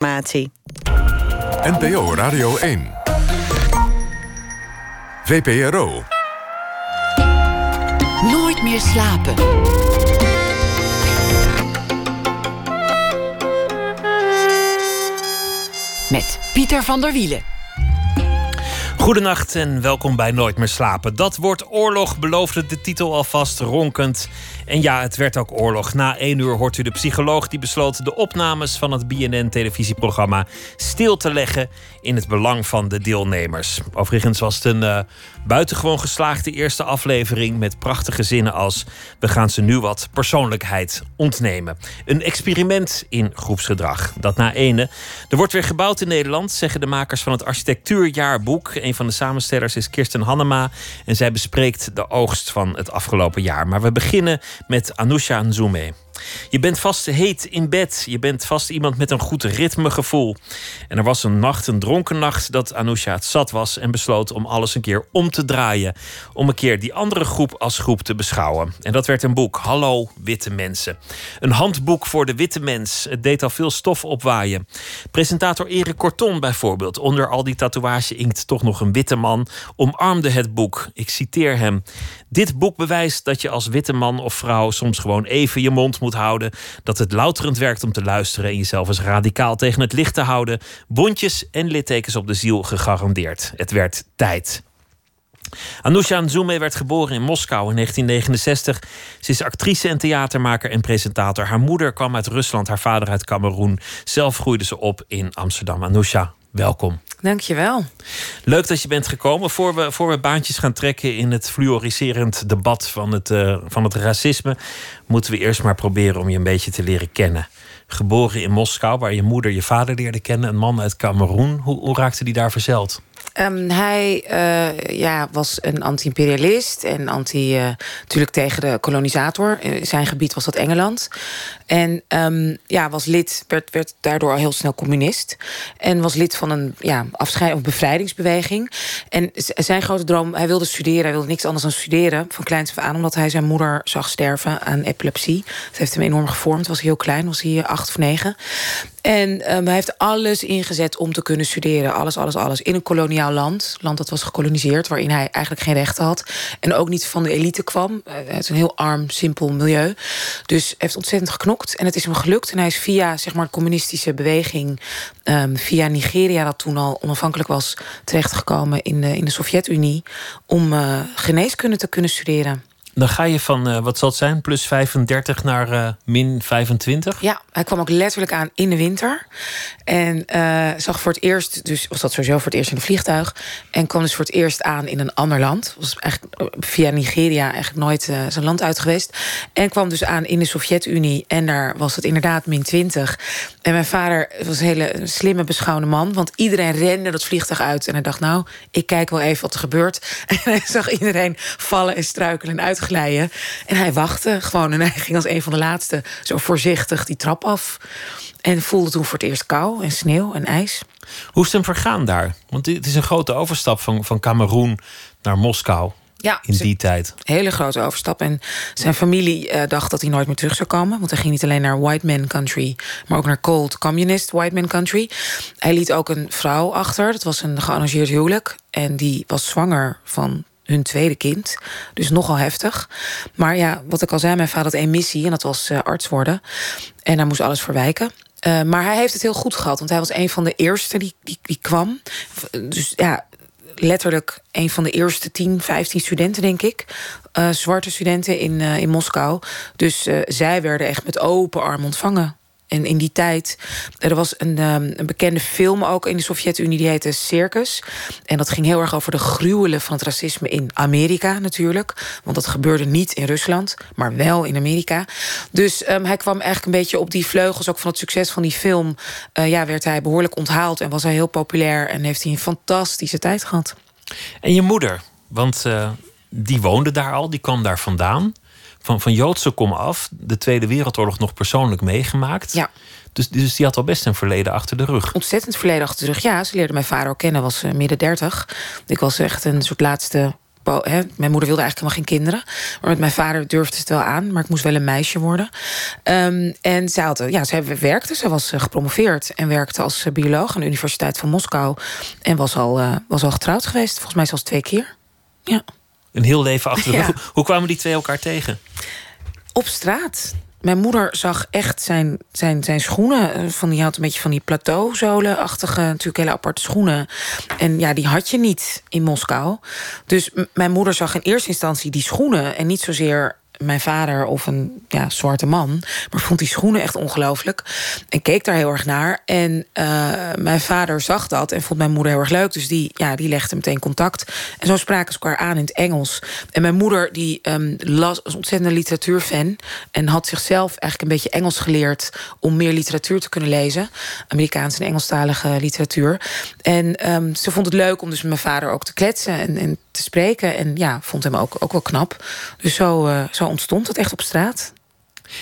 informatie. NPO Radio 1. VPRO. Nooit meer slapen. Met Pieter van der Wielen. Goedenacht en welkom bij Nooit meer slapen. Dat wordt oorlog, beloofde de titel alvast ronkend. En ja, het werd ook oorlog. Na één uur hoort u de psycholoog die besloot de opnames van het BNN-televisieprogramma stil te leggen in het belang van de deelnemers. Overigens was het een uh, buitengewoon geslaagde eerste aflevering met prachtige zinnen als: We gaan ze nu wat persoonlijkheid ontnemen. Een experiment in groepsgedrag. Dat na ene. Er wordt weer gebouwd in Nederland, zeggen de makers van het architectuurjaarboek. Een van de samenstellers is Kirsten Hannema en zij bespreekt de oogst van het afgelopen jaar. Maar we beginnen met Anousha Nzume. Je bent vast heet in bed. Je bent vast iemand met een goed ritmegevoel. En er was een nacht, een dronken nacht, dat Anousha het zat was en besloot om alles een keer om te draaien. Om een keer die andere groep als groep te beschouwen. En dat werd een boek, Hallo Witte Mensen. Een handboek voor de witte mens. Het deed al veel stof opwaaien. Presentator Erik Corton bijvoorbeeld, onder al die tatoeage inkt toch nog een witte man, omarmde het boek. Ik citeer hem. Dit boek bewijst dat je als witte man of vrouw soms gewoon even je mond moet houden. Dat het louterend werkt om te luisteren en jezelf eens radicaal tegen het licht te houden. Bondjes en littekens op de ziel gegarandeerd. Het werd tijd. Anousha Nzume werd geboren in Moskou in 1969. Ze is actrice en theatermaker en presentator. Haar moeder kwam uit Rusland, haar vader uit Cameroen. Zelf groeide ze op in Amsterdam. Anousha, welkom. Dankjewel. Leuk dat je bent gekomen. Voor we, voor we baantjes gaan trekken in het fluoriserend debat van het, uh, van het racisme, moeten we eerst maar proberen om je een beetje te leren kennen. Geboren in Moskou, waar je moeder je vader leerde kennen, een man uit Cameroen. Hoe, hoe raakte die daar verzeld? Um, hij uh, ja, was een anti-imperialist en anti, uh, natuurlijk tegen de kolonisator. In zijn gebied was dat Engeland. En um, ja, was lid, werd, werd daardoor al heel snel communist. En was lid van een ja, afscheid, of bevrijdingsbeweging. En zijn grote droom, hij wilde studeren, hij wilde niks anders dan studeren. Van kleins af aan, omdat hij zijn moeder zag sterven aan epilepsie. Dat heeft hem enorm gevormd. Was heel klein, was hij acht of negen. En um, hij heeft alles ingezet om te kunnen studeren. Alles, alles, alles. In een koloniaal land. Land dat was gekoloniseerd, waarin hij eigenlijk geen rechten had. En ook niet van de elite kwam. Uh, het is een heel arm, simpel milieu. Dus heeft ontzettend geknokt. En het is hem gelukt. En hij is via zeg maar, de communistische beweging... Um, via Nigeria, dat toen al onafhankelijk was... terechtgekomen in de, in de Sovjet-Unie... om uh, geneeskunde te kunnen studeren. Dan ga je van, uh, wat zal het zijn, plus 35 naar uh, min 25? Ja, hij kwam ook letterlijk aan in de winter. En uh, zag voor het eerst, dus was dat sowieso voor het eerst in een vliegtuig. En kwam dus voor het eerst aan in een ander land. Was eigenlijk via Nigeria eigenlijk nooit zijn land uit geweest. En kwam dus aan in de Sovjet-Unie. En daar was het inderdaad min 20. En mijn vader was een hele slimme, beschouwende man. Want iedereen rende dat vliegtuig uit. En hij dacht, nou, ik kijk wel even wat er gebeurt. En hij zag iedereen vallen en struikelen en En hij wachtte gewoon. En hij ging als een van de laatste zo voorzichtig die trap af. En voelde toen voor het eerst kou en sneeuw en ijs. Hoe is het hem vergaan daar? Want het is een grote overstap van, van Cameroen naar Moskou. Ja, in die tijd. Hele grote overstap. En zijn familie uh, dacht dat hij nooit meer terug zou komen. Want hij ging niet alleen naar White Man Country, maar ook naar Cold Communist White Man Country. Hij liet ook een vrouw achter. Dat was een gearrangeerd huwelijk. En die was zwanger van hun tweede kind. Dus nogal heftig. Maar ja, wat ik al zei, mijn vader had één missie en dat was uh, arts worden. En daar moest alles verwijken. Uh, maar hij heeft het heel goed gehad, want hij was een van de eerste die, die, die kwam. Dus ja, letterlijk een van de eerste 10, 15 studenten, denk ik. Uh, zwarte studenten in, in Moskou. Dus zij werden echt met open arm ontvangen. En in die tijd, er was een, um, een bekende film ook in de Sovjet-Unie, die heette Circus. En dat ging heel erg over de gruwelen van het racisme in Amerika natuurlijk. Want dat gebeurde niet in Rusland, maar wel in Amerika. Dus um, hij kwam eigenlijk een beetje op die vleugels ook van het succes van die film. Uh, ja, werd hij behoorlijk onthaald en was hij heel populair en heeft hij een fantastische tijd gehad. En je moeder, want uh, die woonde daar al, die kwam daar vandaan van, van Joodse kom af, de Tweede Wereldoorlog nog persoonlijk meegemaakt. Ja. Dus, dus die had al best een verleden achter de rug. Ontzettend verleden achter de rug. Ja, ze leerde mijn vader ook kennen, was uh, midden dertig. Ik was echt een soort laatste Hè, mijn moeder wilde eigenlijk helemaal geen kinderen. Maar met mijn vader durfde ze het wel aan. Maar ik moest wel een meisje worden. Um, en zij, had, ja, zij werkte. Ze was gepromoveerd en werkte als bioloog aan de Universiteit van Moskou. En was al, uh, was al getrouwd geweest. Volgens mij zelfs twee keer. Ja. Een heel leven achter de rug. Hoe kwamen die twee elkaar tegen? Op straat. Mijn moeder zag echt zijn, zijn, zijn schoenen. Eh, van, die had een beetje van die plateauzolenachtige, natuurlijk hele aparte schoenen. En ja, die had je niet in Moskou. Dus mijn moeder zag in eerste instantie die schoenen en niet zozeer mijn vader of een ja, zwarte man. Maar vond die schoenen echt ongelooflijk. En keek daar heel erg naar. En uh, mijn vader zag dat en vond mijn moeder heel erg leuk. Dus die, ja, die legde meteen contact. En zo spraken ze elkaar aan in het Engels. En mijn moeder die um, was ontzettend literatuurfan. En had zichzelf eigenlijk een beetje Engels geleerd... om meer literatuur te kunnen lezen. Amerikaanse en Engelstalige literatuur. En um, ze vond het leuk om dus met mijn vader ook te kletsen en, en te spreken. En ja, vond hem ook, ook wel knap. Dus zo, uh, zo ontstond het echt op straat.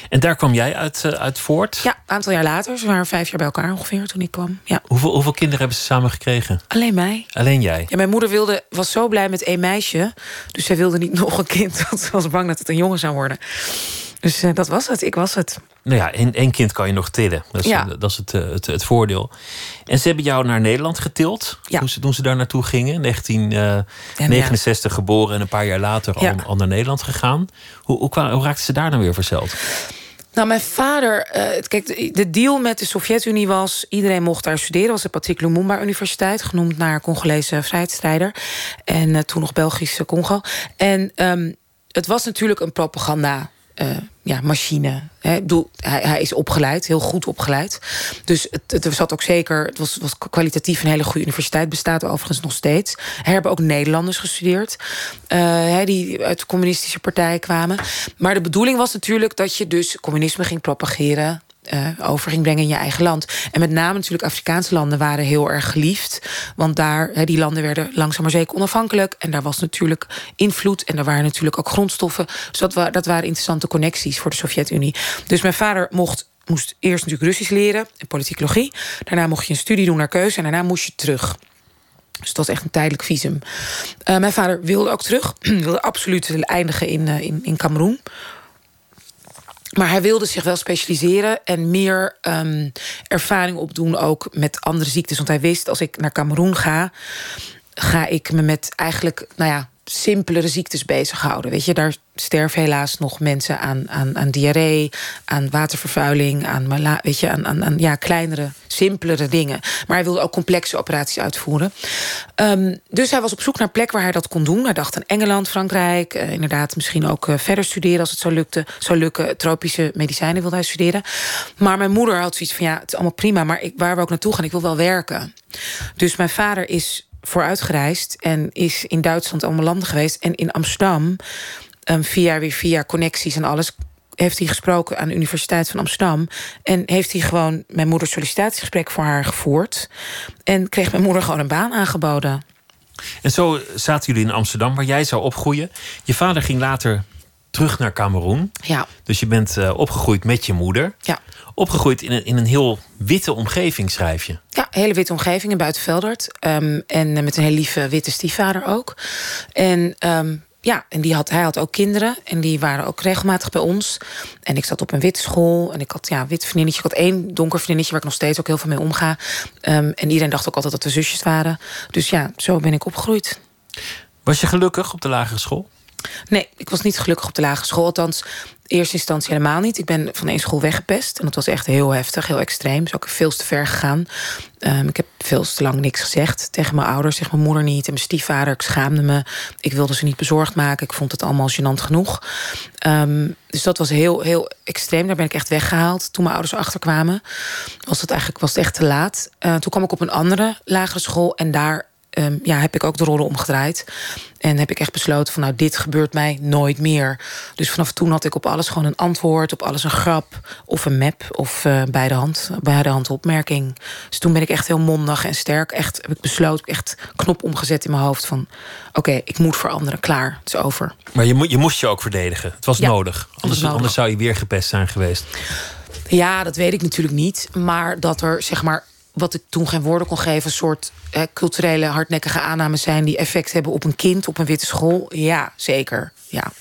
En daar kwam jij uit, uh, uit voort? Ja, een aantal jaar later. Ze waren vijf jaar bij elkaar ongeveer toen ik kwam. Ja. Hoeveel, hoeveel kinderen hebben ze samen gekregen? Alleen mij. Alleen jij? Ja, mijn moeder wilde, was zo blij met één meisje. Dus zij wilde niet nog een kind. Want ze was bang dat het een jongen zou worden. Dus uh, dat was het. Ik was het. Nou ja, één, kind kan je nog tillen. Dat is, Ja. dat is het, eh, het, het voordeel. En ze hebben jou naar Nederland getild. Ja. Toen, ze, toen ze daar naartoe gingen. 1969 geboren en een paar jaar later al, naar Nederland gegaan. Hoe, hoe, hoe raakten ze daar dan weer verzeld? Nou, mijn vader... eh, kijk, de, de deal met de Sovjet-Unie was... iedereen mocht daar studeren. was de Patrick Lumumba Universiteit. Genoemd naar Congolese vrijheidsstrijder. En eh, toen nog Belgische Congo. En ehm, het was natuurlijk een propaganda... eh, ja, machine. Hè. Hij, hij is opgeleid, heel goed opgeleid. Dus het, het zat ook zeker, het was, was kwalitatief een hele goede universiteit, bestaat overigens nog steeds. Er hebben ook Nederlanders gestudeerd, eh, hè, die uit de communistische partij kwamen. Maar de bedoeling was natuurlijk dat je dus communisme ging propageren eh, over ging brengen in je eigen land. En met name natuurlijk Afrikaanse landen waren heel erg geliefd. Want daar, die landen werden langzaam maar zeker onafhankelijk. En daar was natuurlijk invloed. En er waren natuurlijk ook grondstoffen. Dus dat, dat waren interessante connecties voor de Sovjet-Unie. Dus mijn vader mocht, moest eerst natuurlijk Russisch leren en politicologie. Daarna mocht je een studie doen naar keuze. En daarna moest je terug. Dus dat was echt een tijdelijk visum. Eh, mijn vader wilde ook terug. wilde absoluut eindigen in, eh, in, in Cameroen. Maar hij wilde zich wel specialiseren en meer um, ervaring opdoen ook met andere ziektes. Want hij wist, als ik naar Cameroen ga, ga ik me met eigenlijk, nou ja, simpelere ziektes bezighouden. Weet je, daar sterven helaas nog mensen aan, aan, aan diarree, aan watervervuiling, aan, weet je, aan, aan, aan ja, kleinere, simpelere dingen. Maar hij wilde ook complexe operaties uitvoeren. Um, dus hij was op zoek naar plek waar hij dat kon doen. Hij dacht aan Engeland, Frankrijk, uh, inderdaad misschien ook uh, verder studeren als het zou, lukte, zou lukken. Tropische medicijnen wilde hij studeren. Maar mijn moeder had zoiets van ja, het is allemaal prima, maar ik, waar we ook naartoe gaan, ik wil wel werken. Dus mijn vader is vooruitgereisd en is in Duitsland allemaal landen geweest. En in Amsterdam, um, via weer via connecties en alles, heeft hij gesproken aan de Universiteit van Amsterdam. En heeft hij gewoon mijn moeders sollicitatiegesprek voor haar gevoerd. En kreeg mijn moeder gewoon een baan aangeboden. En zo zaten jullie in Amsterdam, waar jij zou opgroeien. Je vader ging later terug naar Cameroen. Ja. Dus je bent uh, opgegroeid met je moeder. Ja. Opgegroeid in een, in een heel witte omgeving, schrijf je. Ja, een hele witte omgeving in Buitenveldert. Um, en met een hele lieve witte stiefvader ook. En um, ja, en die had, hij had ook kinderen. En die waren ook regelmatig bij ons. En ik zat op een witte school. En ik had ja, wit vriendinnetje. Ik had één donker vriendinnetje waar ik nog steeds ook heel veel mee omga. Um, en iedereen dacht ook altijd dat we zusjes waren. Dus ja, zo ben ik opgegroeid. Was je gelukkig op de lagere school? Nee, ik was niet gelukkig op de lagere school. Althans, in eerste instantie helemaal niet. Ik ben van één school weggepest. En dat was echt heel heftig, heel extreem. Is ook veel te ver gegaan. Um, ik heb veel te lang niks gezegd tegen mijn ouders, tegen mijn moeder niet. En mijn stiefvader, ik schaamde me. Ik wilde ze niet bezorgd maken. Ik vond het allemaal gênant genoeg. Um, dus dat was heel, heel extreem. Daar ben ik echt weggehaald. Toen mijn ouders achterkwamen, was het eigenlijk was het echt te laat. Uh, toen kwam ik op een andere lagere school. En daar um, ja, heb ik ook de rollen omgedraaid. En heb ik echt besloten van nou, dit gebeurt mij nooit meer. Dus vanaf toen had ik op alles gewoon een antwoord, op alles een grap of een map of uh, bij de hand, bij de hand opmerking. Dus toen ben ik echt heel mondig en sterk. Echt heb ik besloten, echt knop omgezet in mijn hoofd van oké, okay, ik moet veranderen, klaar, het is over. Maar je, je moest je ook verdedigen. Het was ja, nodig. Anders, nodig. anders zou je weer gepest zijn geweest. Ja, dat weet ik natuurlijk niet. Maar dat er zeg maar wat ik toen geen woorden kon geven, een soort hè, culturele hardnekkige aannames zijn die effect hebben op een kind op een witte school. Ja, zeker. Ja.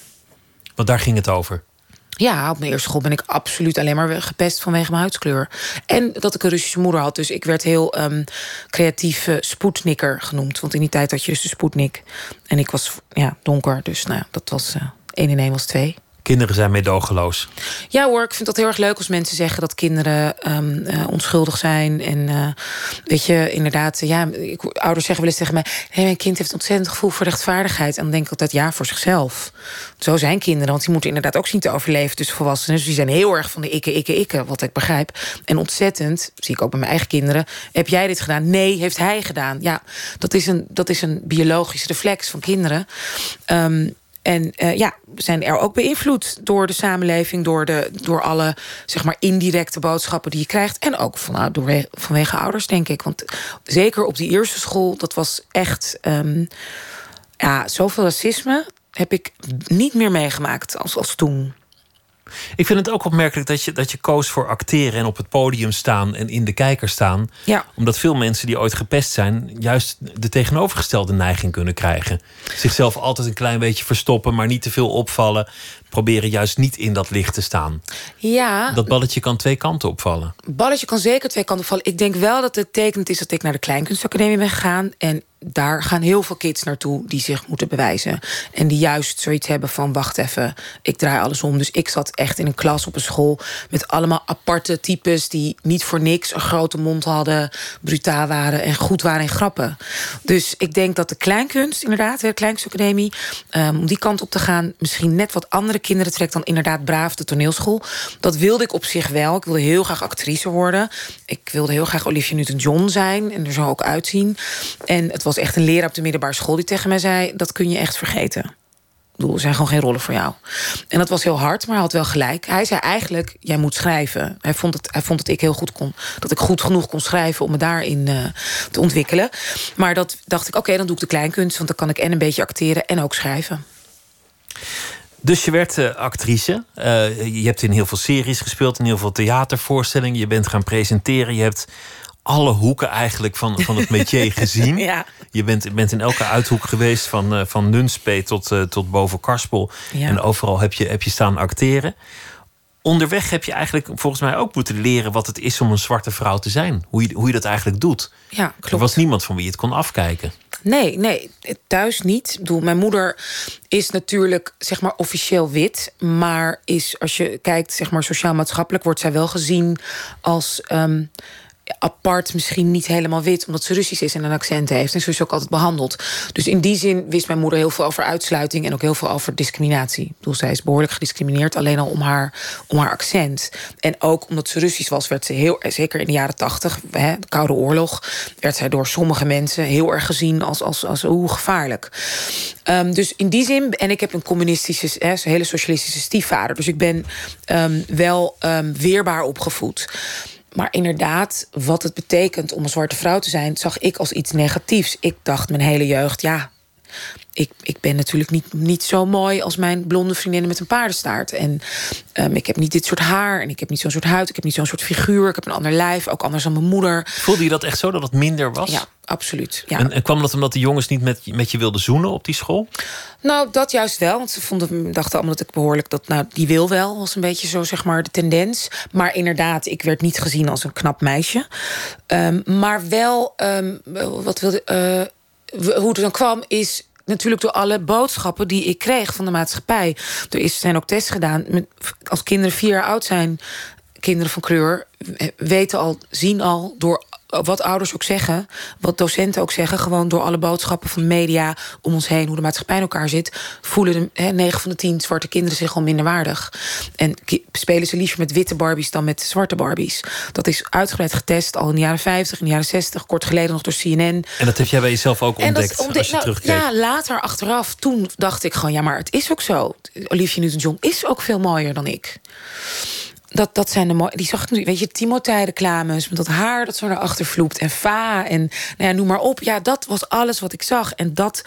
Want daar ging het over. Ja, op mijn eerste school ben ik absoluut alleen maar gepest vanwege mijn huidskleur. En dat ik een Russische moeder had. Dus ik werd heel um, creatief uh, spoednikker genoemd. Want in die tijd had je dus de spoednik. En ik was ja, donker, dus nou, dat was uh, 1 in 1 was 2. Kinderen zijn meedogenloos. Ja hoor, ik vind dat heel erg leuk als mensen zeggen dat kinderen um, uh, onschuldig zijn. En uh, weet je, inderdaad, ja, ik, ouders zeggen wel eens tegen mij: mijn kind heeft ontzettend gevoel voor rechtvaardigheid. En dan denk ik altijd ja, voor zichzelf. Zo zijn kinderen, want die moeten inderdaad ook zien te overleven tussen volwassenen. Dus die zijn heel erg van de ikke, ikke, ikke, wat ik begrijp. En ontzettend, zie ik ook bij mijn eigen kinderen: heb jij dit gedaan? Nee, heeft hij gedaan. Ja, dat is een, dat is een biologisch reflex van kinderen. Um, en uh, ja, zijn er ook beïnvloed door de samenleving, door, de, door alle zeg maar, indirecte boodschappen die je krijgt. En ook van, door, vanwege ouders, denk ik. Want zeker op die eerste school, dat was echt um, ja, zoveel racisme heb ik niet meer meegemaakt als, als toen. Ik vind het ook opmerkelijk dat je, dat je koos voor acteren en op het podium staan en in de kijker staan. Ja. Omdat veel mensen die ooit gepest zijn, juist de tegenovergestelde neiging kunnen krijgen. Zichzelf altijd een klein beetje verstoppen, maar niet te veel opvallen. Proberen juist niet in dat licht te staan. Ja. Dat balletje kan twee kanten opvallen. Balletje kan zeker twee kanten opvallen. Ik denk wel dat het tekent is dat ik naar de Kleinkunstacademie ben gegaan. En daar gaan heel veel kids naartoe die zich moeten bewijzen. En die juist zoiets hebben van: wacht even, ik draai alles om. Dus ik zat echt in een klas op een school met allemaal aparte types die niet voor niks een grote mond hadden, brutaal waren en goed waren in grappen. Dus ik denk dat de kleinkunst, inderdaad, de Kleinkunstacademie, um, om die kant op te gaan, misschien net wat andere kinderen trekt dan inderdaad braaf de toneelschool. Dat wilde ik op zich wel. Ik wilde heel graag actrice worden. Ik wilde heel graag Olivia Newton-John zijn en er zo ook uitzien. En het was echt een leraar op de middelbare school die tegen mij zei: dat kun je echt vergeten. Ik er zijn gewoon geen rollen voor jou. En dat was heel hard, maar hij had wel gelijk. Hij zei eigenlijk, jij moet schrijven. Hij vond, het, hij vond dat ik heel goed kon. Dat ik goed genoeg kon schrijven om me daarin uh, te ontwikkelen. Maar dat dacht ik, oké, dan doe ik de kleinkunst. Want dan kan ik en een beetje acteren en ook schrijven. Dus je werd uh, actrice. Uh, je hebt in heel veel series gespeeld, in heel veel theatervoorstellingen. Je bent gaan presenteren. Je hebt alle hoeken eigenlijk van, van het métier gezien. Ja. Je bent, bent in elke uithoek geweest, van, uh, van Nunspeet tot, uh, tot boven Karspel. Ja. En overal heb je, heb je staan acteren. Onderweg heb je eigenlijk volgens mij ook moeten leren wat het is om een zwarte vrouw te zijn. Hoe je, hoe je dat eigenlijk doet. Ja, klopt. Er was niemand van wie je het kon afkijken. Nee, nee, thuis niet. Ik bedoel, mijn moeder is natuurlijk zeg maar officieel wit, maar is als je kijkt zeg maar sociaal-maatschappelijk wordt zij wel gezien als um, apart, misschien niet helemaal wit, omdat ze Russisch is en een accent heeft. En zo is ook altijd behandeld. Dus in die zin wist mijn moeder heel veel over uitsluiting en ook heel veel over discriminatie. Ik bedoel, zij is behoorlijk gediscrimineerd, alleen al om haar, om haar accent. En ook omdat ze Russisch was, werd ze heel, zeker in de jaren tachtig, de Koude Oorlog, werd zij door sommige mensen heel erg gezien als, als, als hoe gevaarlijk. Um, dus in die zin, en ik heb een communistische, hè, hele socialistische stiefvader. Dus ik ben um, wel um, weerbaar opgevoed. Maar inderdaad, wat het betekent om een zwarte vrouw te zijn, zag ik als iets negatiefs. Ik dacht mijn hele jeugd, ja, ik, ik ben natuurlijk niet, niet zo mooi als mijn blonde vriendinnen met een paardenstaart. En um, ik heb niet dit soort haar en ik heb niet zo'n soort huid, ik heb niet zo'n soort figuur, ik heb een ander lijf, ook anders dan mijn moeder. Voelde je dat echt zo dat het minder was? Ja, absoluut. Ja. En, en kwam dat omdat de jongens niet met, met je wilden zoenen op die school? Nou, dat juist wel. Want ze vonden, dachten allemaal dat ik behoorlijk dat. Nou, die wil wel, was een beetje zo, zeg maar, de tendens. Maar inderdaad, ik werd niet gezien als een knap meisje. Um, maar wel, um, wat wilde. Uh, hoe het dan kwam, is natuurlijk door alle boodschappen die ik kreeg van de maatschappij. Er is, zijn ook tests gedaan. Als kinderen vier jaar oud zijn, kinderen van kleur, weten al, zien al door wat ouders ook zeggen, wat docenten ook zeggen, gewoon door alle boodschappen van de media om ons heen, hoe de maatschappij in elkaar zit, voelen de, 9 van de 10 zwarte kinderen zich al minderwaardig. En spelen ze liever met witte Barbies dan met zwarte Barbies. Dat is uitgebreid getest al in de jaren 50, in de jaren 60, kort geleden nog door CNN. En dat heb jij bij jezelf ook ontdekt, ontdek, als je nou, terugkeek? Ja, later achteraf, toen dacht ik gewoon, ja, maar het is ook zo. Olivia Newton-John is ook veel mooier dan ik. Dat, dat zijn de mooie. Die zag ik nu. Weet je, Timothée-reclames met dat haar dat zo naar achter vloept. En va en nou ja, noem maar op. Ja, dat was alles wat ik zag. En dat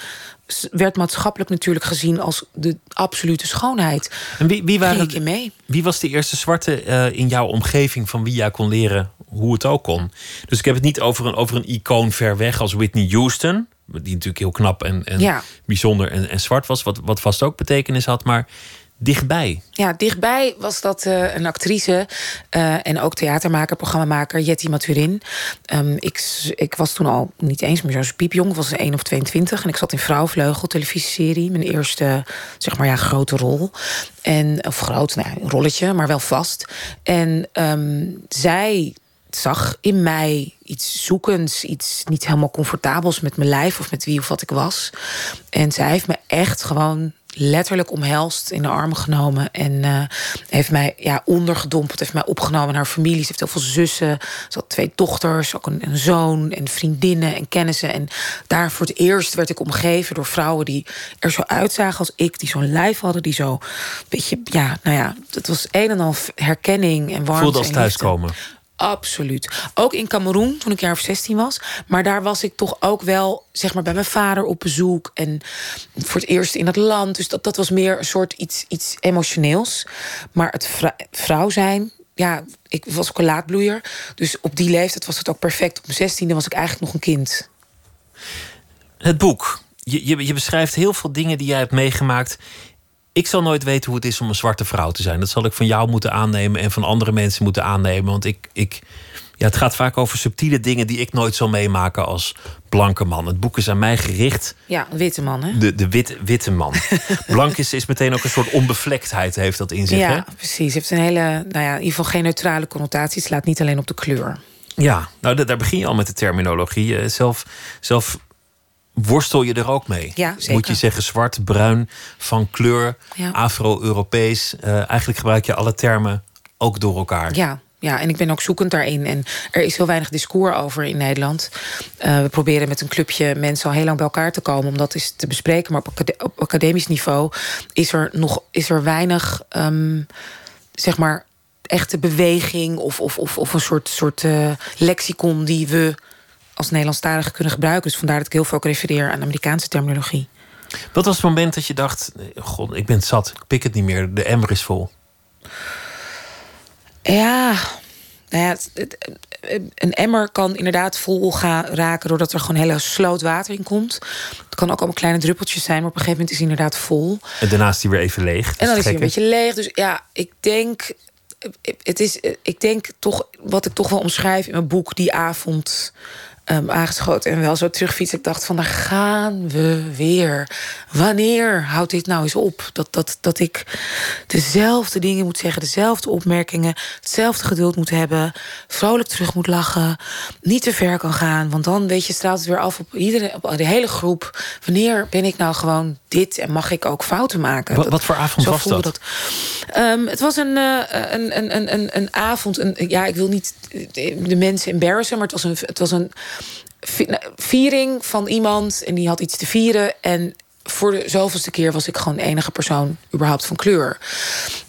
werd maatschappelijk natuurlijk gezien als de absolute schoonheid. En wie, wie, waren, ik mee. wie was de eerste zwarte eh, in jouw omgeving van wie jij kon leren hoe het ook kon? Dus ik heb het niet over een, over een icoon ver weg als Whitney Houston. Die natuurlijk heel knap en, en Ja. bijzonder en, en zwart was. Wat, wat vast ook betekenis had. Maar dichtbij. Ja, dichtbij was dat eh, een actrice eh, en ook theatermaker, programmamaker Jetty Maturin. Ehm, ik, ik was toen al niet eens meer zo piepjong, was 1 of 22 en ik zat in Vrouwvleugel, televisieserie, mijn eerste zeg maar ja, grote rol. En, of groot, nou, een rolletje, maar wel vast. En ehm, zij zag in mij iets zoekends, iets niet helemaal comfortabels met mijn lijf of met wie of wat ik was. En zij heeft me echt gewoon letterlijk omhelst, in de armen genomen en eh, heeft mij ja, ondergedompeld, heeft mij opgenomen in haar familie. Ze heeft heel veel zussen, ze had twee dochters, ook een, een zoon en vriendinnen en kennissen. En daar voor het eerst werd ik omgeven door vrouwen die er zo uitzagen als ik, die zo'n lijf hadden, die zo, beetje, ja, nou ja, het was een en al herkenning en warmte. Voelde als en liefde. Absoluut. Ook in Cameroen, toen ik jaar of 16 was. Maar daar was ik toch ook wel, zeg maar, bij mijn vader op bezoek. En voor het eerst in het land. Dus dat, dat was meer een soort iets, iets emotioneels. Maar het vrou- vrouw zijn, ja, ik was ook een laadbloeier. Dus op die leeftijd was het ook perfect. Op mijn 16e was ik eigenlijk nog een kind. Het boek. Je, je, je beschrijft heel veel dingen die jij hebt meegemaakt. Ik zal nooit weten hoe het is om een zwarte vrouw te zijn. Dat zal ik van jou moeten aannemen en van andere mensen moeten aannemen. Want ik, ik, ja, het gaat vaak over subtiele dingen die ik nooit zal meemaken als blanke man. Het boek is aan mij gericht. Ja, witte man, hè? De, de wit, witte man. Blank is, is meteen ook een soort onbevlektheid, heeft dat in zich. hè? Ja, precies. Het heeft een hele, nou ja, in ieder geval geen neutrale connotatie. Het slaat niet alleen op de kleur. Ja, nou da- daar begin je al met de terminologie. Eh, Zelf, zelf worstel je er ook mee. Ja, zeker. Moet je zeggen zwart, bruin, van kleur, Ja. Afro-Europees. Eh, eigenlijk gebruik je alle termen ook door elkaar. Ja, ja, en ik ben ook zoekend daarin. En er is heel weinig discours over in Nederland. Eh, we proberen met een clubje mensen al heel lang bij elkaar te komen om dat eens te bespreken. Maar op academisch niveau is er nog is er weinig, ehm, zeg maar, echte beweging of, of, of, of een soort, soort eh, lexicon die we als Nederlandstaligen kunnen gebruiken. Dus vandaar dat ik heel veel ook refereer aan Amerikaanse terminologie. Wat was het moment dat je dacht: God, ik ben het zat, ik pik het niet meer, de emmer is vol? Ja, nou ja, het- het- een emmer kan inderdaad vol gaan raken doordat er gewoon hele sloot water in komt. Het kan ook allemaal kleine druppeltjes zijn, maar op een gegeven moment is hij inderdaad vol. En daarna is die weer even leeg. En dan is hij een beetje leeg. Dus ja, ik denk, het is, ik denk toch, wat ik toch wel omschrijf in mijn boek, die avond ehm, aangeschoten en wel zo terugfiets. Ik dacht van, daar gaan we weer. Wanneer houdt dit nou eens op? Dat, dat, dat ik dezelfde dingen moet zeggen, dezelfde opmerkingen, hetzelfde geduld moet hebben, vrolijk terug moet lachen, niet te ver kan gaan. Want dan, weet je, straalt het weer af op iedereen, op de hele groep. Wanneer ben ik nou gewoon dit en mag ik ook fouten maken? Wat, Dat- wat voor avond was voelde dat? Ehm, het was een, eh, een, een, een, een, een avond. Een, ja, ik wil niet de mensen embarrassen, maar het was een, het was een viering van iemand en die had iets te vieren. En voor de zoveelste keer was ik gewoon de enige persoon überhaupt van kleur.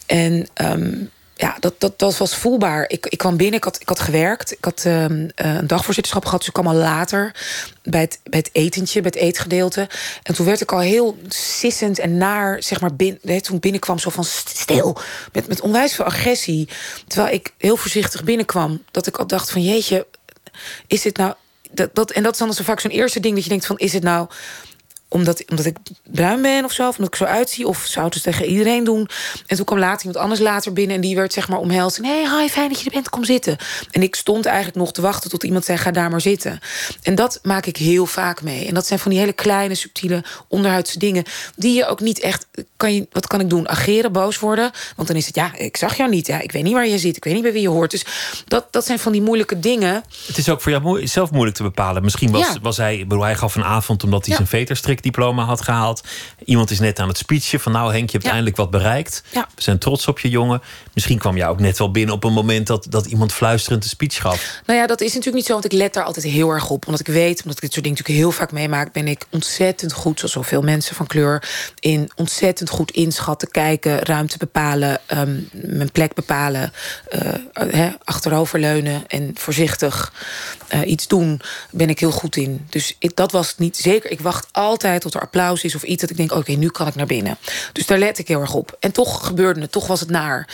En ehm, ja, dat, dat, dat was voelbaar. Ik, ik kwam binnen, ik had, ik had gewerkt. Ik had eh, een dagvoorzitterschap gehad. Dus ik kwam al later bij het, bij het etentje, bij het eetgedeelte. En toen werd ik al heel sissend en naar, zeg maar, bin, nee, toen binnenkwam, zo van stil. Met, met onwijs veel agressie. Terwijl ik heel voorzichtig binnenkwam. Dat ik al dacht van, jeetje, is dit nou... Dat, dat, en dat is dan zo vaak zo'n eerste ding dat je denkt van... is het nou omdat, omdat ik bruin ben of zo, of omdat ik zo uitzie... of zou het dus tegen iedereen doen. En toen kwam later iemand anders later binnen... en die werd zeg maar omhelst. En hey, hi, fijn dat je er bent, kom zitten. En ik stond eigenlijk nog te wachten tot iemand zei... ga daar maar zitten. En dat maak ik heel vaak mee. En dat zijn van die hele kleine, subtiele, onderhuidse dingen... die je ook niet echt... Kan je, wat kan ik doen? Ageren, boos worden? Want dan is het, ja, ik zag jou niet. Ja, ik weet niet waar je zit, ik weet niet bij wie je hoort. Dus dat, dat zijn van die moeilijke dingen... Het is ook voor jou zelf moeilijk te bepalen. Misschien was, Ja. was hij, bedoel, hij gaf een avond omdat hij Ja. zijn veter strikte. Diploma had gehaald. Iemand is net aan het speechen van nou Henk, je hebt Ja. eindelijk wat bereikt. Ja. We zijn trots op je jongen. Misschien kwam jij ook net wel binnen op een moment dat, dat iemand fluisterend de speech gaf. Nou ja, dat is natuurlijk niet zo, want ik let daar altijd heel erg op. Omdat ik weet, omdat ik dit soort dingen natuurlijk heel vaak meemaak... ben ik ontzettend goed, zoals zoveel mensen van kleur... in ontzettend goed inschatten, kijken, ruimte bepalen... ehm, mijn plek bepalen, eh, hè, achteroverleunen en voorzichtig eh, iets doen... ben ik heel goed in. Dus ik, dat was het niet zeker. Ik wacht altijd tot er applaus is of iets... dat ik denk, oké, nu kan ik naar binnen. Dus daar let ik heel erg op. En toch gebeurde het, toch was het naar.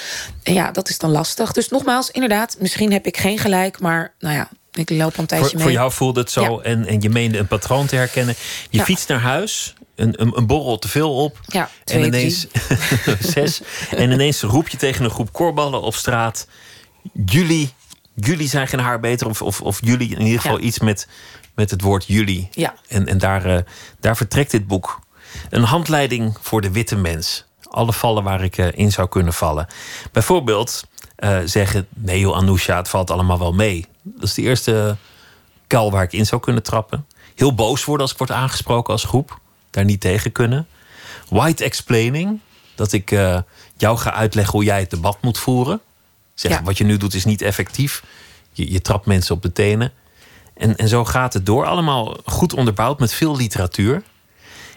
En ja, dat is dan lastig. Dus nogmaals, inderdaad, misschien heb ik geen gelijk... maar nou ja, ik loop al een tijdje Voor, mee. voor jou voelde het zo Ja. en, en je meende een patroon te herkennen. Je Ja. fietst naar huis, een, een, een borrel te veel op. Ja, twee, en ineens zes. En ineens roep je tegen een groep korballen op straat. Jullie, jullie zijn geen haar beter. Of, of, of jullie, in ieder geval Ja. iets met, met het woord jullie. Ja. En, en daar, eh, daar vertrekt dit boek. Een handleiding voor de witte mens. Alle vallen waar ik eh, in zou kunnen vallen. Bijvoorbeeld eh, zeggen: nee, joh, Anousha, het valt allemaal wel mee. Dat is de eerste kuil waar ik in zou kunnen trappen. Heel boos worden als ik word aangesproken als groep. Daar niet tegen kunnen. White explaining. Dat ik jou ga uitleggen hoe jij het debat moet voeren. Zeggen, Ja. wat je nu doet is niet effectief. Je, je trapt mensen op de tenen. En, en zo gaat het door. Allemaal goed onderbouwd met veel literatuur.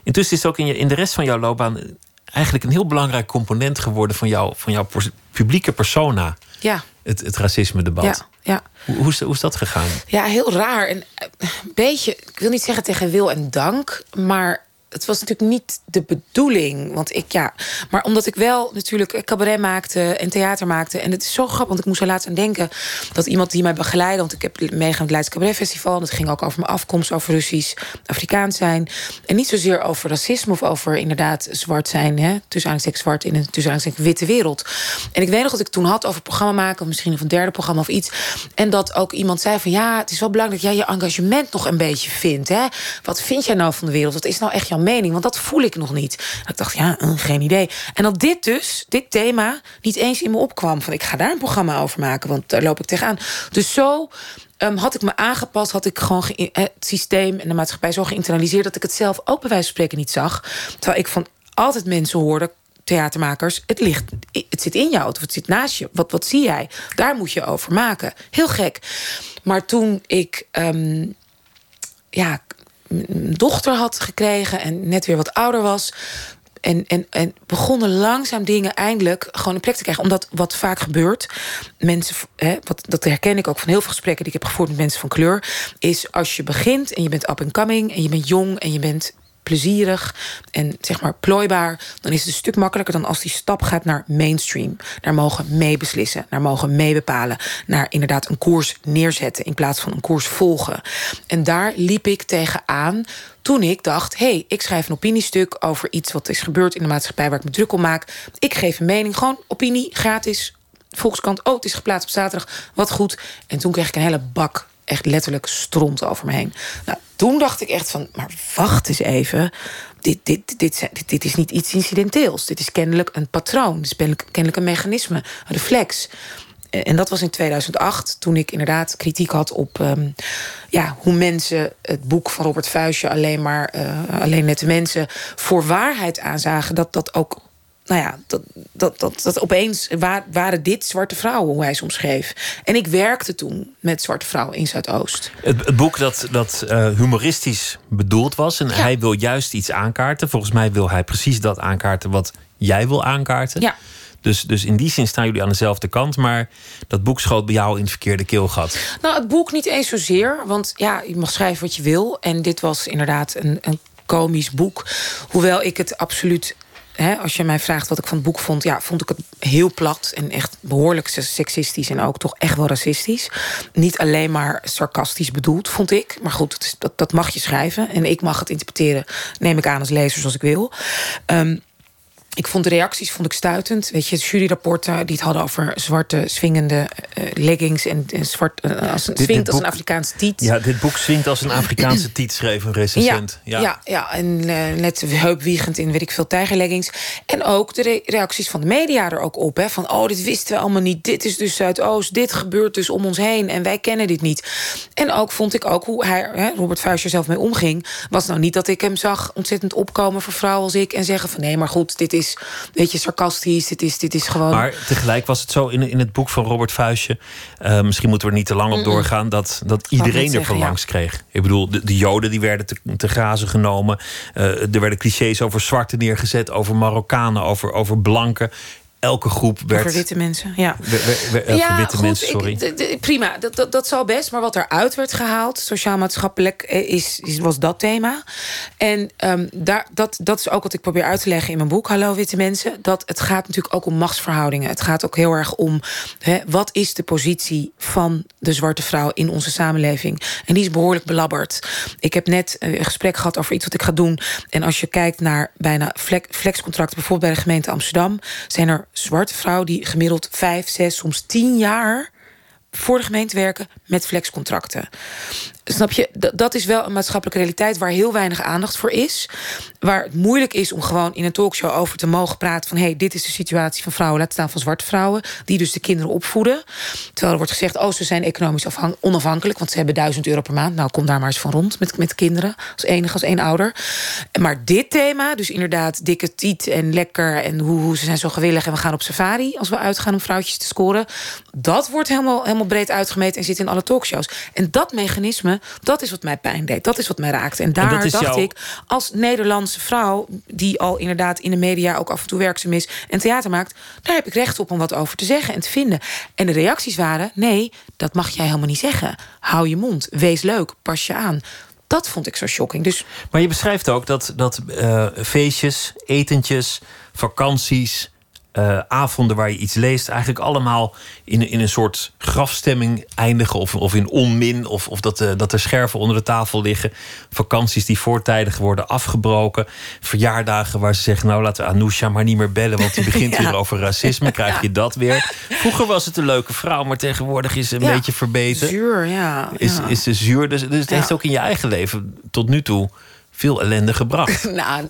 Intussen is het ook in, je, in de rest van jouw loopbaan... eigenlijk een heel belangrijk component geworden... van, jou, van jouw publieke persona. Ja, Het, het racisme-debat. ja, ja. Hoe, hoe, is, hoe is dat gegaan? Ja, heel raar. En eh, een beetje, ik wil niet zeggen tegen wil en dank, maar het was natuurlijk niet de bedoeling. Want ik, ja, maar omdat ik wel natuurlijk cabaret maakte en theater maakte. En het is zo grappig, want ik moest er laatst aan denken dat iemand die mij begeleidde, want ik heb meegegaan met het Leids Cabaret Festival. En dat ging ook over mijn afkomst, over Russisch, Afrikaans zijn. En niet zozeer over racisme of over inderdaad zwart zijn, hè, tussen zwart in een tussen witte wereld. En ik weet nog dat ik toen had over programma maken, of misschien of een derde programma of iets. En dat ook iemand zei van ja, het is wel belangrijk dat jij je engagement nog een beetje vindt. Hè? Wat vind jij nou van de wereld? Wat is nou echt jouw mening? Want dat voel ik nog niet. Ik dacht, ja, eh, geen idee. En dat dit dus, dit thema, niet eens in me opkwam. Van ik ga daar een programma over maken, want daar loop ik tegenaan. Dus zo ehm, had ik me aangepast, had ik gewoon ge- eh, het systeem en de maatschappij zo geïnternaliseerd dat ik het zelf ook bij wijze van spreken niet zag. Terwijl ik van altijd mensen hoorde, theatermakers, het ligt, het zit in jou of het zit naast je. Wat, wat zie jij? Daar moet je over maken. Heel gek. Maar toen ik ehm, ja, een dochter had gekregen en net weer wat ouder was. En, en, en begonnen langzaam dingen eindelijk gewoon een plek te krijgen. Omdat wat vaak gebeurt, mensen, hè, wat, dat herken ik ook van heel veel gesprekken die ik heb gevoerd met mensen van kleur, is als je begint en je bent up and coming en je bent jong en je bent plezierig en zeg maar plooibaar, dan is het een stuk makkelijker dan als die stap gaat naar mainstream. Naar mogen meebeslissen, naar mogen meebepalen, naar inderdaad een koers neerzetten in plaats van een koers volgen. En daar liep ik tegenaan toen ik dacht: hé, hey, ik schrijf een opiniestuk over iets wat is gebeurd in de maatschappij waar ik me druk om maak. Ik geef een mening, gewoon opinie, gratis. Volkskrant, oh, het is geplaatst op zaterdag, wat goed. En toen kreeg ik een hele bak, echt letterlijk stront over me heen. Nou, toen dacht ik echt van, maar wacht eens even. Dit, dit, dit, dit, is niet iets incidenteels. Dit is kennelijk een patroon. Dit is kennelijk een mechanisme, een reflex. En en dat was in 2008, toen ik inderdaad kritiek had op ehm, ja, hoe mensen het boek van Robert Vuijsje alleen maar eh, alleen nette mensen voor waarheid aanzagen. Dat dat ook, nou ja, dat, dat, dat, dat opeens wa- waren dit zwarte vrouwen, hoe hij ze omschreef. En ik werkte toen met zwarte vrouwen in Zuidoost. Het, het boek dat, dat eh, humoristisch bedoeld was. En Ja. hij wil juist iets aankaarten. Volgens mij wil hij precies dat aankaarten wat jij wil aankaarten. Ja. Dus, dus in die zin staan jullie aan dezelfde kant. Maar dat boek schoot bij jou in het verkeerde keelgat. Nou, het boek niet eens zozeer. Want ja, je mag schrijven wat je wil. En dit was inderdaad een, een komisch boek. Hoewel ik het absoluut. Als je mij vraagt wat ik van het boek vond, ja, vond ik het heel plat en echt behoorlijk seksistisch en ook toch echt wel racistisch. Niet alleen maar sarcastisch bedoeld, vond ik. Maar goed, dat, dat mag je schrijven en ik mag het interpreteren, neem ik aan als lezer zoals ik wil. Ehm, ik vond de reacties vond ik stuitend. Weet je, juryrapporten die het hadden over zwarte swingende uh, leggings en, en zwart uh, als een dit, swingt als een Afrikaanse tiet. Ja, dit boek swingt als een Afrikaanse tiet, schreef een recensent. Ja, ja. ja, ja en uh, net heupwiegend in weet ik veel tijgerleggings. En ook de re reacties van de media er ook op. Hè, van, oh, dit wisten we allemaal niet. Dit is dus Zuidoost. Dit gebeurt dus om ons heen. En wij kennen dit niet. En ook vond ik ook hoe hij, hè, Robert Vuijscher zelf mee omging. Was nou niet dat ik hem zag ontzettend opkomen voor vrouwen als ik. En zeggen van, nee, maar goed, dit is weet je, sarcastisch. Dit is, dit is gewoon. Maar tegelijk was het zo in, in het boek van Robert Vuijsje. Uh, misschien moeten we er niet te lang op doorgaan. Dat, dat iedereen er van langs kreeg. Ik bedoel, de, de Joden die werden te, te grazen genomen. Uh, er werden clichés over zwarte neergezet, over Marokkanen, over, over blanken elke groep werd. Witte mensen, ja. ja, witte mensen, sorry. Ik, prima, dat, dat, dat zal best. Maar wat eruit werd gehaald, sociaal-maatschappelijk, eh, is, is, was dat thema. En um, daar, dat, dat is ook wat ik probeer uit te leggen in mijn boek, Hallo Witte Mensen. Dat het gaat natuurlijk ook om machtsverhoudingen. Het gaat ook heel erg om hè, wat is de positie van de zwarte vrouw in onze samenleving. En die is behoorlijk belabberd. Ik heb net een gesprek gehad over iets wat ik ga doen. En als je kijkt naar bijna flexcontracten, bijvoorbeeld bij de gemeente Amsterdam, zijn er zwarte vrouwen die gemiddeld vijf, zes, soms tien jaar voor de gemeente werken met flexcontracten. Snap je? Dat is wel een maatschappelijke realiteit waar heel weinig aandacht voor is. Waar het moeilijk is om gewoon in een talkshow over te mogen praten van hey, dit is de situatie van vrouwen, laat staan van zwarte vrouwen, die dus de kinderen opvoeden. Terwijl er wordt gezegd, oh, ze zijn economisch onafhankelijk, want ze hebben duizend euro per maand. Nou, kom daar maar eens van rond met, met kinderen, als enige, als één ouder. Maar dit thema, dus inderdaad dikke tiet en lekker en hoe, hoe ze zijn zo gewillig en we gaan op safari als we uitgaan om vrouwtjes te scoren, dat wordt helemaal, helemaal breed uitgemeten en zit in alle talkshows. En dat mechanisme dat is wat mij pijn deed. Dat is wat mij raakte. En daar dacht ik, als Nederlandse vrouw... die al inderdaad in de media ook af en toe werkzaam is... en theater maakt, daar heb ik recht op om wat over te zeggen en te vinden. En de reacties waren, nee, dat mag jij helemaal niet zeggen. Hou je mond, wees leuk, pas je aan. Dat vond ik zo shocking. Dus... Maar je beschrijft ook dat, dat uh, feestjes, etentjes, vakanties uh, avonden waar je iets leest, eigenlijk allemaal in, in een soort grafstemming eindigen. Of, of in onmin, of, of dat, uh, dat er scherven onder de tafel liggen. Vakanties die voortijdig worden afgebroken. Verjaardagen waar ze zeggen: Nou, laten we Anousha maar niet meer bellen, want die begint ja. weer over racisme. Krijg je dat weer? Vroeger was het een leuke vrouw, maar tegenwoordig is ze een beetje verbeterd. Zuur, ja. Is, is ze zuur. Dus, dus het heeft ook in je eigen leven tot nu toe veel ellende gebracht. nou,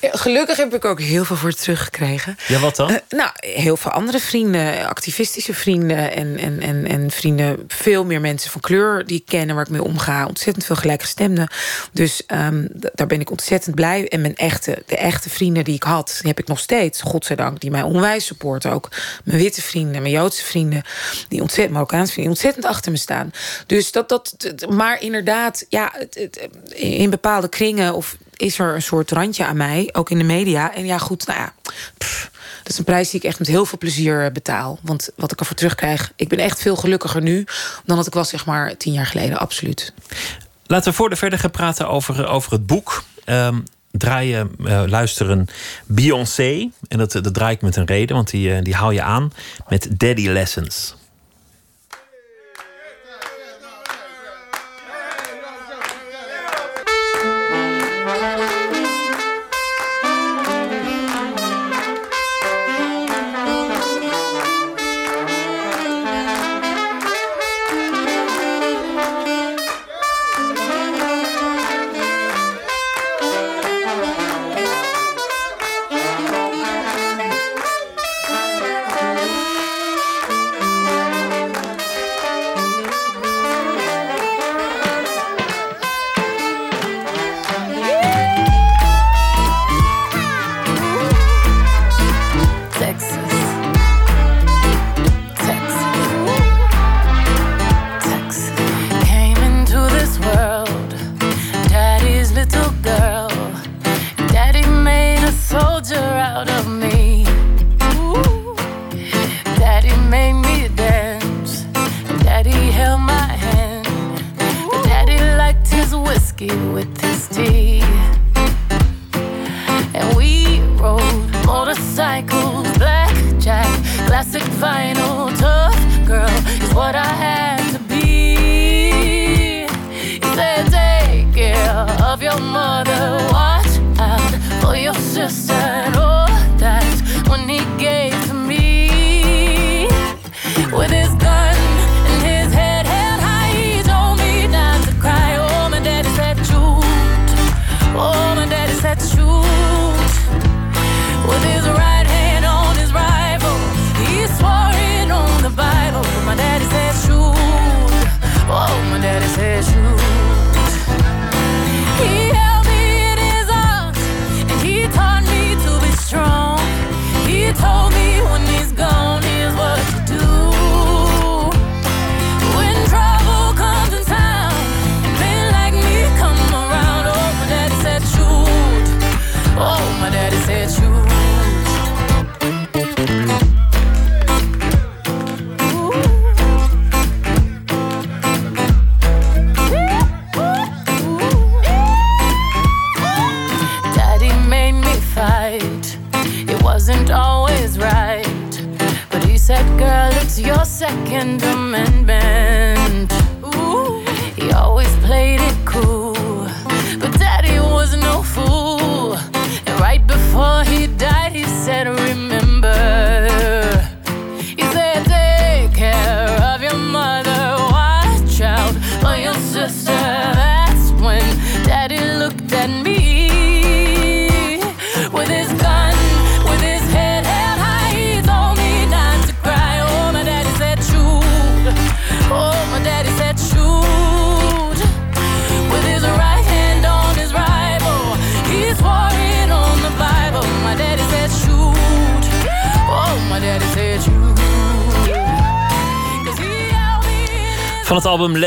gelukkig heb ik ook heel veel voor teruggekregen. Ja, wat dan? Uh, nou, heel veel andere vrienden, activistische vrienden en, en, en, en vrienden, veel meer mensen van kleur die ik ken waar ik mee omga. Ontzettend veel gelijkgestemden. Dus um, daar ben ik ontzettend blij. En mijn echte, de echte vrienden die ik had, die heb ik nog steeds, godzijdank, die mij onwijs supporten. Ook mijn witte vrienden, mijn Joodse vrienden, die ontzettend, Marokkaanse vrienden, ontzettend achter me staan. Dus dat, dat, maar inderdaad, ja, in bepaalde kringen of is er een soort randje aan mij, ook in de media. En ja, goed, nou ja, dat is een prijs die ik echt met heel veel plezier betaal. Want wat ik ervoor terugkrijg, ik ben echt veel gelukkiger nu dan dat ik was, zeg maar, tien jaar geleden, absoluut. Laten we voor de verder gaan praten over, over het boek. Um, draaien, uh, luisteren Beyoncé. En dat, dat draai ik met een reden, want die, die haal je aan met Daddy Lessons.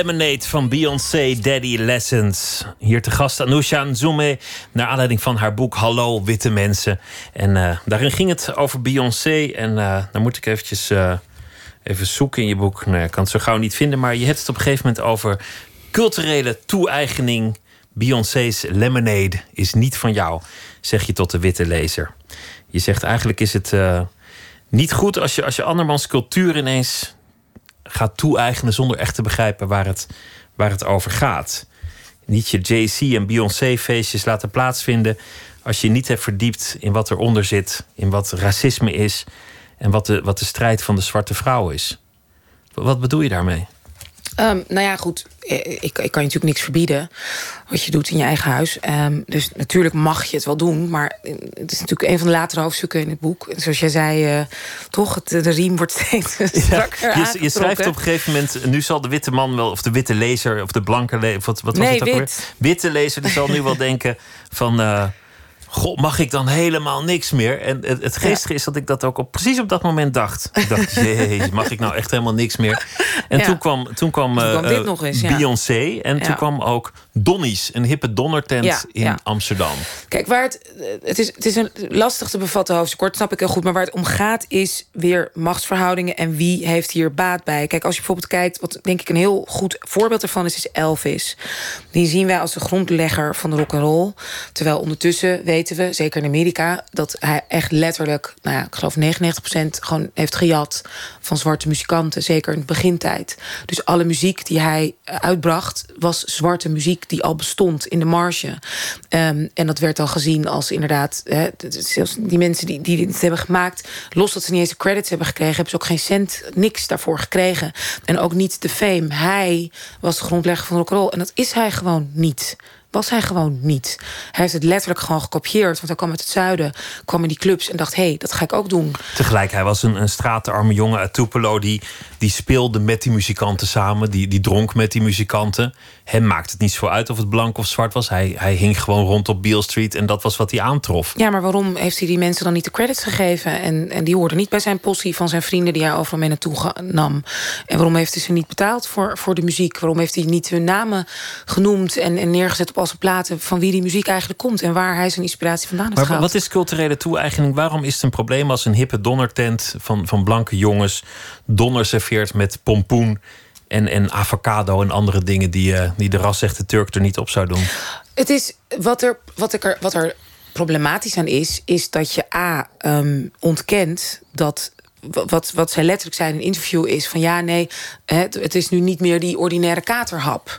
Lemonade van Beyoncé Daddy Lessons. Hier te gast Anousha Nzume. Naar aanleiding van haar boek Hallo Witte Mensen. En eh, daarin ging het over Beyoncé. En eh dan moet ik eventjes eh, even zoeken in je boek. Nou, ik kan het zo gauw niet vinden. Maar je hebt het op een gegeven moment over culturele toe-eigening. Beyoncé's Lemonade is niet van jou, zeg je tot de witte lezer. Je zegt eigenlijk is het niet goed als je, als je andermans cultuur ineens gaat toe-eigenen zonder echt te begrijpen waar het, waar het over gaat. Niet je JC en Beyoncé feestjes laten plaatsvinden als je niet hebt verdiept in wat eronder zit, in wat racisme is en wat de, wat de strijd van de zwarte vrouw is. Wat bedoel je daarmee? Ehm, nou ja, goed. eh, Ik, ik kan je natuurlijk niks verbieden wat je doet in je eigen huis. Ehm, dus natuurlijk mag je het wel doen. Maar eh, het is natuurlijk een van de latere hoofdstukken in het boek. En zoals jij zei, eh, toch, het, de riem wordt steeds strakker je, je schrijft op een gegeven moment, nu zal de witte man wel, of de witte lezer, of de blanke lezer, wat, wat was Nee, het ook wit. Witte lezer, die zal nu wel denken van. God, mag ik dan helemaal niks meer? En het, het geestige is dat ik dat ook op, precies op dat moment dacht. Ik dacht, jee, mag ik nou echt helemaal niks meer? En Ja. toen kwam, toen kwam, Toen kwam eh, dit eh, nog eens, ja. Beyoncé. En toen kwam ook Donnie's, een hippe donnertent Ja, in ja. Amsterdam. Kijk, waar het, eh, het, is, het is een lastig te bevatten hoofdstuk, kort snap ik heel goed. Maar waar het om gaat is weer machtsverhoudingen en wie heeft hier baat bij. Kijk, als je bijvoorbeeld kijkt, wat denk ik een heel goed voorbeeld ervan is, is Elvis. Die zien wij als de grondlegger van de rock and roll. Terwijl ondertussen weten we, zeker in Amerika, dat hij echt letterlijk, nou ja, ik geloof 99% gewoon heeft gejat van zwarte muzikanten. Zeker in de begintijd. Dus alle muziek die hij eh, uitbracht, was zwarte muziek die al bestond in de marge. Ehm, en dat werd al gezien als inderdaad, hè, zelfs die mensen die, die dit hebben gemaakt, los dat ze niet eens de credits hebben gekregen, hebben ze ook geen cent, niks daarvoor gekregen. En ook niet de fame. Hij was de grondlegger van rock'n'roll. En dat is hij gewoon niet. Was hij gewoon niet. Hij heeft het letterlijk gewoon gekopieerd. Want hij kwam uit het zuiden, kwam in die clubs en dacht: hé, hey, dat ga ik ook doen. Tegelijk, hij was een, een straatarme jongen uit Tupelo... Die, die speelde met die muzikanten samen, die, die dronk met die muzikanten. Hem maakte het niet zo uit of het blank of zwart was. Hij, hij hing gewoon rond op Beale Street en dat was wat hij aantrof. Ja, maar waarom heeft hij die mensen dan niet de credits gegeven? En, en die hoorden niet bij zijn possie van zijn vrienden die hij overal mee naartoe nam. En waarom heeft hij ze niet betaald voor, voor de muziek? Waarom heeft hij niet hun namen genoemd en, en neergezet op al zijn platen van wie die muziek eigenlijk komt en waar hij zijn inspiratie vandaan heeft Maar gehaald? wat is culturele toe-eigening? Waarom is het een probleem als een hippe donnertent van, van blanke jongens donder serveert met pompoen en, en avocado en andere dingen die, eh, die de rasechte Turk er niet op zou doen? Het is wat er, wat ik er, wat er problematisch aan is, is dat je A ehm, ontkent dat. Wa- Wat, wat zij letterlijk zei in een interview is van ja, nee, het, het is nu niet meer die ordinaire katerhap.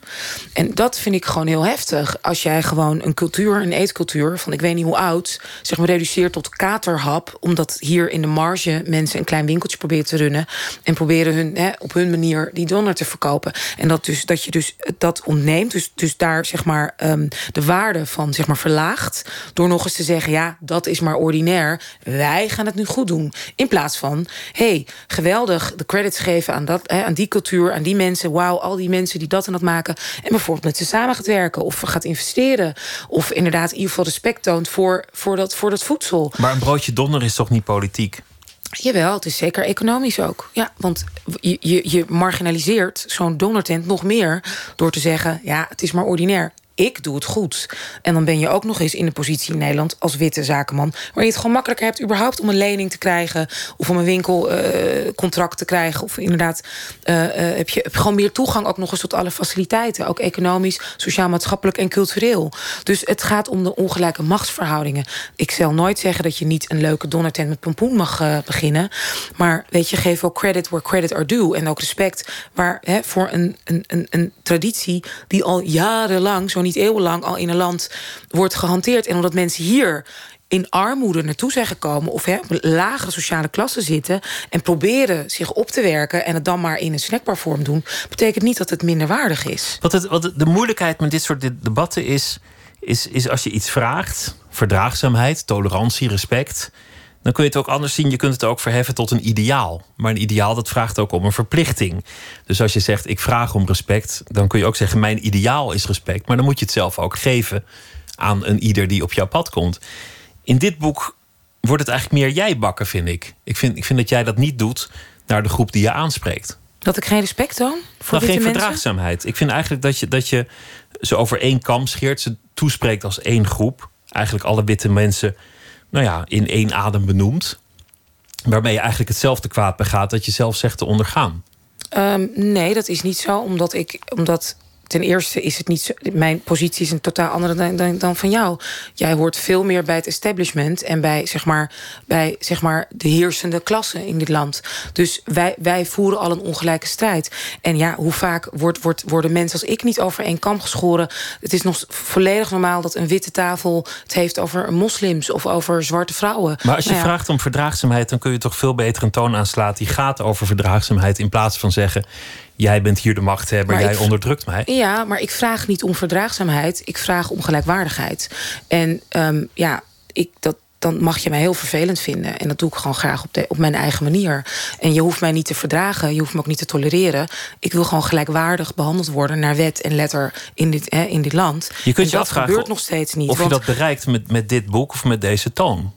En dat vind ik gewoon heel heftig. Als jij gewoon een cultuur, een eetcultuur van ik weet niet hoe oud, zeg maar reduceert tot katerhap, omdat hier in de marge mensen een klein winkeltje proberen te runnen en proberen hun, hè, op hun manier die donor te verkopen. En dat, dus, dat je dus dat ontneemt, dus, dus daar zeg maar ehm, de waarde van zeg maar verlaagt, door nog eens te zeggen, ja, dat is maar ordinair. Wij gaan het nu goed doen. In plaats van, hey, geweldig de credits geven aan, dat, hè, aan die cultuur, aan die mensen. Wauw, al die mensen die dat en dat maken. En bijvoorbeeld met ze samen gaat werken of gaat investeren. Of inderdaad in ieder geval respect toont voor, voor, dat, voor dat voedsel. Maar een broodje donder is toch niet politiek? Jawel, het is zeker economisch ook. Ja, want je, je, je marginaliseert zo'n donortent nog meer door te zeggen: ja, het is maar ordinair. Ik doe het goed. En dan ben je ook nog eens in de positie in Nederland als witte zakenman, waar je het gewoon makkelijker hebt überhaupt om een lening te krijgen of om een winkelcontract uh, te krijgen. Of inderdaad, heb, je, heb je gewoon meer toegang ook nog eens tot alle faciliteiten, ook economisch, sociaal-maatschappelijk en cultureel. Dus het gaat om de ongelijke machtsverhoudingen. Ik zal nooit zeggen dat je niet een leuke donnertent met pompoen mag beginnen, maar weet je, geef ook credit where credit are due en ook respect waar hè, voor een, een, een, een traditie die al jarenlang, zo niet eeuwenlang, al in een land wordt gehanteerd. En omdat mensen hier in armoede naartoe zijn gekomen... of hè, lagere sociale klasse zitten... en proberen zich op te werken... en het dan maar in een snackbar vorm doen... betekent niet dat het minder waardig is. Wat, het, wat de moeilijkheid met dit soort debatten is... is, is als je iets vraagt... verdraagzaamheid, tolerantie, respect dan kun je het ook anders zien. Je kunt het ook verheffen tot een ideaal. Maar een ideaal dat vraagt ook om een verplichting. Dus als je zegt ik vraag om respect, dan kun je ook zeggen mijn ideaal is respect. Maar dan moet je het zelf ook geven aan een ieder die op jouw pad komt. In dit boek wordt het eigenlijk meer jij bakken, vind ik. Ik vind, ik vind dat jij dat niet doet naar de groep die je aanspreekt. Dat ik geen respect toon? Voor nou, geen verdraagzaamheid. Ik vind eigenlijk dat je, dat je ze over één kam scheert, ze toespreekt als één groep. Eigenlijk alle witte mensen nou ja, in één adem benoemt. Waarmee je eigenlijk hetzelfde kwaad begaat dat je zelf zegt te ondergaan. Ehm, nee, dat is niet zo. Omdat ik. Omdat ten eerste is het niet zo, mijn positie is een totaal andere dan, dan, dan, van jou. Jij hoort veel meer bij het establishment en bij, zeg maar, bij zeg maar, de heersende klasse in dit land. Dus wij, wij voeren al een ongelijke strijd. En ja, hoe vaak wordt, wordt, worden mensen als ik niet over één kam geschoren? Het is nog volledig normaal dat een witte tafel het heeft over moslims of over zwarte vrouwen. Maar als je nou vraagt om verdraagzaamheid, dan kun je toch veel beter een toon aanslaan die gaat over verdraagzaamheid. In plaats van zeggen jij bent hier de machthebber, maar jij onderdrukt mij. Ja, maar ik vraag niet om verdraagzaamheid. Ik vraag om gelijkwaardigheid. En um, ja, ik, dat, dan mag je mij heel vervelend vinden. En dat doe ik gewoon graag op, de, op mijn eigen manier. En je hoeft mij niet te verdragen, je hoeft me ook niet te tolereren. Ik wil gewoon gelijkwaardig behandeld worden naar wet en letter in dit, hè, in dit land. Je kunt je dat afvragen gebeurt nog steeds niet. Of je dat bereikt met, met dit boek of met deze toon.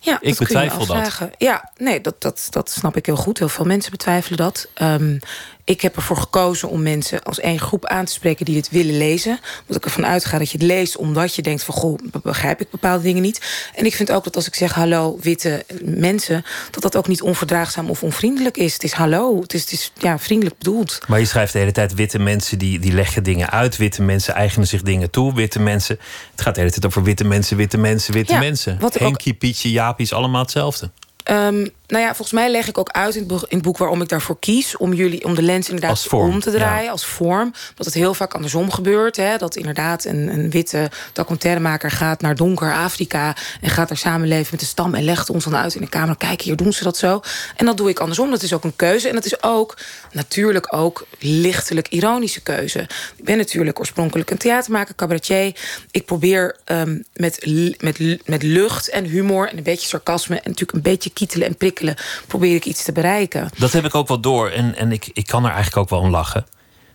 Ja, ik betwijfel dat. Ja, nee, dat, dat, dat snap ik heel goed. Heel veel mensen betwijfelen dat. Um, ik heb ervoor gekozen om mensen als één groep aan te spreken die dit willen lezen. Omdat ik ervan uitga dat je het leest omdat je denkt van goh, begrijp ik bepaalde dingen niet. En ik vind ook dat als ik zeg hallo witte mensen, dat dat ook niet onverdraagzaam of onvriendelijk is. Het is hallo, het is, het is ja, vriendelijk bedoeld. Maar je schrijft de hele tijd witte mensen die, die leggen dingen uit. Witte mensen eigenen zich dingen toe. Witte mensen, het gaat de hele tijd over witte mensen, witte mensen, witte ja, mensen. Henkie, ook... Pietje, Jaapie is allemaal hetzelfde. Um, nou ja, volgens mij leg ik ook uit in het, boek waarom ik daarvoor kies. Om jullie om de lens inderdaad om te draaien als vorm. Dat het heel vaak andersom gebeurt. Hè? Dat inderdaad een, een witte documentairemaker gaat naar donker Afrika. En gaat daar samenleven met de stam. En legt ons dan uit in de kamer. Kijk, hier doen ze dat zo. En dat doe ik andersom. Dat is ook een keuze. En dat is ook natuurlijk ook lichtelijk ironische keuze. Ik ben natuurlijk oorspronkelijk een theatermaker, cabaretier. Ik probeer um, met, met, met lucht en humor en een beetje sarcasme. En natuurlijk een beetje kietelen en prikken probeer ik iets te bereiken. Dat heb ik ook wel door en, en ik, ik kan er eigenlijk ook wel om lachen.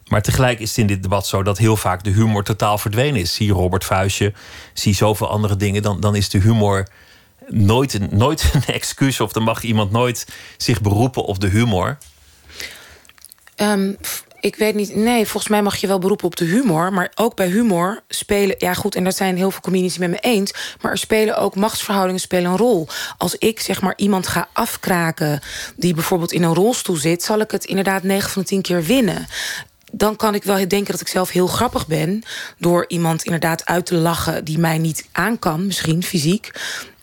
Maar tegelijk is het in dit debat zo dat heel vaak de humor totaal verdwenen is. Zie Robert Vuistje, zie zoveel andere dingen. Dan, dan is de humor nooit een, nooit een excuus. Of dan mag iemand nooit zich beroepen op de humor. Um, ik weet niet. Nee, volgens mij mag je wel beroepen op de humor. Maar ook bij humor spelen. Ja, goed, en daar zijn heel veel comedies met me eens. Maar er spelen ook machtsverhoudingen spelen een rol. Als ik zeg maar iemand ga afkraken. die bijvoorbeeld in een rolstoel zit. zal ik het inderdaad 9 van de 10 keer winnen dan kan ik wel denken dat ik zelf heel grappig ben. Door iemand inderdaad uit te lachen die mij niet aan kan, misschien fysiek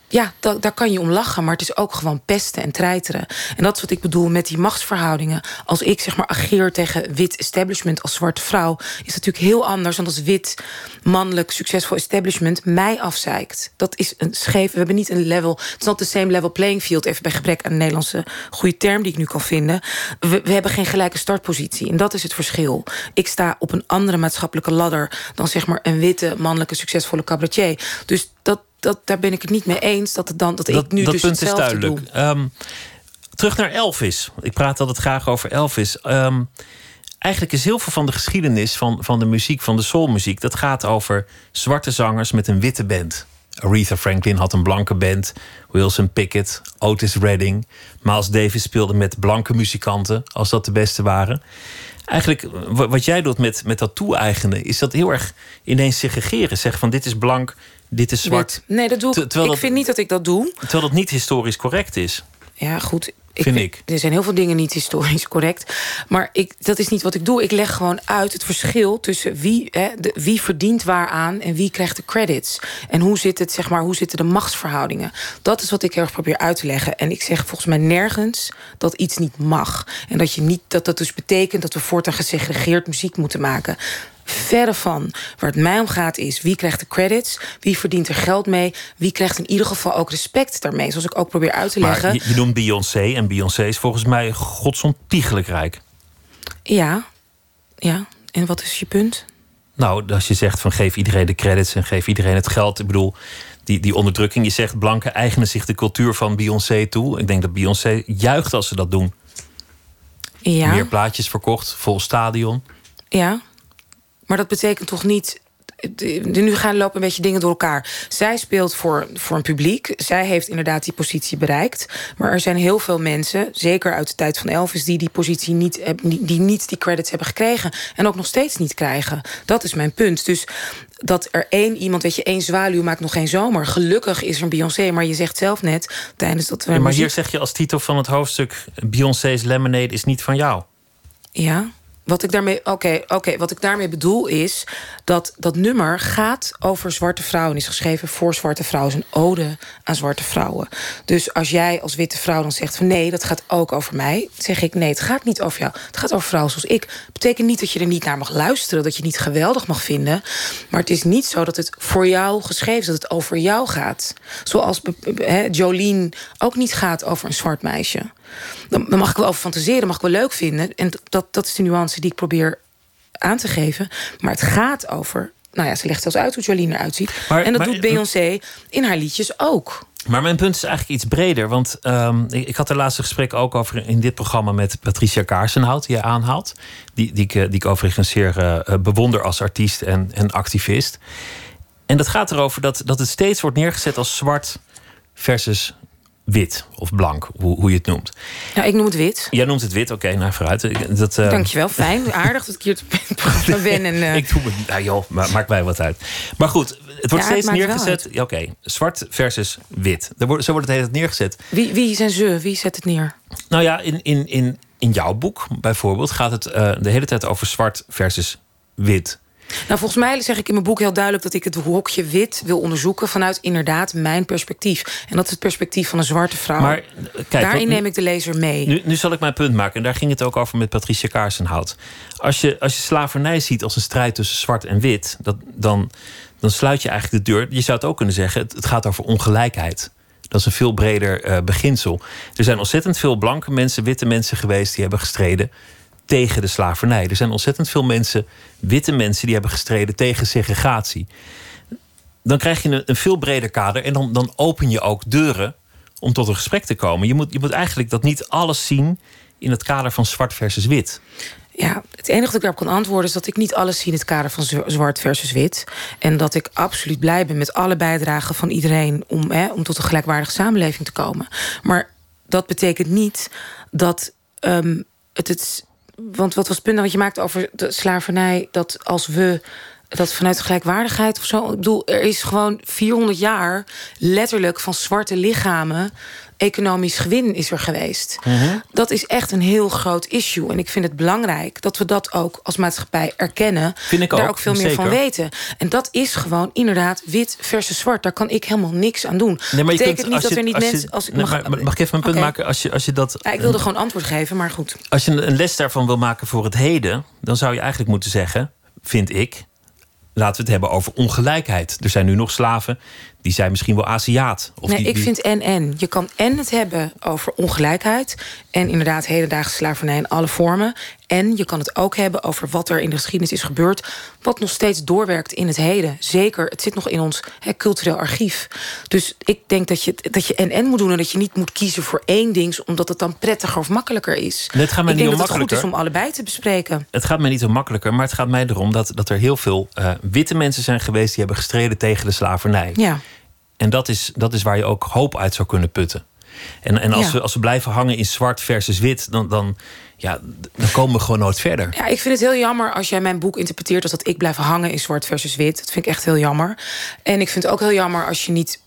ja, da daar kan je om lachen, maar het is ook gewoon pesten en treiteren. En dat is wat ik bedoel met die machtsverhoudingen. Als ik zeg maar ageer tegen wit establishment als zwarte vrouw, is dat natuurlijk heel anders dan als wit, mannelijk, succesvol establishment mij afzeikt. Dat is een scheef. We hebben niet een level. Het is not the same level playing field. Even bij gebrek aan een Nederlandse goede term die ik nu kan vinden. We, we hebben geen gelijke startpositie. En dat is het verschil. Ik sta op een andere maatschappelijke ladder dan zeg maar een witte, mannelijke, succesvolle cabaretier. Dus dat, dat, daar ben ik het niet mee eens. Dat, het dan, dat, ik nu dat dus punt is duidelijk. Um, terug naar Elvis. Ik praat altijd graag over Elvis. Um, eigenlijk is heel veel van de geschiedenis van, van de muziek, van de soulmuziek... dat gaat over zwarte zangers met een witte band. Aretha Franklin had een blanke band. Wilson Pickett, Otis Redding. Miles Davis speelde met blanke muzikanten, als dat de beste waren. Eigenlijk, wat jij doet met, met dat toe-eigenen, is dat heel erg ineens segregeren. Zeggen van dit is blank, dit is zwart. Nee, dat doe ik. Ik vind niet dat ik dat doe. Terwijl dat niet historisch correct is. Ja, goed. Ik vind ik. Er zijn heel veel dingen niet historisch correct. Maar ik, dat is niet wat ik doe. Ik leg gewoon uit het verschil tussen wie, hè, de, wie verdient waaraan en wie krijgt de credits. En hoe, zit het, zeg maar, hoe zitten de machtsverhoudingen. Dat is wat ik heel erg probeer uit te leggen. En ik zeg volgens mij nergens dat iets niet mag. En dat, je niet, dat dat dus betekent dat we voortaan gesegregeerd muziek moeten maken verre van. Waar het mij om gaat is wie krijgt de credits, wie verdient er geld mee, wie krijgt in ieder geval ook respect daarmee. Zoals ik ook probeer uit te leggen. Maar je, je noemt Beyoncé en Beyoncé is volgens mij godsontiegelijk rijk. Ja, ja. En wat is je punt? Nou, als je zegt van geef iedereen de credits en geef iedereen het geld. Ik bedoel, die, die onderdrukking. Je zegt blanken eigenen zich de cultuur van Beyoncé toe. Ik denk dat Beyoncé juicht als ze dat doen. Ja. Meer plaatjes verkocht, vol stadion. Ja. Maar dat betekent toch niet nu gaan lopen een beetje dingen door elkaar. Zij speelt voor, voor een publiek. Zij heeft inderdaad die positie bereikt. Maar er zijn heel veel mensen, zeker uit de tijd van Elvis... die die positie niet, die niet die credits hebben gekregen. En ook nog steeds niet krijgen. Dat is mijn punt. Dus dat er één iemand, weet je, één zwaluw maakt nog geen zomer. Gelukkig is er een Beyoncé, maar je zegt zelf net tijdens dat we. Ja, maar hier zeg je als titel van het hoofdstuk: Beyoncé's Lemonade is niet van jou. Ja. Wat ik daarmee, oké, oké, wat ik daarmee bedoel is dat dat nummer gaat over zwarte vrouwen. Is geschreven voor zwarte vrouwen. Is een ode aan zwarte vrouwen. Dus als jij als witte vrouw dan zegt van nee, dat gaat ook over mij, zeg ik nee, het gaat niet over jou. Het gaat over vrouwen zoals ik. Betekent niet dat je er niet naar mag luisteren, dat je niet geweldig mag vinden. Maar het is niet zo dat het voor jou geschreven is, dat het over jou gaat. Zoals he, Jolene ook niet gaat over een zwart meisje. Dan, dan mag ik wel over fantaseren, mag ik wel leuk vinden. En dat, dat is de nuance die ik probeer aan te geven. Maar het gaat over. Nou ja, ze legt zelfs uit hoe Jolene eruit ziet. Maar- en dat maar- doet Beyoncé in haar liedjes ook. Maar mijn punt is eigenlijk iets breder. Want ehm, ik, ik had er laatst een gesprek ook over in dit programma met Patricia Kaarsenhout, die je aanhaalt. Die, die, ik, eh, die ik overigens zeer eh, eh, bewonder als artiest en, en activist. En dat gaat erover dat, dat het steeds wordt neergezet als zwart versus wit of blank, hoe, hoe je het noemt. Ja, ik noem het wit. Jij noemt het wit, oké, nou vooruit. Dat, eh, Dankjewel, fijn. Aardig dat ik hier programma ben. En, eh, ik doe me, nou joh, ma- maakt mij wat uit. Maar goed, het wordt Ja, steeds neergezet. Ja, Oké, zwart versus wit. Daar wordt, zo wordt het hele neergezet. wie, wie zijn ze? Wie zet het neer? Nou ja, in, in, in, in jouw boek bijvoorbeeld gaat het eh, de hele tijd over zwart versus wit. Nou, volgens mij zeg ik in mijn boek heel duidelijk dat ik het hokje wit wil onderzoeken vanuit inderdaad mijn perspectief. En dat is het perspectief van een zwarte vrouw. Maar, eh, kijk, Daarin neem ik de lezer mee. Nu, nu zal ik mijn punt maken. En daar ging het ook over met Patricia Kaarsenhout. Als je, als je slavernij ziet als een strijd tussen zwart en wit, dat, dan, dan sluit je eigenlijk de deur. Je zou het ook kunnen zeggen: het, het gaat over ongelijkheid. Dat is een veel breder eh, beginsel. Er zijn ontzettend veel blanke mensen, witte mensen geweest die hebben gestreden tegen de slavernij. Er zijn ontzettend veel mensen, witte mensen, die hebben gestreden tegen segregatie. Dan krijg je een, een veel breder kader en dan, dan open je ook deuren om tot een gesprek te komen. Je moet, je moet eigenlijk dat niet alles zien in het kader van zwart versus wit. Ja, het enige dat ik daarop kan antwoorden is dat ik niet alles zie in het kader van zwart versus wit. En dat ik absoluut blij ben met alle bijdragen van iedereen om, hè, om tot een gelijkwaardige samenleving te komen. Maar dat betekent niet dat ehm, het het. Want wat was het punt wat je maakt over de slavernij? Dat als we. Dat vanuit gelijkwaardigheid of zo. Ik bedoel, er is gewoon 400 jaar letterlijk van zwarte lichamen. Economisch gewin is er geweest. Dat is echt een heel groot issue. En ik vind het belangrijk dat we dat ook als maatschappij erkennen. Vind ik daar ook, ook veel meer zeker. van weten. En dat is gewoon inderdaad wit versus zwart. Daar kan ik helemaal niks aan doen. Nee, maar je Betekent kunt- niet dat je- er niet als je- mensen. Als ik nee, mag, mag ik even mijn punt maken? Als je, als je dat. Ja, ik wilde gewoon antwoord geven, maar goed. Als je een een les daarvan wil maken voor het heden, dan zou je eigenlijk moeten zeggen, vind ik, laten we het hebben over ongelijkheid. Er zijn nu nog slaven, die zijn misschien wel Aziat. Of nee, die, ik vind en-en. Je kan en het hebben over ongelijkheid... en inderdaad hedendaagse slavernij in alle vormen... en je kan het ook hebben over wat er in de geschiedenis is gebeurd... wat nog steeds doorwerkt in het heden. Zeker, het zit nog in ons cultureel archief. Dus ik denk dat je, dat je en-en moet doen... en dat je niet moet kiezen voor één ding... omdat het dan prettiger of makkelijker is. Het gaat mij ik niet denk om dat het goed is om allebei te bespreken. Het gaat mij niet om makkelijker, maar het gaat mij erom dat, dat er heel veel eh, witte mensen zijn geweest die hebben gestreden tegen de slavernij. Ja. En dat is, dat is waar je ook hoop uit zou kunnen putten. En, en als, Ja. we, als we blijven hangen in zwart versus wit, dan, dan, ja, dan komen we gewoon nooit verder. Ja, ik vind het heel jammer als jij mijn boek interpreteert als dat ik blijf hangen in zwart versus wit. Dat vind ik echt heel jammer. En ik vind het ook heel jammer als je niet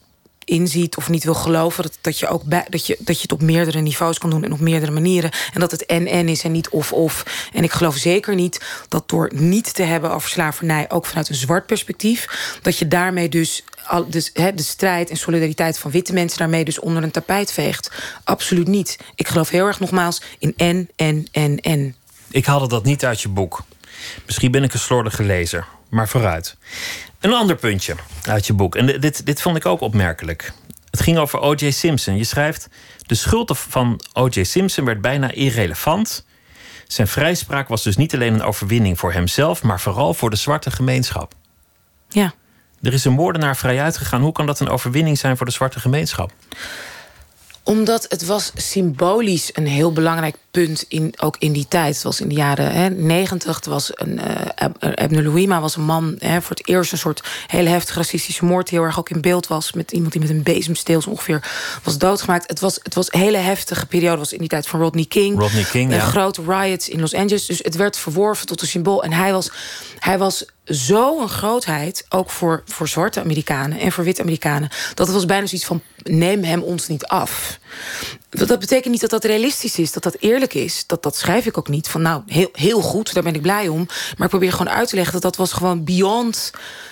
inziet of niet wil geloven dat, dat, je ook dat, je, dat je het op meerdere niveaus kan doen en op meerdere manieren. En dat het en-en is en niet of-of. En ik geloof zeker niet dat door niet te hebben over slavernij, ook vanuit een zwart perspectief, dat je daarmee dus, al, dus hè, de strijd en solidariteit van witte mensen daarmee dus onder een tapijt veegt. Absoluut niet. Ik geloof heel erg nogmaals in en, en, en, en. Ik haalde dat niet uit je boek. Misschien ben ik een slordige lezer, maar vooruit. Een ander puntje uit je boek. En di- dit, dit vond ik ook opmerkelijk. Het ging over O.J. Simpson. Je schrijft: De schuld van O.J. Simpson werd bijna irrelevant. Zijn vrijspraak was dus niet alleen een overwinning voor hemzelf, maar vooral voor de zwarte gemeenschap. Ja. Er is een moordenaar vrij uitgegaan. Hoe kan dat een overwinning zijn voor de zwarte gemeenschap? Omdat het was symbolisch een heel belangrijk punt, in, ook in die tijd. Het was in de jaren hè, 90. Het was een, eh Ab- Abner Louima was een man... Hè, voor het eerst een soort hele heftige racistische moord... die heel erg ook in beeld was. Met iemand die met een bezemsteel zo ongeveer was doodgemaakt. Het was, het was een hele heftige periode. Het was in die tijd van Rodney King. Rodney King, Eh, ja. Grote riots in Los Angeles. Dus het werd verworven tot een symbool. En hij was, hij was zo'n grootheid, ook voor, voor zwarte Amerikanen en voor witte Amerikanen... dat het was bijna zoiets van, neem hem ons niet af. Dat dat betekent niet dat dat realistisch is, dat dat eerlijk is. Dat, dat schrijf ik ook niet. Van nou, heel, heel goed, daar ben ik blij om. Maar ik probeer gewoon uit te leggen dat dat was gewoon beyond...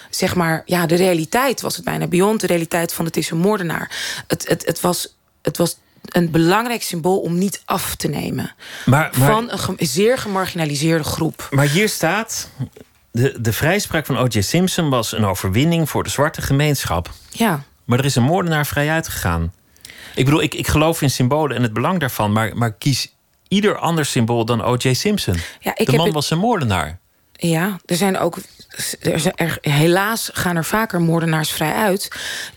zeg maar, ja, de realiteit was het bijna. Beyond de realiteit van het is een moordenaar. Het, het, het, was, het was een belangrijk symbool om niet af te nemen. Maar, maar, Van een ge- zeer gemarginaliseerde groep. maar hier staat: de, de vrijspraak van O.J. Simpson was een overwinning voor de zwarte gemeenschap. Ja. Maar er is een moordenaar vrij uitgegaan. Ik bedoel, ik, ik geloof in symbolen en het belang daarvan, maar, maar kies ieder ander symbool dan O.J. Simpson. Ja, ik de man was een moordenaar. Ja, er zijn ook. Er zijn er, helaas gaan er vaker moordenaars vrij uit.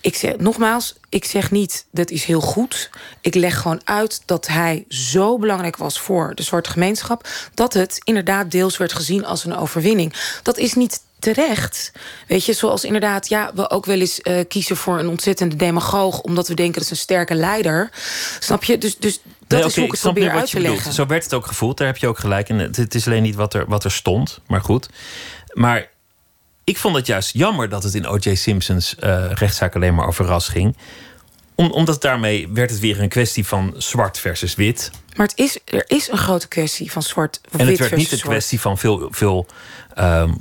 Ik zeg nogmaals, ik zeg niet dat is heel goed. Ik leg gewoon uit dat hij zo belangrijk was voor de zwarte gemeenschap. dat het inderdaad deels werd gezien als een overwinning. Dat is niet terecht. Weet je, zoals inderdaad, ja, we ook wel eens eh, kiezen voor een ontzettende demagoog. omdat we denken dat is een sterke leider. Snap je? Dus, dus dat Nee, is hoe ik het probeer uit te bedoelt. leggen. Zo werd het ook gevoeld, daar heb je ook gelijk. En het, het is alleen niet wat er, wat er stond, maar goed. Maar ik vond het juist jammer dat het in O.J. Simpsons eh, rechtszaak alleen maar over ras ging. Om, omdat daarmee werd het weer een kwestie van zwart versus wit. Maar het is, er is een grote kwestie van zwart En wit het werd niet versus een kwestie van veel, veel ehm,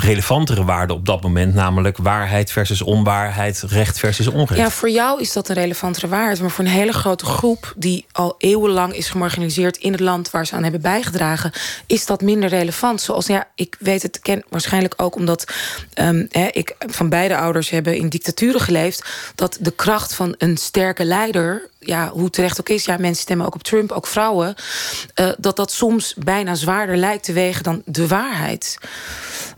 relevantere waarden op dat moment. Namelijk waarheid versus onwaarheid, recht versus onrecht. Ja, voor jou is dat een relevantere waarheid. Maar voor een hele grote groep die al eeuwenlang is gemarginaliseerd in het land waar ze aan hebben bijgedragen, is dat minder relevant. Zoals ja, ik weet het ken waarschijnlijk ook omdat ehm, ik van beide ouders hebben in dictaturen geleefd. Dat de kracht van een sterke leider, ja, hoe terecht ook is, ja, mensen stemmen ook op Trump, ook vrouwen, eh, dat dat soms bijna zwaarder lijkt te wegen dan de waarheid.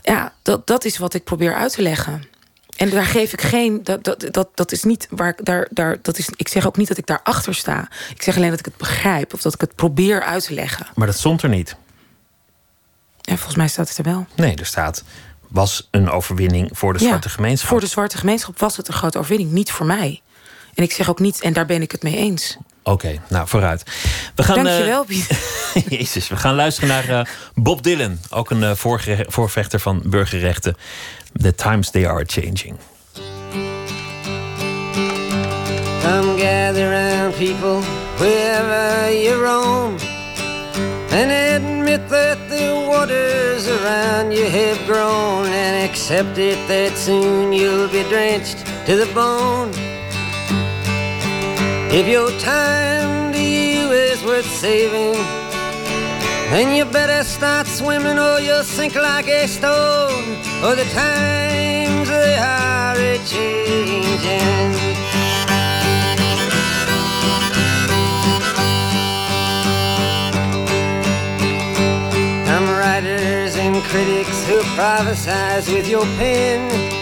Ja, dat, dat is wat ik probeer uit te leggen. En daar geef ik geen. Dat, dat, dat, dat is niet waar ik daar. daar dat is, ik zeg ook niet dat ik daarachter sta. Ik zeg alleen dat ik het begrijp. Of dat ik het probeer uit te leggen. Maar dat stond er niet. En volgens mij staat het er wel. Nee, er staat. Was een overwinning voor de Ja, zwarte gemeenschap. Voor de zwarte gemeenschap was het een grote overwinning. Niet voor mij. En ik zeg ook niet. En daar ben ik het mee eens. Oké, nou vooruit. We gaan, Dankjewel, eh, Piet. Jezus, we gaan luisteren naar eh, Bob Dylan. Ook een eh, voorgere- voorvechter van burgerrechten. The times they are changing. Come gather round, people, wherever you roam, and admit that the waters around you have grown, and accept it that soon you'll be drenched to the bone. If your time to you is worth saving, then you better start swimming or you'll sink like a stone. Or the times they are a changing. Come writers and critics who prophesize with your pen.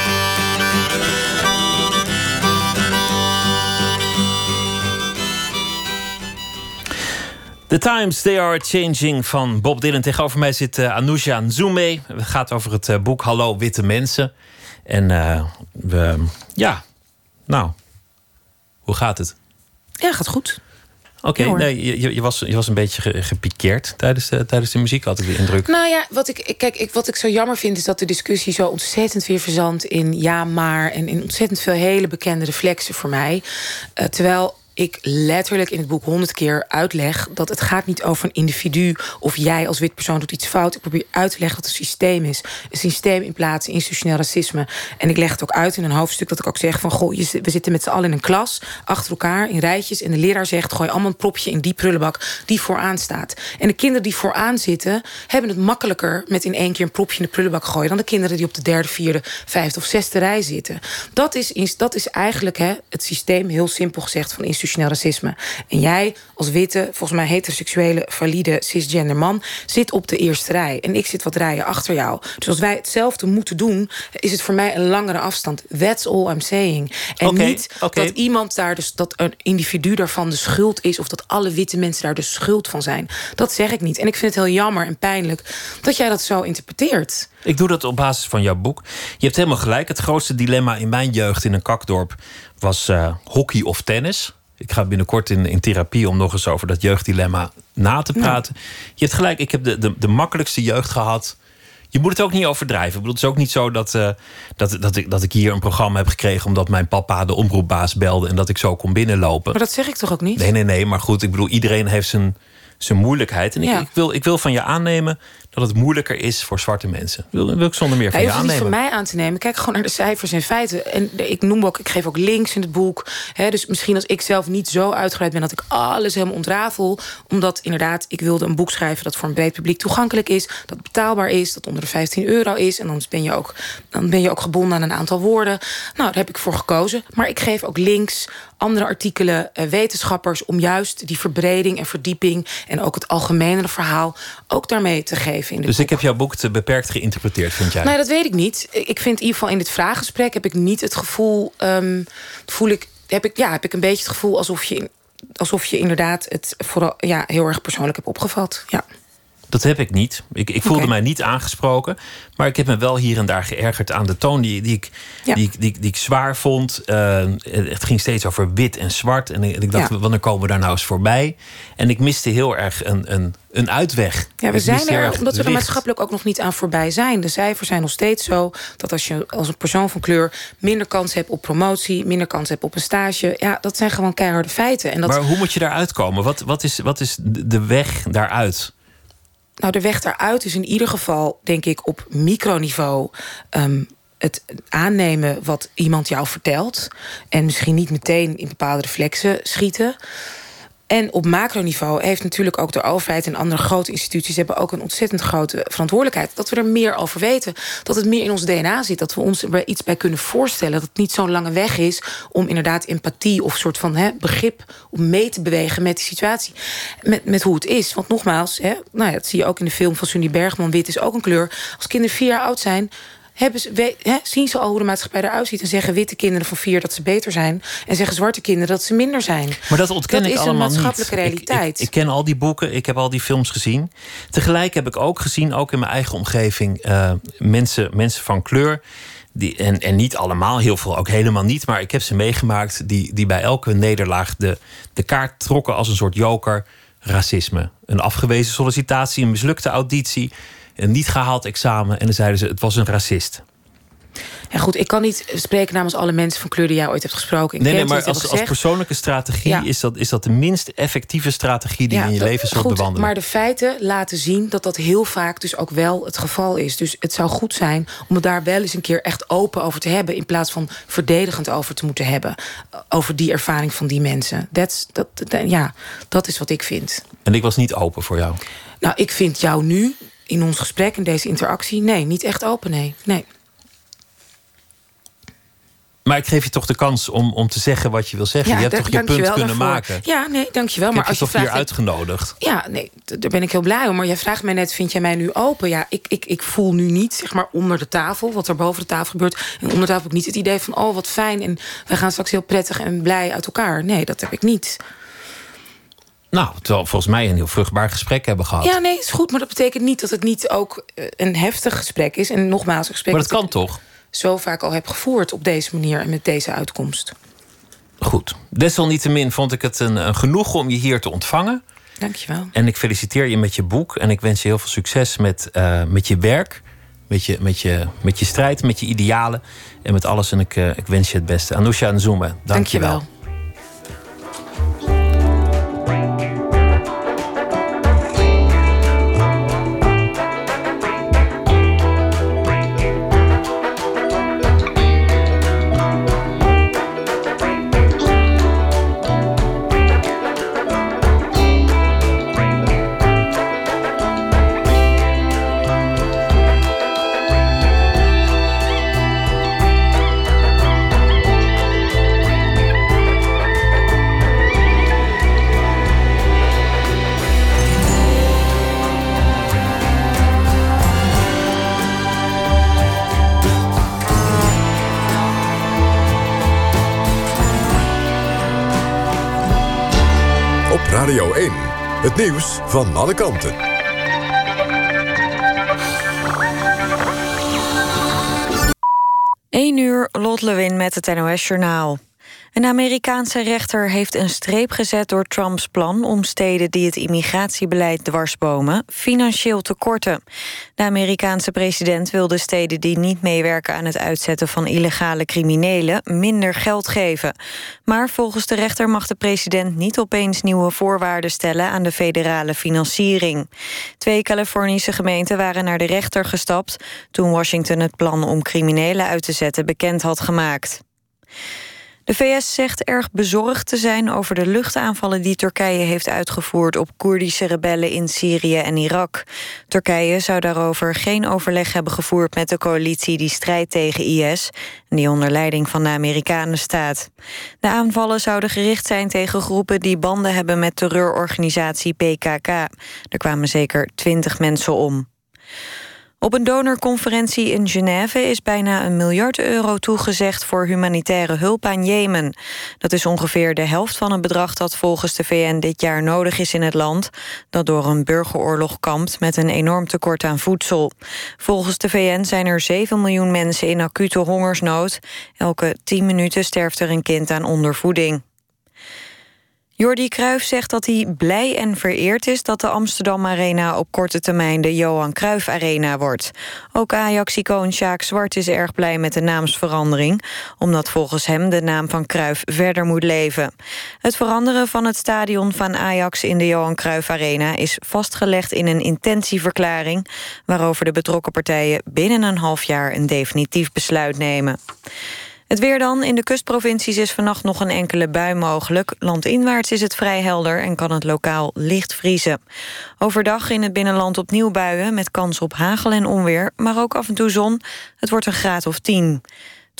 The Times, They Are Changing van Bob Dylan. Tegenover mij zit uh, Anousha Nzume. Het gaat over het uh, boek Hallo Witte Mensen. En uh, we, ja, nou, hoe gaat het? Ja, gaat goed. Oké, okay, nee, je, je, was, je was een beetje gepikeerd tijdens de, tijdens de muziek, had ik de indruk. Nou ja, wat ik, kijk, ik, wat ik zo jammer vind... is dat de discussie zo ontzettend weer verzandt in ja, maar... en in ontzettend veel hele bekende reflexen voor mij. Uh, terwijl ik letterlijk in het boek honderd keer uitleg... dat het gaat niet over een individu of jij als wit persoon doet iets fout. Ik probeer uit te leggen wat een systeem is. Een systeem in plaats van institutioneel racisme. En ik leg het ook uit in een hoofdstuk dat ik ook zeg van... goh, we zitten met z'n allen in een klas, achter elkaar, in rijtjes... en de leraar zegt, gooi allemaal een propje in die prullenbak die vooraan staat. En de kinderen die vooraan zitten... hebben het makkelijker met in één keer een propje in de prullenbak gooien... dan de kinderen die op de derde, vierde, vijfde of zesde rij zitten. Dat is, dat is eigenlijk hè, het systeem, heel simpel gezegd, van institutioneel racisme. En jij als witte, volgens mij heteroseksuele, valide, cisgender man... zit op de eerste rij. En ik zit wat rijen achter jou. Dus als wij hetzelfde moeten doen... is het voor mij een langere afstand. That's all I'm saying. En niet dat iemand daar dus... dat een individu daarvan de schuld is... of dat alle witte mensen daar de schuld van zijn. Dat zeg ik niet. En ik vind het heel jammer en pijnlijk... dat jij dat zo interpreteert. Ik doe dat op basis van jouw boek. Je hebt helemaal gelijk. Het grootste dilemma in mijn jeugd in een kakdorp was uh, hockey of tennis. Ik ga binnenkort in, in therapie om nog eens over dat jeugddilemma na te praten. Je hebt gelijk, ik heb de, de, de makkelijkste jeugd gehad. Je moet het ook niet overdrijven. Ik bedoel, het is ook niet zo dat, uh, dat, dat, ik, dat ik hier een programma heb gekregen omdat mijn papa de omroepbaas belde en dat ik zo kon binnenlopen. Maar dat zeg ik toch ook niet? Nee, nee, nee. Maar goed, ik bedoel, iedereen heeft zijn, zijn moeilijkheid. En ik, ik, wil, ik wil van je aannemen dat het moeilijker is voor zwarte mensen. Wil, wil ik zonder meer van ja, je, je aannemen. van mij aan te nemen. Kijk gewoon naar de cijfers en feiten. En ik noem ook, ik geef ook links in het boek. Hè, dus misschien als ik zelf niet zo uitgebreid ben dat ik alles helemaal ontrafel. Omdat inderdaad, ik wilde een boek schrijven dat voor een breed publiek toegankelijk is. Dat betaalbaar is, dat onder de 15 euro is. En dan ben je ook, dan ben je ook gebonden aan een aantal woorden. Nou, daar heb ik voor gekozen. Maar ik geef ook links andere artikelen, eh, wetenschappers... om juist die verbreding en verdieping... en ook het algemene verhaal ook daarmee te geven. In dus ik heb jouw boek te beperkt geïnterpreteerd, vind jij? Nee, dat weet ik niet. Ik vind in ieder geval in dit vraaggesprek... heb ik niet het gevoel... Um, voel ik, heb ik, ja, heb ik een beetje het gevoel alsof je, alsof je inderdaad... het vooral ja, heel erg persoonlijk hebt opgevat. Ja. Dat heb ik niet. Ik, ik voelde mij niet aangesproken. Maar ik heb me wel hier en daar geërgerd aan de toon die, die, ik, die, die, die, ik zwaar vond. Uh, het ging steeds over wit en zwart. En ik dacht, wanneer komen we daar nou eens voorbij? En ik miste heel erg een, een, een uitweg. Ja, we zijn er, omdat we er maatschappelijk ook nog niet aan voorbij zijn. De cijfers zijn nog steeds zo dat als je als een persoon van kleur minder kans hebt op promotie, minder kans hebt op een stage. Ja, dat zijn gewoon keiharde feiten. En dat... Maar hoe moet je daaruit komen? Wat, wat, is, wat is de weg daaruit? Nou, de weg daaruit is in ieder geval, denk ik, op microniveau. Um, het aannemen wat iemand jou vertelt. En misschien niet meteen in bepaalde reflexen schieten. En op macroniveau heeft natuurlijk ook de overheid en andere grote instituties hebben ook een ontzettend grote verantwoordelijkheid. Dat we er meer over weten. Dat het meer in ons DNA zit. Dat we ons er iets bij kunnen voorstellen. Dat het niet zo'n lange weg is om inderdaad empathie of soort van hè, begrip om mee te bewegen met die situatie. Met, met hoe het is. Want nogmaals, hè, nou ja, dat zie je ook in de film van Sunny Bergman. Wit is ook een kleur. Als kinderen vier jaar oud zijn, hebben ze, zien ze al hoe de maatschappij eruit ziet... en zeggen witte kinderen van vier dat ze beter zijn... en zeggen zwarte kinderen dat ze minder zijn. Maar dat ontken ik allemaal niet. Dat is een maatschappelijke realiteit. Ik, ik, ken al die boeken, ik heb al die films gezien. Tegelijk heb ik ook gezien, ook in mijn eigen omgeving... Uh, mensen, mensen van kleur... Die, en, en niet allemaal, heel veel ook helemaal niet... maar ik heb ze meegemaakt die, die bij elke nederlaag... De, de kaart trokken als een soort joker racisme. Een afgewezen sollicitatie, een mislukte auditie een niet gehaald examen. En dan zeiden ze, het was een racist. Ja, goed, ik kan niet spreken namens alle mensen van kleur die jij ooit hebt gesproken. Ik nee, nee, maar als, als, persoonlijke strategie is, dat, is dat de minst effectieve strategie die je in je leven zult goed, bewandelen. Maar de feiten laten zien dat dat heel vaak dus ook wel het geval is. Dus het zou goed zijn om het daar wel eens een keer echt open over te hebben. In plaats van verdedigend over te moeten hebben. Over die ervaring van die mensen. That's, dat, ja, dat is wat ik vind. En ik was niet open voor jou? Nou, ik vind jou nu in ons gesprek, in deze interactie... nee, niet echt open, nee. nee. Maar ik geef je toch de kans om, om te zeggen wat je wil zeggen. je hebt toch je punt kunnen maken. Ja, nee, dankjewel. Ik maar als je, toch hier uitgenodigd? Ja, nee, daar ben ik heel blij om. Maar jij vraagt mij net, vind jij mij nu open? Ja, ik, ik, ik voel nu niet, zeg maar, onder de tafel... wat er boven de tafel gebeurt. En onder de tafel heb ik niet het idee van... oh, wat fijn en we gaan straks heel prettig en blij uit elkaar. Nee, dat heb ik niet. Nou, terwijl volgens mij een heel vruchtbaar gesprek hebben gehad. Ja, nee, is goed. Maar dat betekent niet dat het niet ook eh, een heftig gesprek is. En nogmaals, een gesprek... Maar dat kan toch? zo vaak al heb gevoerd op deze manier en met deze uitkomst. Goed. Desalniettemin vond ik het een, een genoeg om je hier te ontvangen. Dankjewel. En ik feliciteer je met je boek. En ik wens je heel veel succes met, uh, met je werk. Met je, met, je, met je strijd, met je idealen. En met alles. En ik, uh, ik wens je het beste. Anousha Nzuma, dank Dankjewel. je Nieuws van alle kanten. 1 uur, Lot Lewin met het NOS Journaal. Een Amerikaanse rechter heeft een streep gezet door Trumps plan om steden die het immigratiebeleid dwarsbomen financieel te korten. De Amerikaanse president wil de steden die niet meewerken aan het uitzetten van illegale criminelen minder geld geven. Maar volgens de rechter mag de president niet opeens nieuwe voorwaarden stellen aan de federale financiering. Twee Californische gemeenten waren naar de rechter gestapt toen Washington het plan om criminelen uit te zetten bekend had gemaakt. De VS zegt erg bezorgd te zijn over de luchtaanvallen die Turkije heeft uitgevoerd op Koerdische rebellen in Syrië en Irak. Turkije zou daarover geen overleg hebben gevoerd met de coalitie die strijdt tegen IS en die onder leiding van de Amerikanen staat. De aanvallen zouden gericht zijn tegen groepen die banden hebben met terreurorganisatie PKK. Er kwamen zeker twintig mensen om. Op een donorconferentie in Genève is bijna een miljard euro toegezegd voor humanitaire hulp aan Jemen. Dat is ongeveer de helft van het bedrag dat volgens de VN dit jaar nodig is in het land, dat door een burgeroorlog kampt met een enorm tekort aan voedsel. Volgens de VN zijn er 7 miljoen mensen in acute hongersnood. Elke 10 minuten sterft er een kind aan ondervoeding. Jordi Cruijff zegt dat hij blij en vereerd is... dat de Amsterdam Arena op korte termijn de Johan Cruijff Arena wordt. Ook Ajax-icoon Sjaak Zwart is erg blij met de naamsverandering... omdat volgens hem de naam van Cruijff verder moet leven. Het veranderen van het stadion van Ajax in de Johan Cruijff Arena... is vastgelegd in een intentieverklaring... waarover de betrokken partijen binnen een half jaar een definitief besluit nemen. Het weer dan. In de kustprovincies is vannacht nog een enkele bui mogelijk. Landinwaarts is het vrij helder en kan het lokaal licht vriezen. Overdag in het binnenland opnieuw buien met kans op hagel en onweer... maar ook af en toe zon. Het wordt een graad of 10.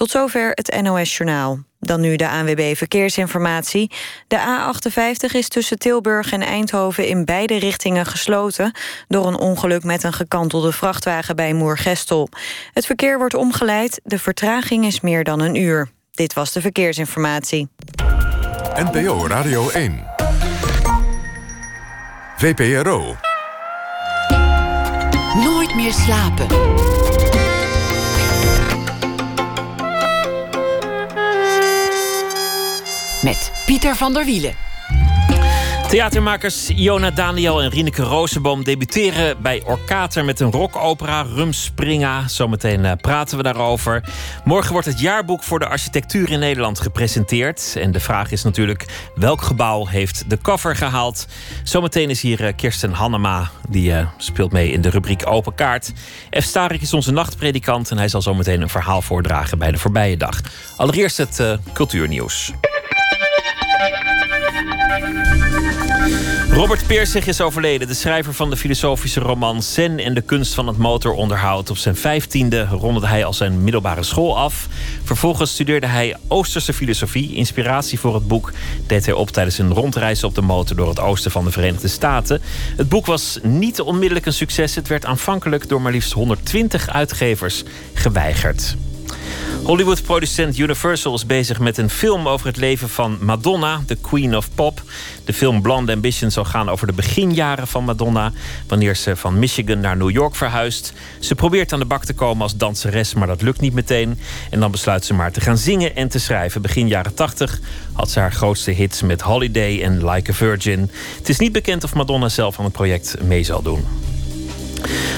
Tot zover het NOS Journaal. Dan nu de ANWB Verkeersinformatie. De A58 is tussen Tilburg en Eindhoven in beide richtingen gesloten... door een ongeluk met een gekantelde vrachtwagen bij Moergestel. Het verkeer wordt omgeleid, de vertraging is meer dan een uur. Dit was de Verkeersinformatie. NPO Radio 1. VPRO. Nooit meer slapen. Met Pieter van der Wielen. Theatermakers Iona Daniel en Rieneke Rozenboom debuteren bij Orkater met een rockopera Rumspringa. Zometeen eh, praten we daarover. Morgen wordt het jaarboek voor de architectuur in Nederland gepresenteerd. En de vraag is natuurlijk welk gebouw heeft de cover gehaald. Zometeen is hier eh, Kirsten Hannema, die uh, speelt mee in de rubriek Open Kaart. F. Starik is onze nachtpredikant en hij zal zometeen een verhaal voordragen bij de voorbije dag. Allereerst het cultuurnieuws. Robert Peersig is overleden, de schrijver van de filosofische roman Zen en de kunst van het motoronderhoud. Op zijn vijftiende rondde hij al zijn middelbare school af. Vervolgens studeerde hij Oosterse filosofie. Inspiratie voor het boek deed hij op tijdens een rondreis op de motor door het oosten van de Verenigde Staten. Het boek was niet onmiddellijk een succes. Het werd aanvankelijk door maar liefst 120 uitgevers geweigerd. Hollywood-producent Universal is bezig met een film over het leven van Madonna, de Queen of Pop. De film Blonde Ambition zal gaan over de beginjaren van Madonna, wanneer ze van Michigan naar New York verhuist. Ze probeert aan de bak te komen als danseres, maar dat lukt niet meteen. En dan besluit ze maar te gaan zingen en te schrijven. Begin jaren 80 had ze haar grootste hits met Holiday en Like a Virgin. Het is niet bekend of Madonna zelf aan het project mee zal doen.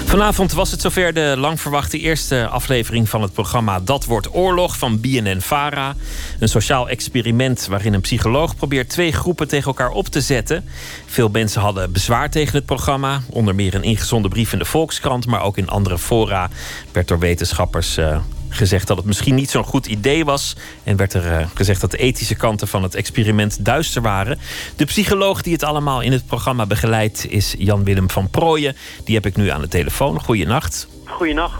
Vanavond was het zover de lang verwachte eerste aflevering van het programma Dat wordt oorlog van BNN Vara. Een sociaal experiment waarin een psycholoog probeert twee groepen tegen elkaar op te zetten. Veel mensen hadden bezwaar tegen het programma. Onder meer een ingezonden brief in de Volkskrant, maar ook in andere fora werd door wetenschappers uh, gezegd dat het misschien niet zo'n goed idee was. En werd er uh, gezegd dat de ethische kanten van het experiment duister waren. De psycholoog die het allemaal in het programma begeleidt is Jan-Willem van Prooijen. Die heb ik nu aan de telefoon. Goeienacht. Goeienacht.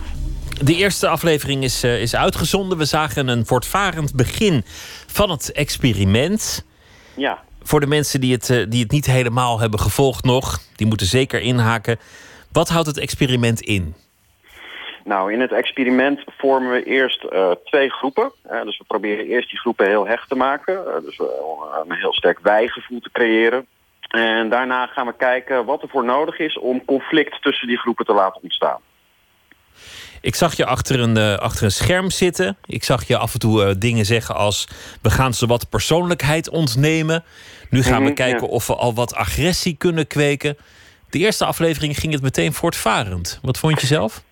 De eerste aflevering is, uh, is uitgezonden. We zagen een voortvarend begin van het experiment. Ja. Voor de mensen die het, uh, die het niet helemaal hebben gevolgd nog, die moeten zeker inhaken. Wat houdt het experiment in? Nou, in het experiment vormen we eerst uh, twee groepen. Uh, dus we proberen eerst die groepen heel hecht te maken. Uh, dus een heel sterk wijgevoel te creëren. En daarna gaan we kijken wat er voor nodig is om conflict tussen die groepen te laten ontstaan. Ik zag je achter een, achter een scherm zitten. Ik zag je af en toe dingen zeggen als... we gaan ze wat persoonlijkheid ontnemen. Nu gaan mm -hmm, we kijken ja. of we al wat agressie kunnen kweken. De eerste aflevering ging het meteen voortvarend. Wat vond je zelf?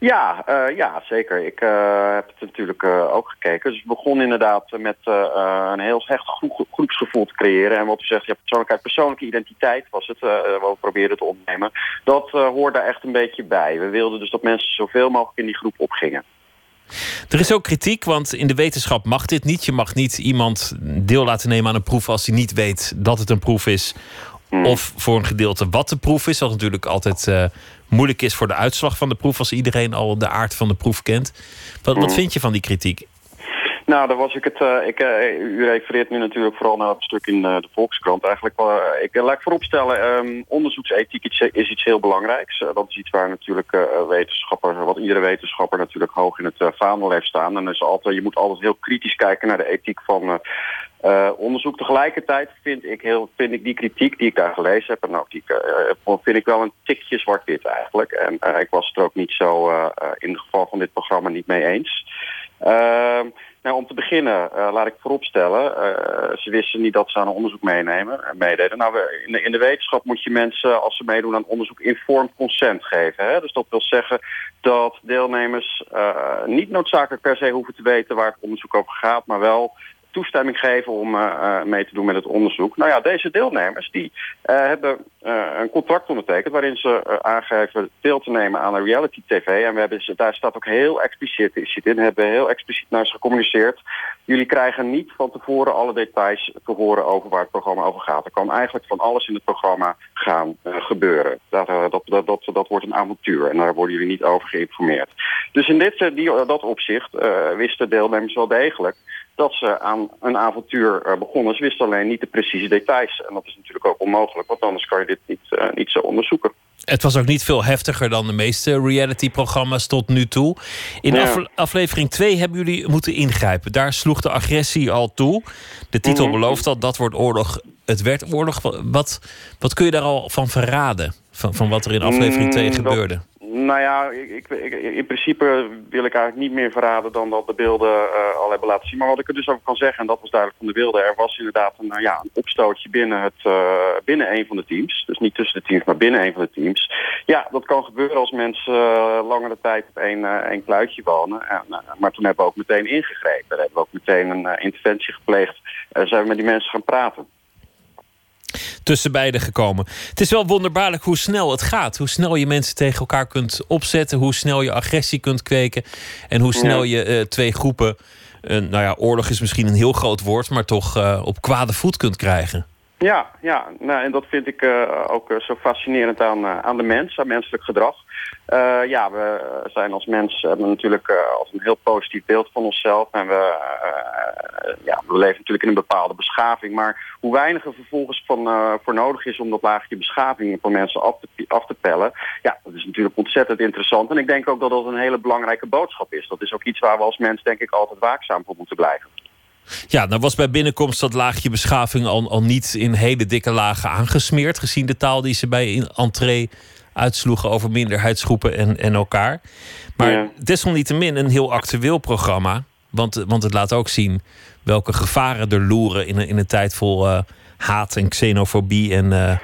Ja, uh, ja, zeker. Ik uh, heb het natuurlijk uh, ook gekeken. Dus we begonnen inderdaad met een heel groep, groepsgevoel te creëren. En wat u zegt, ja, persoonlijkheid, persoonlijke identiteit was het, wat we probeerden te opnemen. Dat hoort daar echt een beetje bij. We wilden dus dat mensen zoveel mogelijk in die groep opgingen. Er is ook kritiek, want in de wetenschap mag dit niet. Je mag niet iemand deel laten nemen aan een proef als hij niet weet dat het een proef is. Mm. Of voor een gedeelte wat de proef is. Wat natuurlijk altijd uh, moeilijk is voor de uitslag van de proef als iedereen al de aard van de proef kent. Wat, wat vind je van die kritiek? Nou, daar was ik het. eh, ik, eh, u refereert nu natuurlijk vooral naar het stuk in eh, de Volkskrant. Eigenlijk, eh, ik eh, laat ik vooropstellen, ehm onderzoeksethiek is, is iets heel belangrijks. Eh, dat is iets waar natuurlijk eh, wetenschapper, wat iedere wetenschapper natuurlijk hoog in het eh, vaandel heeft staan. En dus altijd, je moet altijd heel kritisch kijken naar de ethiek van eh, eh, onderzoek. Tegelijkertijd vind ik, heel, vind ik die kritiek die ik daar gelezen heb, die eh, vind ik wel een tikje zwart-wit eigenlijk. En eh, ik was het er ook niet zo eh, eh, in het geval van dit programma niet mee eens. Ehm, nou, om te beginnen, eh, laat ik vooropstellen, eh, ze wisten niet dat ze aan een onderzoek meenemen, en meededen. Nou, in, de, in de wetenschap moet je mensen, als ze meedoen aan onderzoek, informed consent geven. Hè? Dus dat wil zeggen dat deelnemers eh, niet noodzakelijk per se hoeven te weten waar het onderzoek over gaat, maar wel toestemming geven om eh, eh, mee te doen met het onderzoek. Nou ja, deze deelnemers die eh, hebben een contract ondertekend waarin ze aangeven deel te nemen aan een reality tv. En we hebben ze, daar staat ook heel expliciet in, hebben heel expliciet naar ze gecommuniceerd. Jullie krijgen niet van tevoren alle details te horen over waar het programma over gaat. Er kan eigenlijk van alles in het programma gaan gebeuren. Dat, dat, dat, dat, wordt een avontuur en daar worden jullie niet over geïnformeerd. Dus in dit, die, dat opzicht eh, wisten deelnemers wel degelijk dat ze aan een avontuur eh, begonnen. Ze wisten alleen niet de precieze details. En dat is natuurlijk ook onmogelijk, want anders kan je dit niet, eh, niet zo onderzoeken. Het was ook niet veel heftiger dan de meeste reality-programma's tot nu toe. In Ja. afle- aflevering 2 hebben jullie moeten ingrijpen. Daar sloeg de agressie al toe. De titel Mhm. belooft al, dat wordt oorlog. Het werd oorlog. Wat, wat kun je daar al van verraden? Van, van wat er in aflevering 2 Mm, gebeurde? Nou ja, ik, ik, in principe wil ik eigenlijk niet meer verraden dan dat de beelden eh, al hebben laten zien. Maar wat ik er dus over kan zeggen, en dat was duidelijk van de beelden, er was inderdaad een, nou ja, een opstootje binnen, het, eh, binnen een van de teams. Dus niet tussen de teams, maar binnen een van de teams. Ja, dat kan gebeuren als mensen eh, langere tijd op één, eh, één kluitje wonen. En, eh, maar toen hebben we ook meteen ingegrepen. We hebben ook meteen een eh, interventie gepleegd. zijn we met die mensen gaan praten. Tussen beiden gekomen. Het is wel wonderbaarlijk hoe snel het gaat. Hoe snel je mensen tegen elkaar kunt opzetten. Hoe snel je agressie kunt kweken. En hoe snel je eh, twee groepen... eh, nou ja, oorlog is misschien een heel groot woord... maar toch eh, op kwade voet kunt krijgen. Ja, ja nou, en dat vind ik ook zo fascinerend aan, aan de mens, aan menselijk gedrag. Eh, ja, we zijn als mens hebben natuurlijk eh, als een heel positief beeld van onszelf. En we, eh, ja, we leven natuurlijk in een bepaalde beschaving. Maar hoe weinig er vervolgens van, eh, voor nodig is om dat laagje beschaving van mensen af te, af te pellen. Ja, dat is natuurlijk ontzettend interessant. En ik denk ook dat dat een hele belangrijke boodschap is. Dat is ook iets waar we als mens denk ik altijd waakzaam voor moeten blijven. Ja, nou was bij binnenkomst dat laagje beschaving al, al niet in hele dikke lagen aangesmeerd. Gezien de taal die ze bij entree uitsloegen over minderheidsgroepen en, en elkaar. Maar Ja. desalniettemin een heel actueel programma. Want, want het laat ook zien welke gevaren er loeren in een, in een tijd vol eh, haat en xenofobie en, eh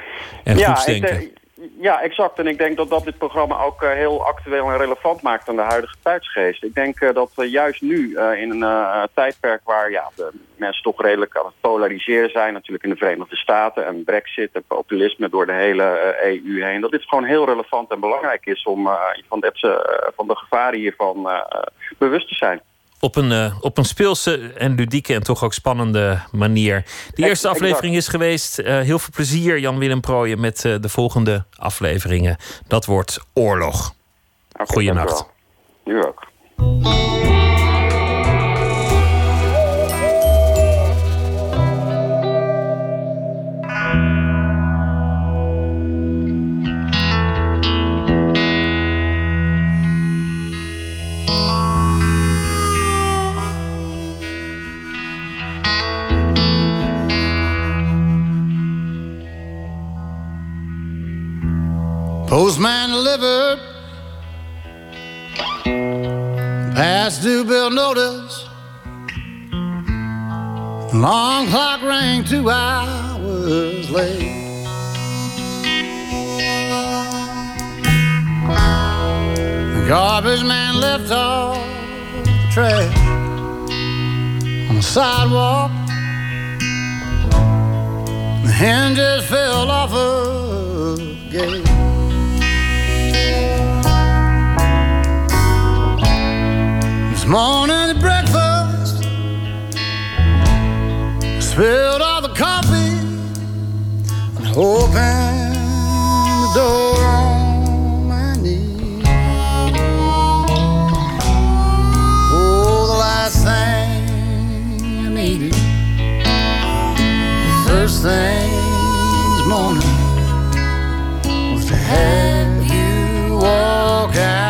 en Ja, groepsdenken. Ja, exact. En ik denk dat dat dit programma ook eh, heel actueel en relevant maakt aan de huidige tijdsgeest. Ik denk eh, dat juist nu eh, in een tijdperk waar ja, de mensen toch redelijk aan het polariseren zijn, natuurlijk in de Verenigde Staten en brexit en populisme door de hele EU heen, dat dit gewoon heel relevant en belangrijk is om van, eh, van de gevaren hiervan bewust te zijn. Op een, eh, op een speelse en ludieke en toch ook spannende manier. De eerste exact. aflevering is geweest. Eh, heel veel plezier, Jan-Willem Prooijen, met eh, de volgende afleveringen. Dat wordt Oorlog. Oké, Goeienacht. U ook. Postman delivered. Past due bill notice. Long clock rang two hours late. The garbage man left all the trash on the sidewalk. The hinges fell off a gate. This morning at breakfast, spilled all the coffee and I opened the door on my knees. Oh, the last thing I needed, first thing morning was to have down.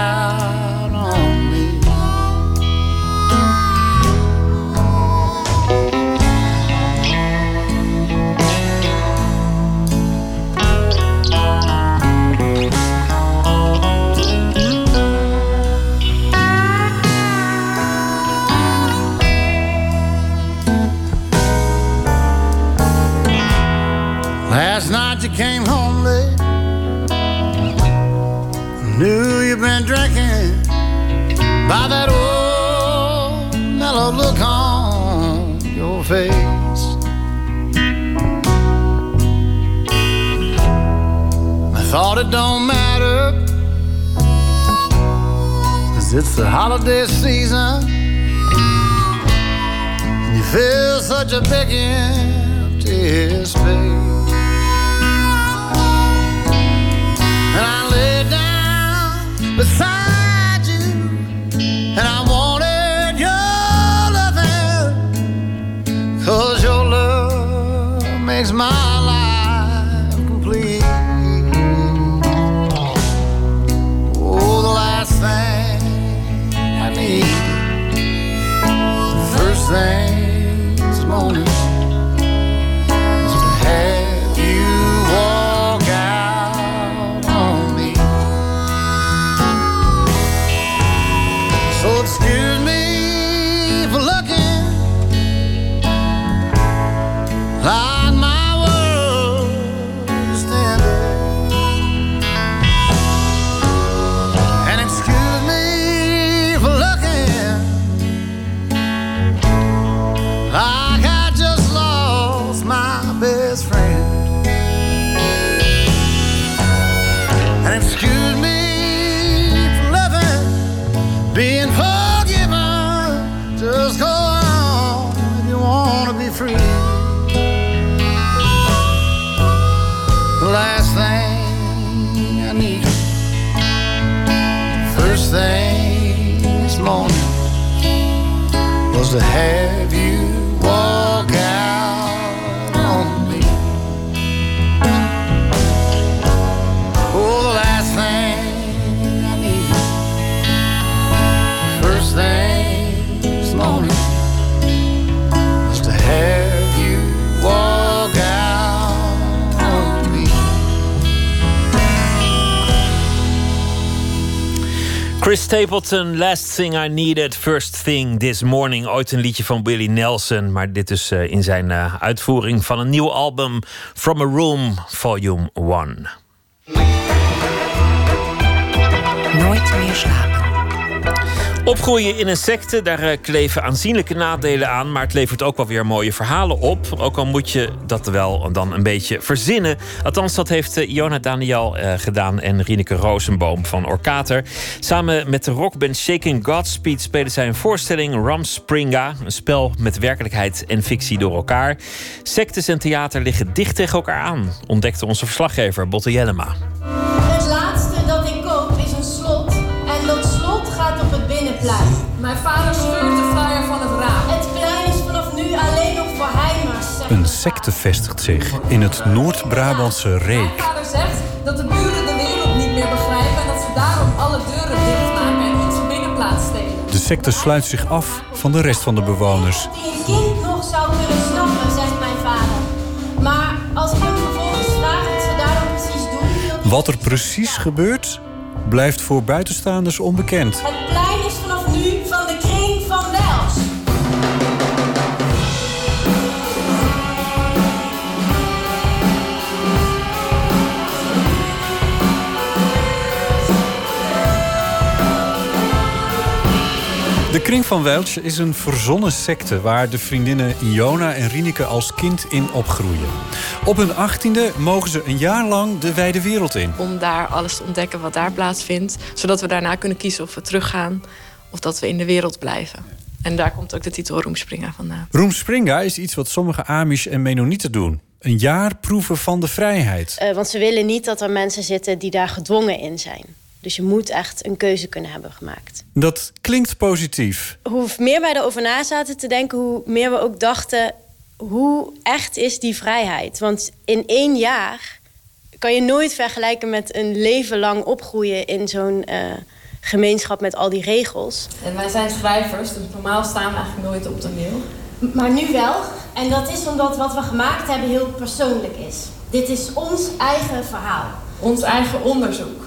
By that old mellow look on your face. I thought it don't matter, cause it's the holiday season. And you feel such a big empty space. And I lay down beside makes my life complete. Oh, the last thing I need, first thing this morning Chris Stapleton, Last Thing I Needed, First Thing This Morning. Ooit een liedje van Willie Nelson, maar dit is eh, in zijn eh, uitvoering van een nieuw album, From a Room, Volume 1. Nooit meer slapen. Opgroeien in een secte, daar eh, kleven aanzienlijke nadelen aan, maar het levert ook wel weer mooie verhalen op. Ook al moet je dat wel dan een beetje verzinnen. Althans, dat heeft eh, Iona Daniel eh, gedaan en Rieneke Rosenboom van Orkater. Samen met de rockband Shaking Godspeed spelen zij een voorstelling Rumspringa. Een spel met werkelijkheid en fictie door elkaar. Sectes en theater liggen dicht tegen elkaar aan, ontdekte onze verslaggever Botte Jellema. Mijn vader scheurt de flyer van het raam. Het plein is vanaf nu alleen nog voor heimers. Een secte vestigt zich in het Noord-Brabantse vader. Mijn Reek. vader zegt dat de buren de wereld niet meer begrijpen. En dat ze daarom alle deuren dichtmaken en onze binnenplaats stelen. De secte sluit zich af van de rest van de bewoners. Die een kind nog zou kunnen snappen, zegt mijn vader. Maar als ik hem vervolgens vraag wat ze daar dan precies doen... Wat er precies gebeurt, blijft voor buitenstaanders onbekend. Het Kring van Welch is een verzonnen secte waar de vriendinnen Iona en Rieneke als kind in opgroeien. Op hun achttiende mogen ze een jaar lang de wijde wereld in. om daar alles te ontdekken wat daar plaatsvindt. Zodat we daarna kunnen kiezen of we teruggaan of dat we in de wereld blijven. En daar komt ook de titel Roemspringen vandaan. Roemspringa is iets wat sommige Amish en Mennonieten doen. Een jaar proeven van de vrijheid. Eh, want ze willen niet dat er mensen zitten die daar gedwongen in zijn. Dus je moet echt een keuze kunnen hebben gemaakt. Dat klinkt positief. Hoe meer wij erover na zaten te denken, hoe meer we ook dachten: hoe echt is die vrijheid? Want in één jaar kan je nooit vergelijken met een leven lang opgroeien in zo'n eh, gemeenschap met al die regels. En wij zijn schrijvers, dus normaal staan we eigenlijk nooit op toneel. Maar nu wel. En dat is omdat wat we gemaakt hebben heel persoonlijk is. Dit is ons eigen verhaal. Ons eigen onderzoek.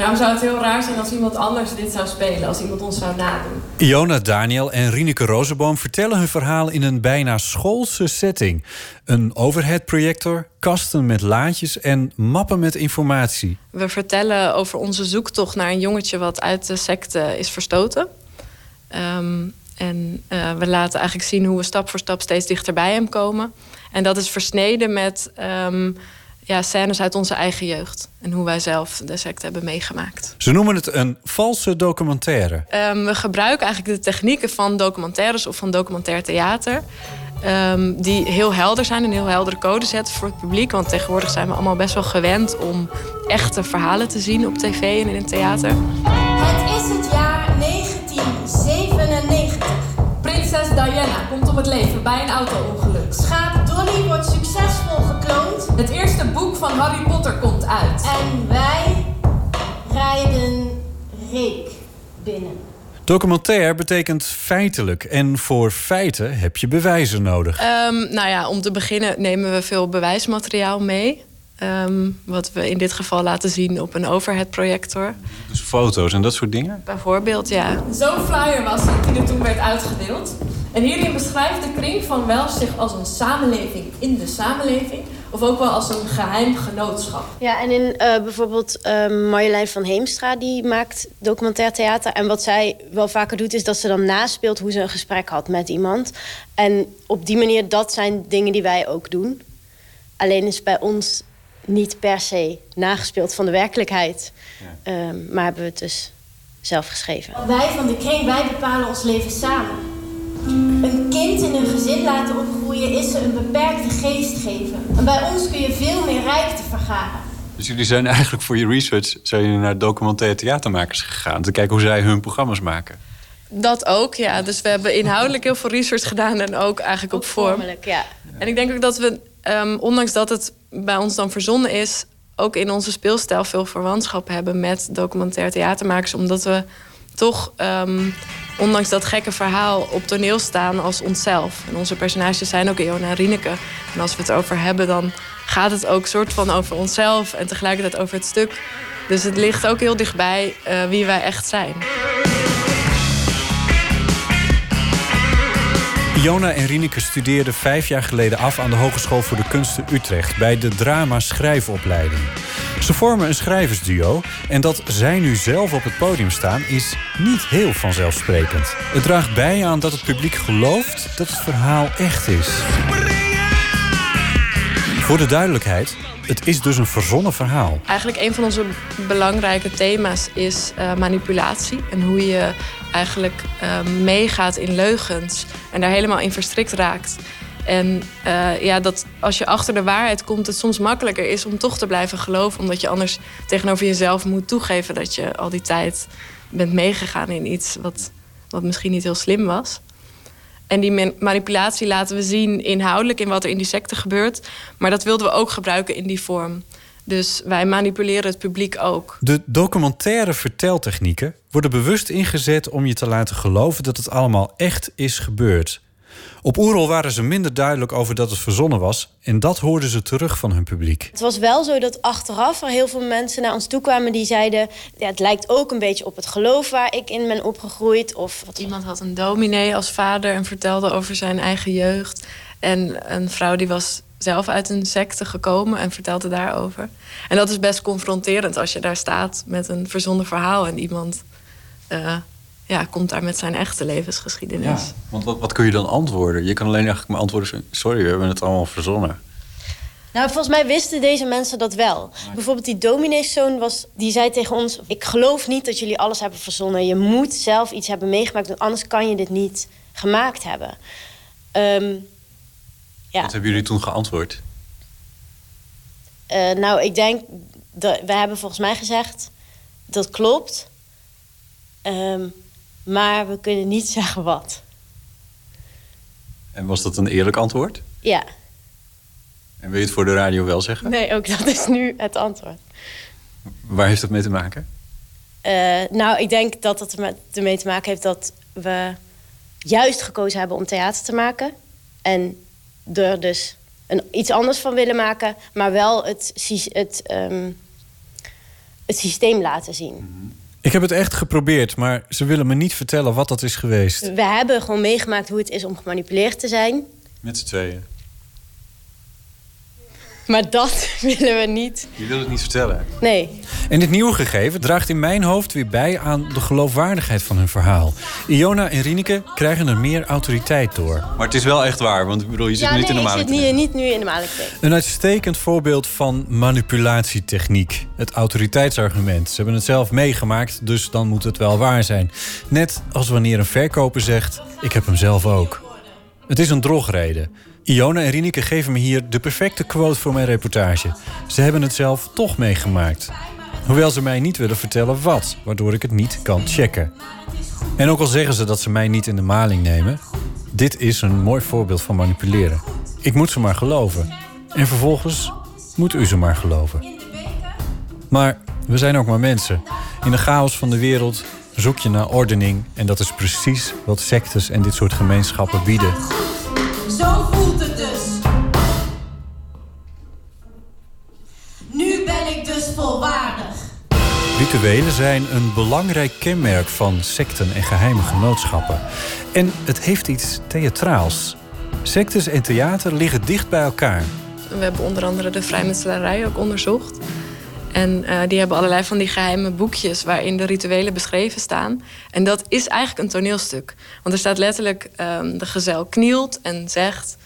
Nou zou het heel raar zijn als iemand anders dit zou spelen, als iemand ons zou nadoen. Iona Daniel en Rieneke Rozenboom vertellen hun verhaal in een bijna schoolse setting. Een overhead-projector, kasten met laadjes en mappen met informatie. We vertellen over onze zoektocht naar een jongetje wat uit de secte is verstoten. Ehm, en eh, we laten eigenlijk zien hoe we stap voor stap steeds dichter bij hem komen. En dat is versneden met ehm, ja, scènes uit onze eigen jeugd. En hoe wij zelf de secte hebben meegemaakt. Ze noemen het een valse documentaire. Ehm, we gebruiken eigenlijk de technieken van documentaires of van documentair theater. ehm, die heel helder zijn en heel heldere code zetten voor het publiek. Want tegenwoordig zijn we allemaal best wel gewend om echte verhalen te zien op tv en in het theater. Het is het jaar 1997. Prinses Diana komt om het leven bij een auto-ongeluk. Het eerste boek van Harry Potter komt uit. En wij rijden Reek binnen. Documentair betekent feitelijk. En voor feiten heb je bewijzen nodig. Ehm, nou ja, om te beginnen nemen we veel bewijsmateriaal mee. Ehm, wat we in dit geval laten zien op een overhead-projector. Dus foto's en dat soort dingen? Bijvoorbeeld, ja. Zo'n flyer was het die er toen werd uitgedeeld. En hierin beschrijft de kring van Welsh zich als een samenleving in de samenleving. Of ook wel als een geheim genootschap. Ja, en in eh, bijvoorbeeld eh, Marjolein van Heemstra, die maakt documentair theater. En wat zij wel vaker doet, is dat ze dan naspeelt hoe ze een gesprek had met iemand. En op die manier, dat zijn dingen die wij ook doen. Alleen is bij ons niet per se nagespeeld van de werkelijkheid. Ehm, maar hebben we het dus zelf geschreven. Wij van de kring, wij bepalen ons leven samen. Een kind in een gezin laten opgroeien is ze een beperkte geest geven. En bij ons kun je veel meer rijkte vergaren. Dus jullie zijn eigenlijk voor je research zijn jullie naar documentaire theatermakers gegaan... te kijken hoe zij hun programma's maken. Dat ook, ja. Dus we hebben inhoudelijk heel veel research gedaan en ook eigenlijk op vorm. Vormelijk, ja. En ik denk ook dat we, ehm, ondanks dat het bij ons dan verzonnen is, ook in onze speelstijl veel verwantschap hebben met documentair theatermakers. Omdat we toch, ehm, ondanks dat gekke verhaal, op toneel staan als onszelf. En onze personages zijn ook Iona en Rieneke. En als we het over hebben, dan gaat het ook soort van over onszelf en tegelijkertijd over het stuk. Dus het ligt ook heel dichtbij eh, wie wij echt zijn. Iona en Rieneke studeerden vijf jaar geleden af aan de Hogeschool voor de Kunsten Utrecht bij de Drama Schrijfopleiding. Ze vormen een schrijversduo en dat zij nu zelf op het podium staan is niet heel vanzelfsprekend. Het draagt bij aan dat het publiek gelooft dat het verhaal echt is. Voor de duidelijkheid, het is dus een verzonnen verhaal. Eigenlijk een van onze belangrijke thema's is eh, manipulatie. En hoe je eigenlijk eh, meegaat in leugens en daar helemaal in verstrikt raakt. En eh, ja, dat als je achter de waarheid komt, het soms makkelijker is om toch te blijven geloven. Omdat je anders tegenover jezelf moet toegeven dat je al die tijd bent meegegaan in iets wat, wat misschien niet heel slim was. En die man- manipulatie laten we zien inhoudelijk in wat er in die secte gebeurt. Maar dat wilden we ook gebruiken in die vorm. Dus wij manipuleren het publiek ook. De documentaire verteltechnieken worden bewust ingezet om je te laten geloven dat het allemaal echt is gebeurd. Op Oerol waren ze minder duidelijk over dat het verzonnen was en dat hoorden ze terug van hun publiek. Het was wel zo dat achteraf er heel veel mensen naar ons toe kwamen die zeiden: ja, het lijkt ook een beetje op het geloof waar ik in ben opgegroeid. Of wat Iemand had een dominee als vader en vertelde over zijn eigen jeugd. En een vrouw die was zelf uit een secte gekomen en vertelde daarover. En dat is best confronterend als je daar staat met een verzonnen verhaal en iemand eh, ja, komt daar met zijn echte levensgeschiedenis. Want wat, wat kun je dan antwoorden? Je kan alleen eigenlijk maar antwoorden: sorry, we hebben het allemaal verzonnen. Nou, volgens mij wisten deze mensen dat wel. Bijvoorbeeld die domineeszoon was, die zei tegen ons: ik geloof niet dat jullie alles hebben verzonnen. Je moet zelf iets hebben meegemaakt, want anders kan je dit niet gemaakt hebben. Ehm, ja. Wat hebben jullie toen geantwoord? Eh, nou, ik denk dat we hebben volgens mij gezegd dat klopt, Ehm, maar we kunnen niet zeggen wat. En was dat een eerlijk antwoord? Ja, En wil je het voor de radio wel zeggen? nee, ook dat is nu het antwoord. Waar heeft dat mee te maken? Eh, nou, ik denk dat het ermee- te maken heeft dat we juist gekozen hebben om theater te maken. En er dus een, iets anders van willen maken, maar wel het, het, ehm, het systeem laten zien. Ik heb het echt geprobeerd, maar ze willen me niet vertellen wat dat is geweest. We hebben gewoon meegemaakt hoe het is om gemanipuleerd te zijn. Met z'n tweeën. Maar dat willen we niet. Je wil het niet vertellen. Nee. En dit nieuwe gegeven draagt in mijn hoofd weer bij aan de geloofwaardigheid van hun verhaal. Iona en Rieneke krijgen er meer autoriteit door. Maar het is wel echt waar, want ik bedoel, je zit ja, niet nee, in de ik zit maling. niet, niet nu in de maling. Een uitstekend voorbeeld van manipulatietechniek. Het autoriteitsargument. Ze hebben het zelf meegemaakt, dus dan moet het wel waar zijn. Net als wanneer een verkoper zegt: Ik heb hem zelf ook. Het is een drogreden. Iona en Rieneke geven me hier de perfecte quote voor mijn reportage. Ze hebben het zelf toch meegemaakt. Hoewel ze mij niet willen vertellen wat, waardoor ik het niet kan checken. En ook al zeggen ze dat ze mij niet in de maling nemen, dit is een mooi voorbeeld van manipuleren. Ik moet ze maar geloven. En vervolgens moet u ze maar geloven. Maar we zijn ook maar mensen. In de chaos van de wereld zoek je naar ordening. En dat is precies wat sectes en dit soort gemeenschappen bieden. Zo voelt het dus. Nu ben ik dus volwaardig. Rituelen zijn een belangrijk kenmerk van secten en geheime genootschappen. En het heeft iets theatraals. Sectes en theater liggen dicht bij elkaar. We hebben onder andere de vrijmetselarij ook onderzocht. En eh, die hebben allerlei van die geheime boekjes waarin de rituelen beschreven staan. En dat is eigenlijk een toneelstuk. Want er staat letterlijk, ehm, de gezel knielt en zegt...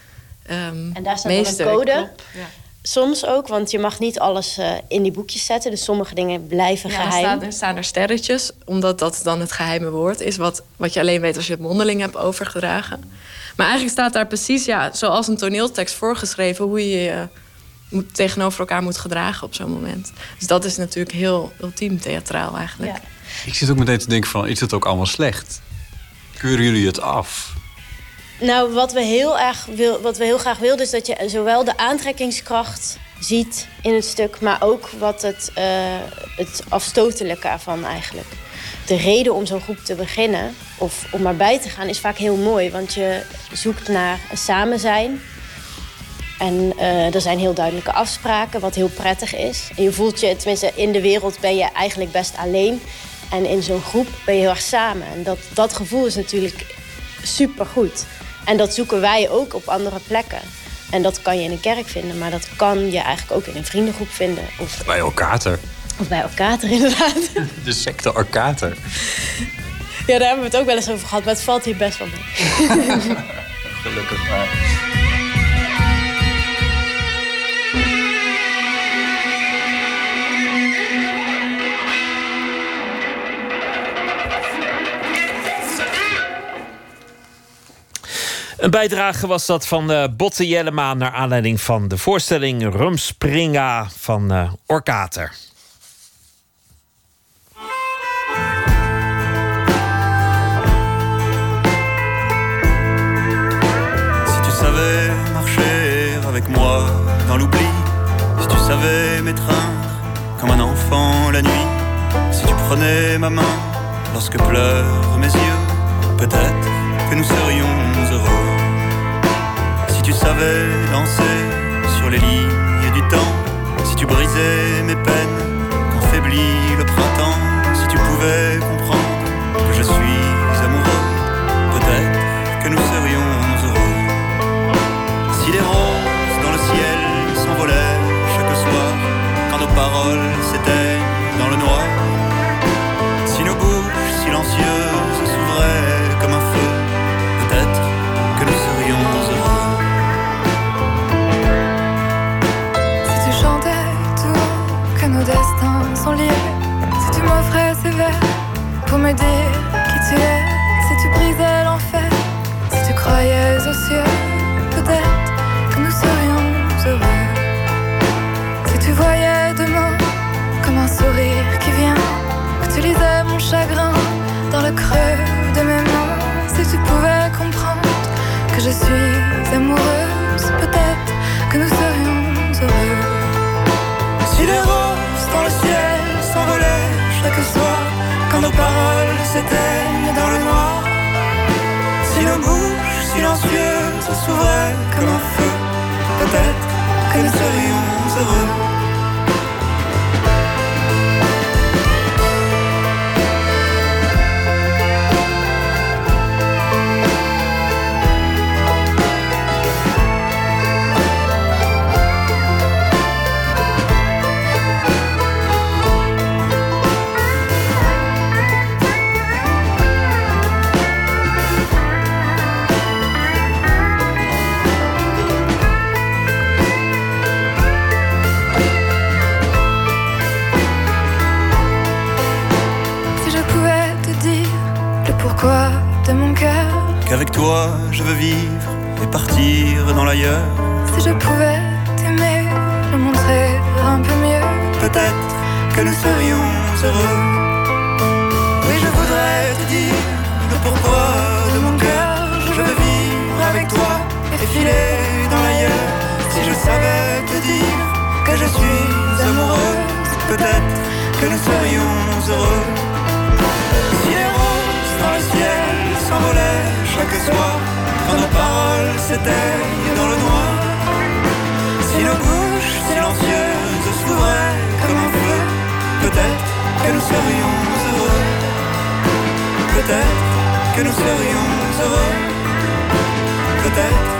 ehm, En daar staat meester, een code. Ja. Soms ook, want je mag niet alles eh, in die boekjes zetten. Dus sommige dingen blijven Ja, er, geheim. staan, er staan er sterretjes, omdat dat dan het geheime woord is... wat, wat je alleen weet als je het mondeling hebt overgedragen. Maar eigenlijk staat daar precies, ja, zoals een toneeltekst voorgeschreven... hoe je je moet, tegenover elkaar moet gedragen op zo'n moment. Dus dat is natuurlijk heel ultiem theatraal eigenlijk. Ik zit ook meteen te denken van, is het ook allemaal slecht? Keuren jullie het af? Nou, wat we heel erg wil, wat we heel graag wilden, is dat je zowel de aantrekkingskracht ziet in het stuk, maar ook wat het, eh, het afstotelijke ervan eigenlijk. De reden om zo'n groep te beginnen of om erbij te gaan is vaak heel mooi, want je zoekt naar een samen zijn. En eh, er zijn heel duidelijke afspraken, wat heel prettig is. En je voelt je, tenminste in de wereld ben je eigenlijk best alleen. En in zo'n groep ben je heel erg samen. En dat, dat gevoel is natuurlijk supergoed. En dat zoeken wij ook op andere plekken. En dat kan je in een kerk vinden, maar dat kan je eigenlijk ook in een vriendengroep vinden. Of, Bij Orkater. of bij elkaar inderdaad. De secte Orkater. Ja, daar hebben we het ook wel eens over gehad, maar het valt hier best wel mee. Gelukkig maar. Een bijdrage was dat van eh Botte Jellema... naar aanleiding van de voorstelling Rumspringa van eh Orkater. Si tu savais marcher avec moi dans l'oubli, si tu savais m'étreindre comme un enfant la nuit, si tu prenais ma main lorsque pleurent mes yeux, peut-être nous serions heureux. Si tu savais danser sur les lignes du temps, si tu brisais mes peines quand faiblit le printemps, si tu pouvais comprendre me dire qui tu es, si tu brisais l'enfer, si tu croyais aux cieux, peut-être que nous serions heureux. Si tu voyais demain comme un sourire qui vient, que tu lisais mon chagrin dans le creux de mes mains, si tu pouvais comprendre que je suis amoureuse, peut-être que nous serions heureux. Si le nos paroles s'éteignent dans le noir, si nos bouches silencieuses s'ouvraient comme un feu, peut-être que nous serions heureux. Qu'avec toi, je veux vivre et partir dans l'ailleurs. Si je pouvais t'aimer, le montrer un peu mieux. Peut-être que nous serions heureux. Oui, je voudrais te dire le pourquoi de mon cœur. Je veux vivre avec toi et filer dans l'ailleurs. Si je savais te dire que je suis amoureuse, peut-être que nous serions heureux. Si les roses dans le ciel s'envolaient chaque soir, quand nos paroles s'éteignent dans le noir. Si nos bouches silencieuses s'ouvraient comme un feu, peut-être que nous serions heureux. Peut-être que nous serions heureux. Peut-être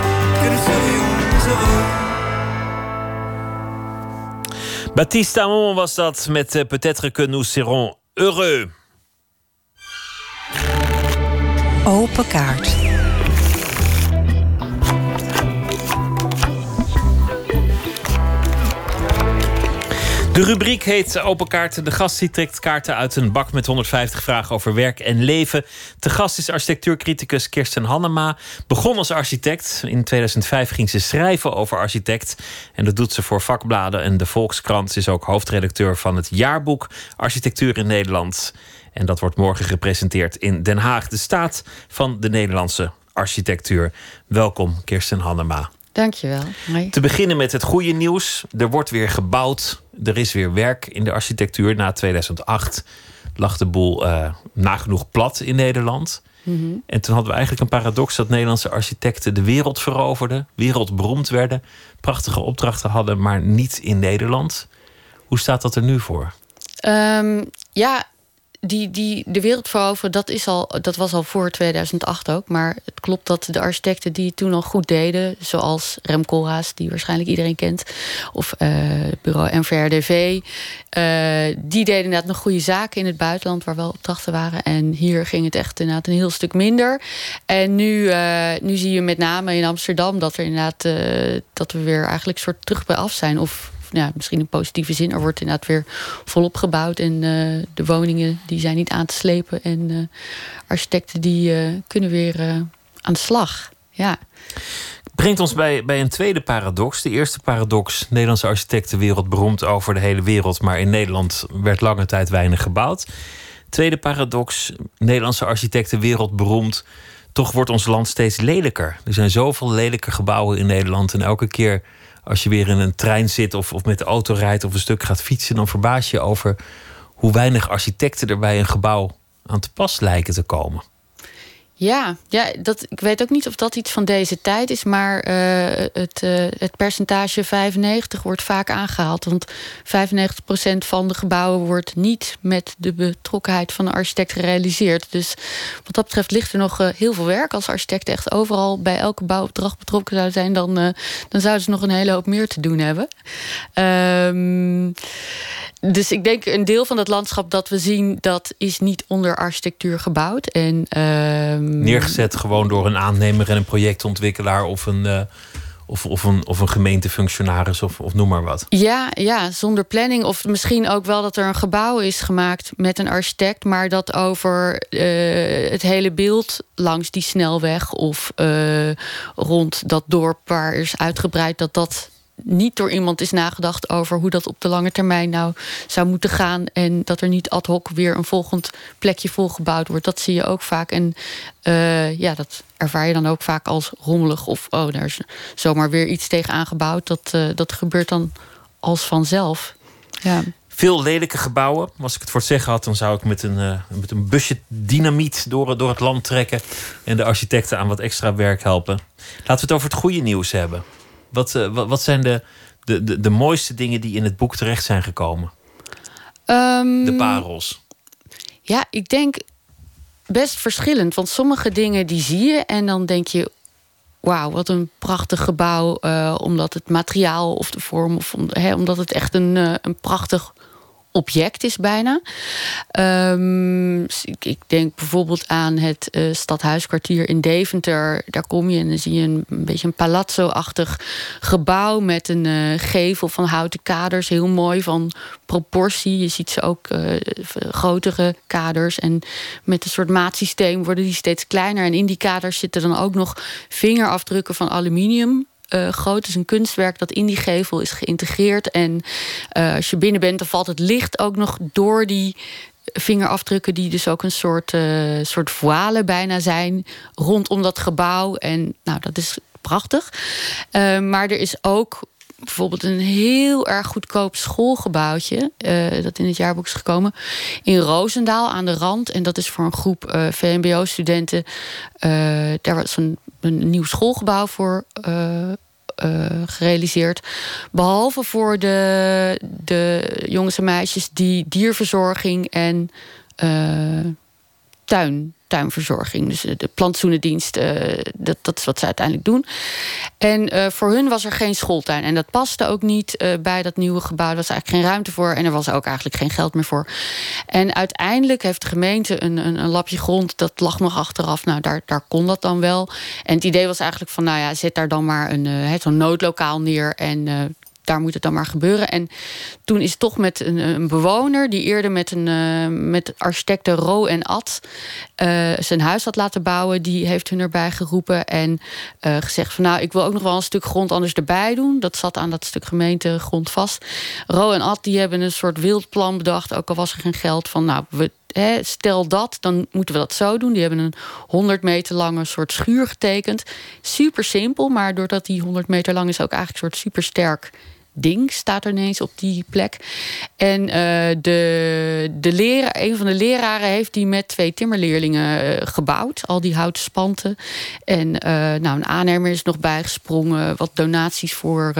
que nous serions heureux. Baptiste Amon was dat met Peut-être que nous serons heureux. Open kaart. De rubriek heet Open Kaarten. De gast die trekt kaarten uit een bak met 150 vragen over werk en leven. De gast is architectuurcriticus Kirsten Hannema. Begon als architect. In 2005 ging ze schrijven over architect. En dat doet ze voor vakbladen en de Volkskrant. Ze is ook hoofdredacteur van het jaarboek Architectuur in Nederland. En dat wordt morgen gepresenteerd in Den Haag. De staat van de Nederlandse architectuur. Welkom, Kirsten Hannema. Dankjewel. Hoi. Te beginnen met het goede nieuws. Er wordt weer gebouwd. Er is weer werk in de architectuur. Na 2008 lag de boel eh, nagenoeg plat in Nederland. Mhm. En toen hadden we eigenlijk een paradox dat Nederlandse architecten de wereld veroverden, wereldberoemd werden, prachtige opdrachten hadden, maar niet in Nederland. Hoe staat dat er nu voor? Ehm, ja, die, die, de wereld veroveren, dat, is al, dat was al voor 2008 ook. Maar het klopt dat de architecten die het toen al goed deden... zoals Rem Koolhaas, die waarschijnlijk iedereen kent... of het bureau NVRDV... eh, die deden inderdaad nog goede zaken in het buitenland... waar wel opdrachten waren. En hier ging het echt inderdaad een heel stuk minder. En nu, eh, nu zie je met name in Amsterdam... dat, er inderdaad, dat we weer eigenlijk soort terug bij af zijn... of ja, misschien in positieve zin. Er wordt inderdaad weer volop gebouwd. En eh, de woningen die zijn niet aan te slepen. En eh, architecten die eh, kunnen weer aan de slag. Ja. Brengt ons bij, bij een tweede paradox. De eerste paradox: Nederlandse architecten wereldberoemd over de hele wereld. Maar in Nederland werd lange tijd weinig gebouwd. Tweede paradox: Nederlandse architecten wereldberoemd. Toch wordt ons land steeds lelijker. Er zijn zoveel lelijke gebouwen in Nederland. En elke keer als je weer in een trein zit of, of met de auto rijdt of een stuk gaat fietsen, dan verbaas je over hoe weinig architecten er bij een gebouw aan te pas lijken te komen. Ja, ja dat, ik weet ook niet of dat iets van deze tijd is, maar eh, het, eh, het percentage 95 wordt vaak aangehaald. Want 95% van de gebouwen wordt niet met de betrokkenheid van de architect gerealiseerd. Dus wat dat betreft ligt er nog eh, heel veel werk. Als architecten echt overal bij elke bouwopdracht betrokken zouden zijn, dan, dan zouden ze nog een hele hoop meer te doen hebben. Ehm, dus ik denk een deel van het landschap dat we zien, dat is niet onder architectuur gebouwd. En, ehm, Neergezet gewoon door een aannemer en een projectontwikkelaar of een, eh, of, of een, of een gemeentefunctionaris of, of noem maar wat. Ja, ja, zonder planning. Of misschien ook wel dat er een gebouw is gemaakt met een architect, maar dat over eh, het hele beeld langs die snelweg of eh, rond dat dorp waar is uitgebreid, dat dat niet door iemand is nagedacht over hoe dat op de lange termijn nou zou moeten gaan. En dat er niet ad hoc weer een volgend plekje volgebouwd wordt. Dat zie je ook vaak. En uh, ja, dat ervaar je dan ook vaak als rommelig. Of oh, daar is zomaar weer iets tegen aangebouwd. Dat, uh, dat gebeurt dan als vanzelf. Ja. Veel lelijke gebouwen. Als ik het voor het zeggen had, dan zou ik met een, uh, met een busje dynamiet door, door het land trekken. En de architecten aan wat extra werk helpen. Laten we het over het goede nieuws hebben. Wat, uh, wat, wat, zijn de, de, de, de, mooiste dingen die in het boek terecht zijn gekomen? Um, de parels. Ja, ik denk best verschillend. Want sommige dingen die zie je en dan denk je... wauw, wat een prachtig gebouw. Uh, omdat het materiaal of de vorm... of om, omdat het echt een, uh, een prachtig object is bijna. Ehm, ik, denk bijvoorbeeld aan het uh, stadhuiskwartier in Deventer. Daar kom je en dan zie je een, beetje een palazzo-achtig gebouw met een uh, gevel van houten kaders. Heel mooi van proportie. Je ziet ze ook uh, grotere kaders. En met een soort maatsysteem worden die steeds kleiner. En in die kaders zitten dan ook nog vingerafdrukken van aluminium uh, groot. is een kunstwerk dat in die gevel is geïntegreerd. En uh, als je binnen bent, dan valt het licht ook nog door die vingerafdrukken... die dus ook een soort, uh, soort voile bijna zijn rondom dat gebouw. En nou, dat is prachtig. maar er is ook bijvoorbeeld een heel erg goedkoop schoolgebouwtje. Dat in het jaarboek is gekomen. In Roosendaal aan de rand. En dat is voor een groep VMBO-studenten. Uh, was een, een nieuw schoolgebouw voor. gerealiseerd. Behalve voor de, de jongens en meisjes die dierverzorging en tuin tuinverzorging. Dus de plantsoenendienst, uh, dat, dat is wat ze uiteindelijk doen. En uh, voor hun was er geen schooltuin. En dat paste ook niet bij dat nieuwe gebouw. Er was eigenlijk geen ruimte voor. En er was ook eigenlijk geen geld meer voor. En uiteindelijk heeft de gemeente een, een, een lapje grond. Dat lag nog achteraf. Nou, daar, daar kon dat dan wel. En het idee was eigenlijk van, nou ja, zet daar dan maar een zo'n noodlokaal neer. En daar moet het dan maar gebeuren. En toen is toch met een, bewoner die eerder met, een, uh, met architecten Ro en Ad uh, zijn huis had laten bouwen, die heeft hun erbij geroepen en uh, gezegd van nou, ik wil ook nog wel een stuk grond anders erbij doen. Dat zat aan dat stuk gemeentegrond vast. Ro en Ad die hebben een soort wildplan bedacht, ook al was er geen geld van nou, we stel dat, dan moeten we dat zo doen. Die hebben een 100 meter lange soort schuur getekend. Super simpel, maar doordat die 100 meter lang is, ook eigenlijk een soort super sterk ding staat er ineens op die plek. En uh, de, de leraar, een van de leraren heeft die met twee timmerleerlingen uh, gebouwd. Al die houten spanten. En uh, nou, een aannemer is nog bijgesprongen. Wat donaties voor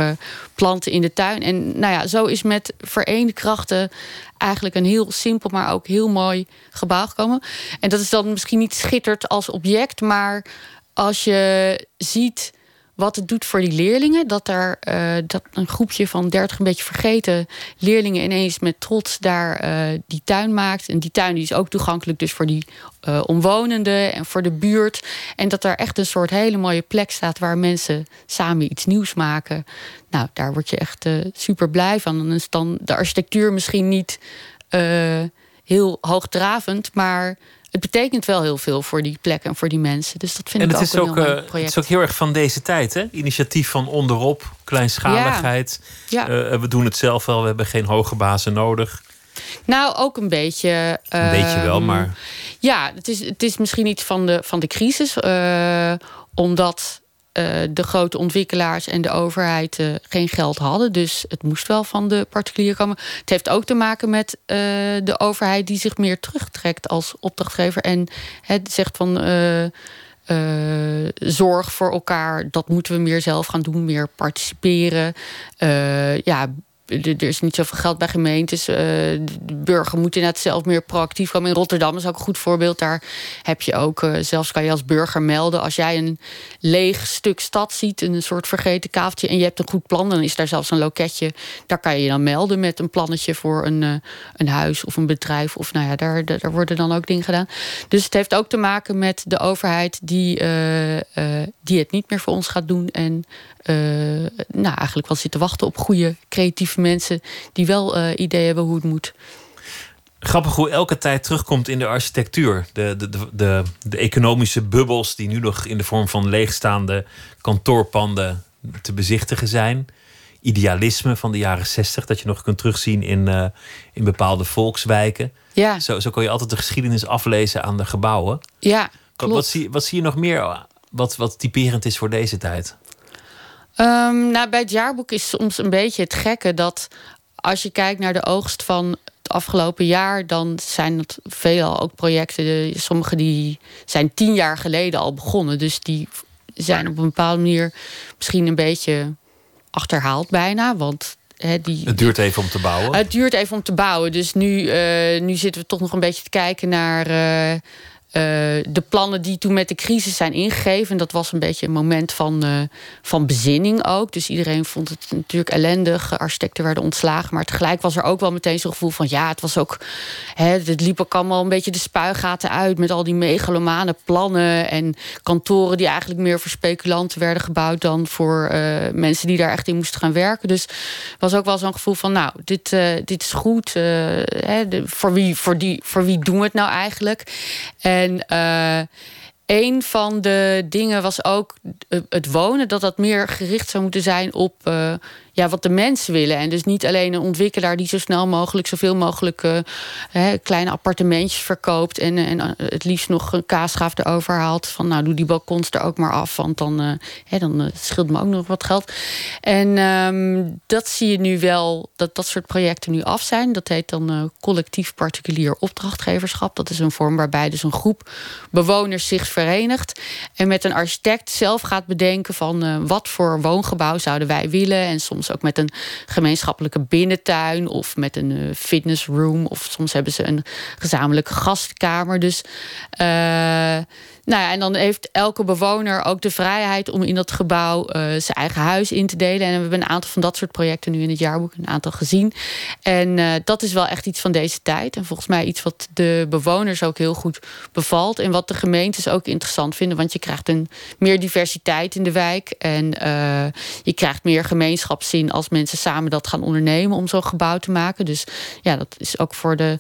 planten in de tuin. En nou ja, zo is met vereende krachten eigenlijk een heel simpel, maar ook heel mooi gebouw gekomen. En dat is dan misschien niet schitterd als object, maar als je ziet wat het doet voor die leerlingen. Dat er uh, dat een groepje van 30 een beetje vergeten leerlingen ineens met trots daar uh, die tuin maakt. En die tuin die is ook toegankelijk dus voor die uh, omwonenden en voor de buurt. En dat er echt een soort hele mooie plek staat waar mensen samen iets nieuws maken. Nou, daar word je echt super blij van. Dan is dan de architectuur misschien niet heel hoogdravend, maar het betekent wel heel veel voor die plek en voor die mensen. Dus dat vind en ik het ook is een ook, heel mooi uh, project. Het is ook heel erg van deze tijd, hè? Initiatief van onderop, kleinschaligheid. Ja. Uh, we doen het zelf wel, we hebben geen hoge bazen nodig. Nou, ook een beetje. Een beetje wel, ehm, maar. Ja, het is, het is misschien iets van de, van de crisis. Omdat de grote ontwikkelaars en de overheid uh, geen geld hadden. Dus het moest wel van de particulier komen. Het heeft ook te maken met uh, de overheid die zich meer terugtrekt als opdrachtgever. En het zegt van. zorg voor elkaar, dat moeten we meer zelf gaan doen, meer participeren. ja, er is niet zoveel geld bij gemeentes. Uh, de burger moet inderdaad zelf meer proactief komen. In Rotterdam is ook een goed voorbeeld. Daar heb je ook, uh, zelfs kan je als burger melden... als jij een leeg stuk stad ziet, een soort vergeten kaveltje... en je hebt een goed plan, dan is daar zelfs een loketje. Daar kan je je dan melden met een plannetje voor een, uh, een huis of een bedrijf. Of nou ja, daar, daar worden dan ook dingen gedaan. Dus het heeft ook te maken met de overheid... die, die het niet meer voor ons gaat doen... en nou, eigenlijk wel zit te wachten op goede creatieve mensen die wel uh, ideeën hebben hoe het moet. Grappig hoe elke tijd terugkomt in de architectuur. De, de, de, de, de economische bubbels die nu nog in de vorm van leegstaande kantoorpanden te bezichtigen zijn. Idealisme van de jaren zestig, dat je nog kunt terugzien in, uh, in bepaalde volkswijken. Ja. Zo, zo kon je altijd de geschiedenis aflezen aan de gebouwen. Ja, wat, wat, zie, wat zie je nog meer wat, wat typerend is voor deze tijd? Um, nou, bij het jaarboek is soms een beetje het gekke dat als je kijkt naar de oogst van het afgelopen jaar, dan zijn het veelal ook projecten. Sommige die zijn tien jaar geleden al begonnen. Dus die zijn op een bepaalde manier misschien een beetje achterhaald bijna. Want He, die, het duurt even om te bouwen. Het duurt even om te bouwen. Dus nu, uh, nu zitten we toch nog een beetje te kijken naar. Uh, eh, de plannen die toen met de crisis zijn ingegeven. Dat was een beetje een moment van, uh, van bezinning ook. Dus iedereen vond het natuurlijk ellendig. Architecten werden ontslagen. Maar tegelijk was er ook wel meteen zo'n gevoel van... ja, het was ook... Hè, het liep ook allemaal een beetje de spuigaten uit... met al die megalomane plannen en kantoren... die eigenlijk meer voor speculanten werden gebouwd... dan voor mensen die daar echt in moesten gaan werken. Dus was ook wel zo'n gevoel van... nou, dit, dit is goed. Hè, voor, wie, voor, die, voor wie doen we het nou eigenlijk? En uh, een van de dingen was ook het wonen, dat dat meer gericht zou moeten zijn op uh, ja, wat de mensen willen. En dus niet alleen een ontwikkelaar die zo snel mogelijk zoveel mogelijk uh, hè, kleine appartementjes verkoopt. En, en uh, het liefst nog een kaasschaaf erover haalt. Van nou, doe die balkons er ook maar af. Want dan, hè, dan scheelt me ook nog wat geld. En um, dat zie je nu wel, dat dat soort projecten nu af zijn. Dat heet dan collectief particulier opdrachtgeverschap. Dat is een vorm waarbij dus een groep bewoners zich verenigt. En met een architect zelf gaat bedenken van wat voor woongebouw zouden wij willen. En soms ook met een gemeenschappelijke binnentuin of met een uh, fitnessroom. Of soms hebben ze een gezamenlijke gastkamer. Dus uh, nou ja, en dan heeft elke bewoner ook de vrijheid om in dat gebouw uh, zijn eigen huis in te delen. En we hebben een aantal van dat soort projecten nu in het jaarboek, een aantal gezien. En uh, dat is wel echt iets van deze tijd. En volgens mij iets wat de bewoners ook heel goed bevalt. En wat de gemeentes ook interessant vinden. Want je krijgt een meer diversiteit in de wijk. En uh, je krijgt meer gemeenschapszin als mensen samen dat gaan ondernemen om zo'n gebouw te maken. Dus ja, dat is ook voor de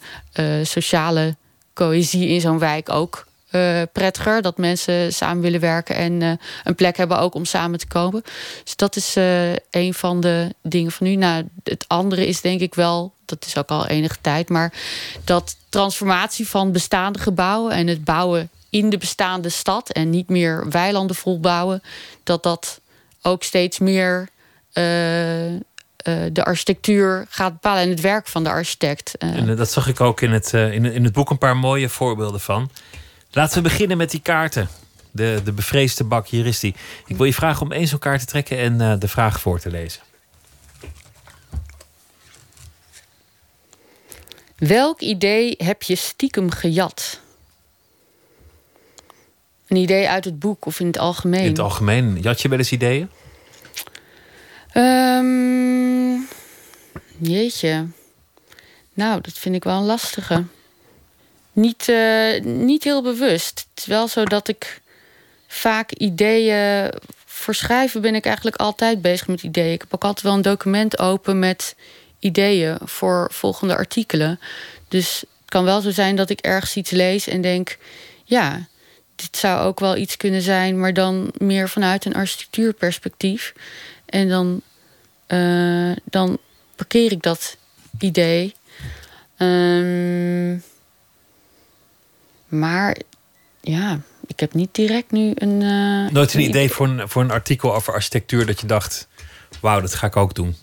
sociale cohesie in zo'n wijk ook uh, prettiger. Dat mensen samen willen werken en uh, een plek hebben ook om samen te komen. Dus dat is uh, een van de dingen van nu. Nou, het andere is denk ik wel, dat is ook al enige tijd, maar dat transformatie van bestaande gebouwen en het bouwen in de bestaande stad en niet meer weilanden volbouwen, dat dat ook steeds meer de architectuur gaat bepalen en het werk van de architect. En dat zag ik ook in het, in, in het boek een paar mooie voorbeelden van. Laten we beginnen met die kaarten. De, de bevreesde bak, hier is die. Ik wil je vragen om één zo'n kaart te trekken en uh, de vraag voor te lezen. Welk idee heb je stiekem gejat? Een idee uit het boek of in het algemeen? In het algemeen. Jat je wel eens ideeën? Um, jeetje. Nou, dat vind ik wel een lastige niet, uh, niet heel bewust. Het is wel zo dat ik vaak ideeën. Voor schrijven ben ik eigenlijk altijd bezig met ideeën. Ik heb ook altijd wel een document open met ideeën voor volgende artikelen. Dus het kan wel zo zijn dat ik ergens iets lees en denk: ja, dit zou ook wel iets kunnen zijn, maar dan meer vanuit een architectuurperspectief. En dan, uh, dan parkeer ik dat idee. Um, maar ja, ik heb niet direct nu een. Uh, Nooit een idee voor een, voor een artikel over architectuur dat je dacht: wauw, dat ga ik ook doen.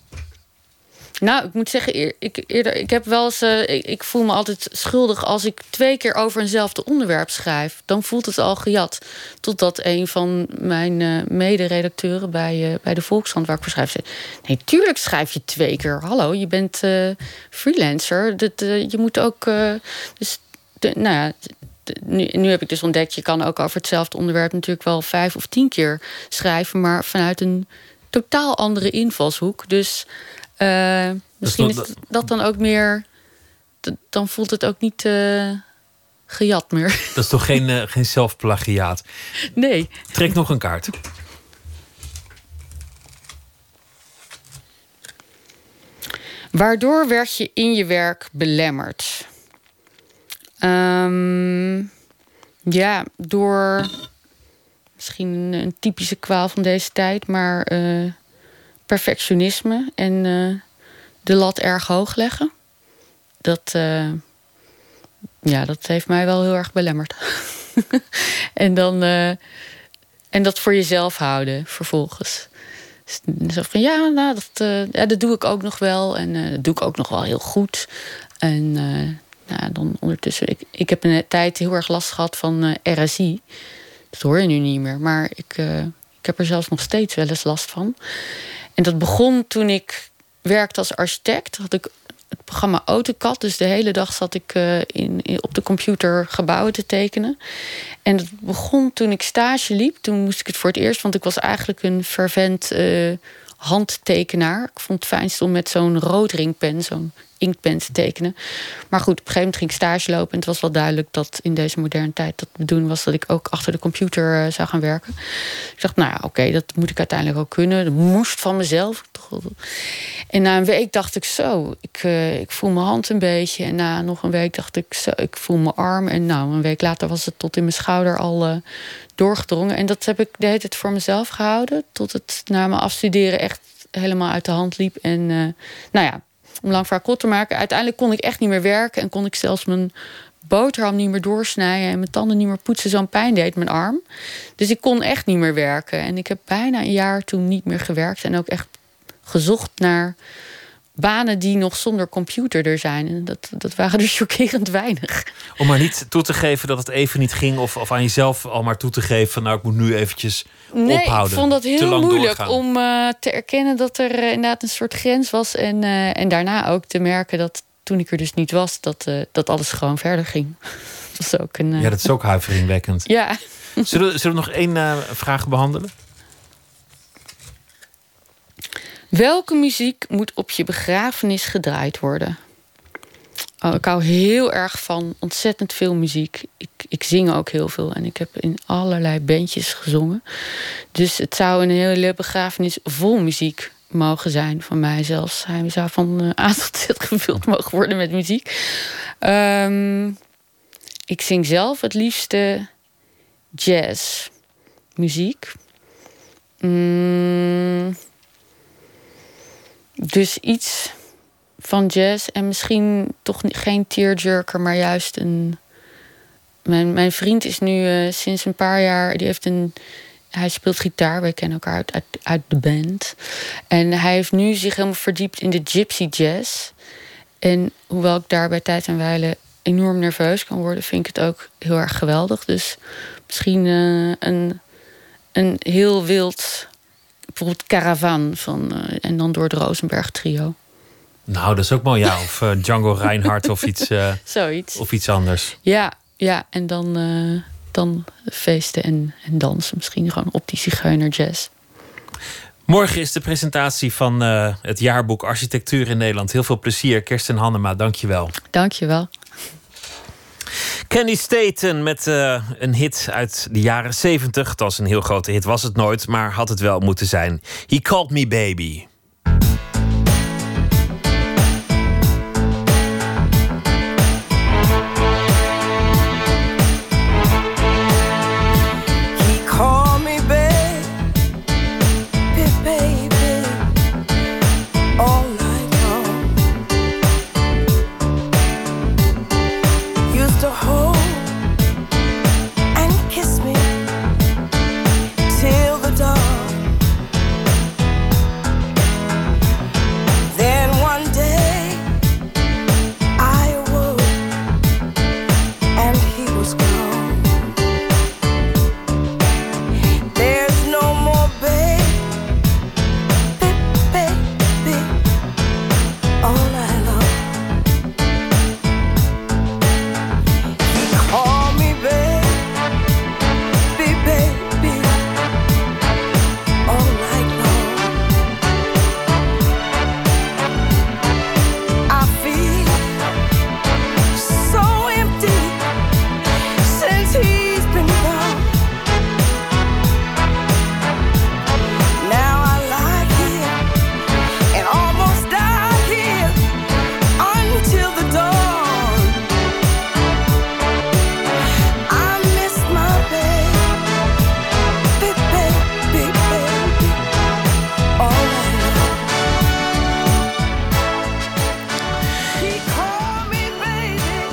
Nou, ik moet zeggen, ik, eerder, ik heb wel eens. Uh, ik, ik, voel me altijd schuldig als ik twee keer over eenzelfde onderwerp schrijf. Dan voelt het al gejat. Totdat een van mijn uh, mederedacteuren bij, uh, bij de Volkskrant, waar ik voor schrijf, zei: Nee, tuurlijk schrijf je twee keer. Hallo, je bent freelancer. Dat, je moet ook. dus de, nou ja, nu, nu heb ik dus ontdekt, je kan ook over hetzelfde onderwerp natuurlijk wel vijf of tien keer schrijven, maar vanuit een totaal andere invalshoek. Dus uh, misschien is dat dan ook meer. Dan voelt het ook niet uh, gejat meer. Dat is toch geen, uh, geen zelfplagiaat? Nee. Trek nog een kaart. Waardoor werd je in je werk belemmerd? Um, ja, door misschien een, typische kwaal van deze tijd, maar uh, perfectionisme en uh, de lat erg hoog leggen. Dat, uh, ja, dat heeft mij wel heel erg belemmerd. en dan en dat voor jezelf houden vervolgens. Dus zo van ja, nou, dat, ja, dat doe ik ook nog wel en dat doe ik ook nog wel heel goed. En nou, dan ondertussen, ik, ik heb een tijd heel erg last gehad van eh, RSI. Dat hoor je nu niet meer, maar ik, uh, ik heb er zelfs nog steeds wel eens last van. En dat begon toen ik werkte als architect. Had ik het programma AutoCAD. Dus de hele dag zat ik eh, in, op de computer gebouwen te tekenen. En het begon toen ik stage liep. Toen moest ik het voor het eerst, want ik was eigenlijk een fervent eh, handtekenaar. Ik vond het fijnst om met zo'n roodringpen, zo'n inktpen te tekenen. Maar goed, op een gegeven moment ging ik stage lopen. En het was wel duidelijk dat in deze moderne tijd dat bedoeling was dat ik ook achter de computer eh, zou gaan werken. Ik dacht, nou ja, oké, dat moet ik uiteindelijk ook kunnen. Dat moest van mezelf. En na een week dacht ik zo, ik, eh, ik voel mijn hand een beetje. En na nog een week dacht ik zo, ik voel mijn arm. En nou, een week later was het tot in mijn schouder al eh, doorgedrongen. En dat heb ik de hele tijd voor mezelf gehouden. Tot het na mijn afstuderen echt helemaal uit de hand liep. En nou ja, om lang verhaal te maken. Uiteindelijk kon ik echt niet meer werken. En kon ik zelfs mijn boterham niet meer doorsnijden. En mijn tanden niet meer poetsen. Zo'n pijn deed mijn arm. Dus ik kon echt niet meer werken. En ik heb bijna een jaar toen niet meer gewerkt. En ook echt gezocht naar banen die nog zonder computer er zijn. En dat, dat waren er chockerend weinig. Om maar niet toe te geven dat het even niet ging. Of, of aan jezelf al maar toe te geven van nou, ik moet nu eventjes Nee, ophouden. ik vond dat heel moeilijk doorgaan. om eh, te erkennen dat er inderdaad een soort grens was. En, eh, en daarna ook te merken dat toen ik er dus niet was, dat, eh, dat alles gewoon verder ging. dat was ook een. Ja, dat is ook huiveringwekkend. Ja. Zullen, we- zullen we nog één vraag behandelen? Welke muziek moet op je begrafenis gedraaid worden? Oh, ik hou heel erg van ontzettend veel muziek. Ik, ik zing ook heel veel en ik heb in allerlei bandjes gezongen. Dus het zou een hele begrafenis vol muziek mogen zijn van mij zelfs. Hij zou van A gevuld mogen worden met muziek. Ehm, ik zing zelf het liefste jazz muziek. Mm, dus iets van jazz en misschien toch geen tearjerker, maar juist een. Mijn, mijn vriend is nu eh, sinds een paar jaar. Die heeft een. Hij speelt gitaar, wij kennen elkaar uit, uit, uit de band. En hij heeft nu zich helemaal verdiept in de gypsy jazz. En hoewel ik daar bij tijd en wijle enorm nerveus kan worden, vind ik het ook heel erg geweldig. Dus misschien eh, een, een heel wild, bijvoorbeeld Caravan van, eh, en dan door het Rosenberg trio. Nou, dat is ook mooi. Ja, of eh, Django Reinhardt of iets, eh, Zoiets. of iets anders. Ja, ja en dan, dan feesten en, en dansen. Misschien gewoon op die zigeuner jazz. Morgen is de presentatie van het jaarboek Architectuur in Nederland. Heel veel plezier. Kirsten Hannema, dank je wel. Dank je wel. Kenny Staten met eh, een hit uit de jaren 70. Het was een heel grote hit, was het nooit, maar had het wel moeten zijn. He Called Me Baby.